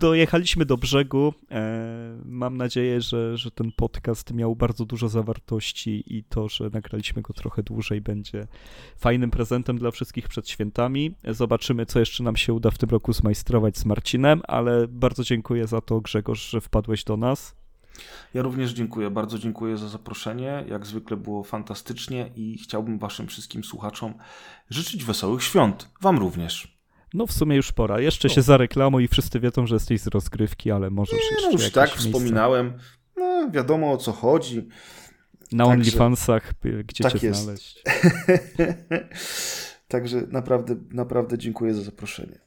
dojechaliśmy do brzegu. E, mam nadzieję, że, że ten podcast miał bardzo dużo zawartości i to, że nagraliśmy go trochę dłużej będzie fajnym prezentem dla wszystkich przed świętami. Zobaczymy, co jeszcze nam się uda w tym roku zmajstrować z Marcinem, ale bardzo dziękuję za to, Grzegorz, że wpadłeś do nas. Ja również dziękuję, bardzo dziękuję za zaproszenie. Jak zwykle było fantastycznie i chciałbym Waszym wszystkim słuchaczom życzyć wesołych świąt. Wam również. No w sumie już pora. Jeszcze no. się zareklamuj i wszyscy wiedzą, że jesteś z rozgrywki, ale możesz Nie, jeszcze no już tak miejsce. wspominałem. No wiadomo o co chodzi. Na Także... OnlyFansach, gdzie tak cię jest. znaleźć. <laughs> Także naprawdę, naprawdę dziękuję za zaproszenie.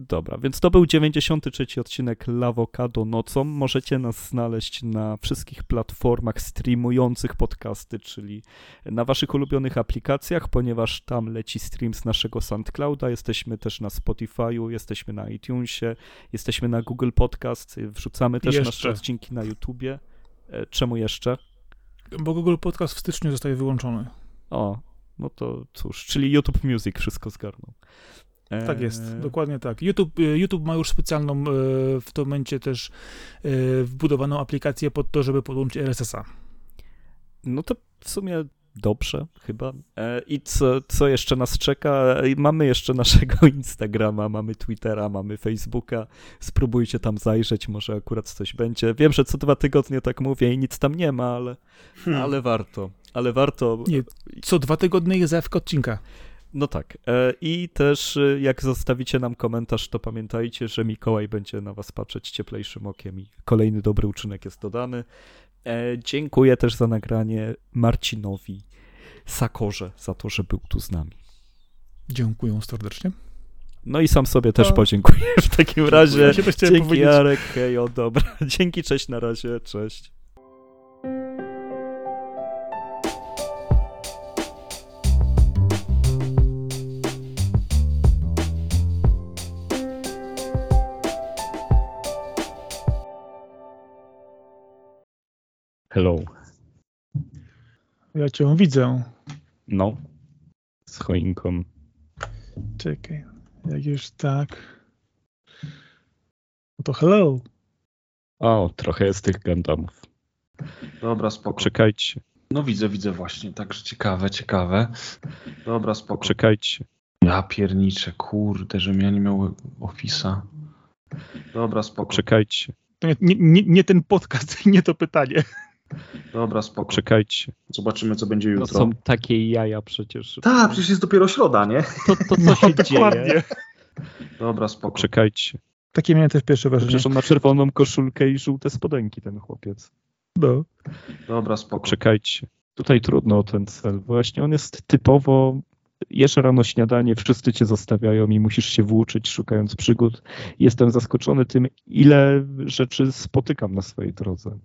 Dobra, więc to był 93 odcinek Lawokado nocą. Możecie nas znaleźć na wszystkich platformach streamujących podcasty, czyli na waszych ulubionych aplikacjach, ponieważ tam leci stream z naszego SoundClouda. Jesteśmy też na Spotify'u, jesteśmy na iTunesie, jesteśmy na Google Podcast, wrzucamy też jeszcze. nasze odcinki na YouTubie. E, czemu jeszcze? Bo Google Podcast w styczniu zostaje wyłączony. O, no to cóż, czyli YouTube Music wszystko zgarnął. Tak jest, e, dokładnie tak. YouTube, e, YouTube ma już specjalną e, w tym momencie też wbudowaną aplikację pod to, żeby podłączyć RSS-a. No to w sumie dobrze chyba. I co, co jeszcze nas czeka? Mamy jeszcze naszego <laughs> Instagrama, mamy Twittera, mamy Facebooka. Spróbujcie tam zajrzeć, może akurat coś będzie. Wiem, że co dwa tygodnie tak mówię i nic tam nie ma, ale, hmm. ale warto. Ale warto. Nie, co dwa tygodnie jest zawka odcinka. No tak. E, I też e, jak zostawicie nam komentarz, to pamiętajcie, że Mikołaj będzie na was patrzeć cieplejszym okiem i kolejny dobry uczynek jest dodany. E, dziękuję też za nagranie Marcinowi Sakorze za to, że był tu z nami. Dziękuję serdecznie. No i sam sobie też podziękuję w takim razie. Ja Dzięki powiedzieć. Jarek, hej, o dobra. <laughs> Dzięki, cześć na razie, cześć. Hello. Ja cię widzę. No. Z choinką. Czekaj. Jak już tak. No to hello. O, trochę jest tych Gundamów. Dobra, spoko. Czekajcie, No widzę, widzę właśnie, także ciekawe, ciekawe. Dobra, spoko. czekajcie. Ja pierniczę, kurde, żebym ja nie miał Office'a. Dobra, spoko. Czekajcie, nie, nie, nie ten podcast, <laughs> nie to pytanie. Dobra, spoko. czekajcie. Zobaczymy, co będzie No jutro. są takie jaja przecież. Tak, przecież jest dopiero środa, nie? To, to co <laughs> No, się dokładnie. dzieje? Dobra, spoko. Czekajcie. Takie miałem też pierwsze wrażenie. Przecież on ma czerwoną koszulkę i żółte spodenki, ten chłopiec. No. Dobra, spoko. Czekajcie. Tutaj trudno o ten cel. Właśnie on jest typowo jesz rano śniadanie, wszyscy cię zostawiają i musisz się włóczyć szukając przygód. Jestem zaskoczony tym, ile rzeczy spotykam na swojej drodze.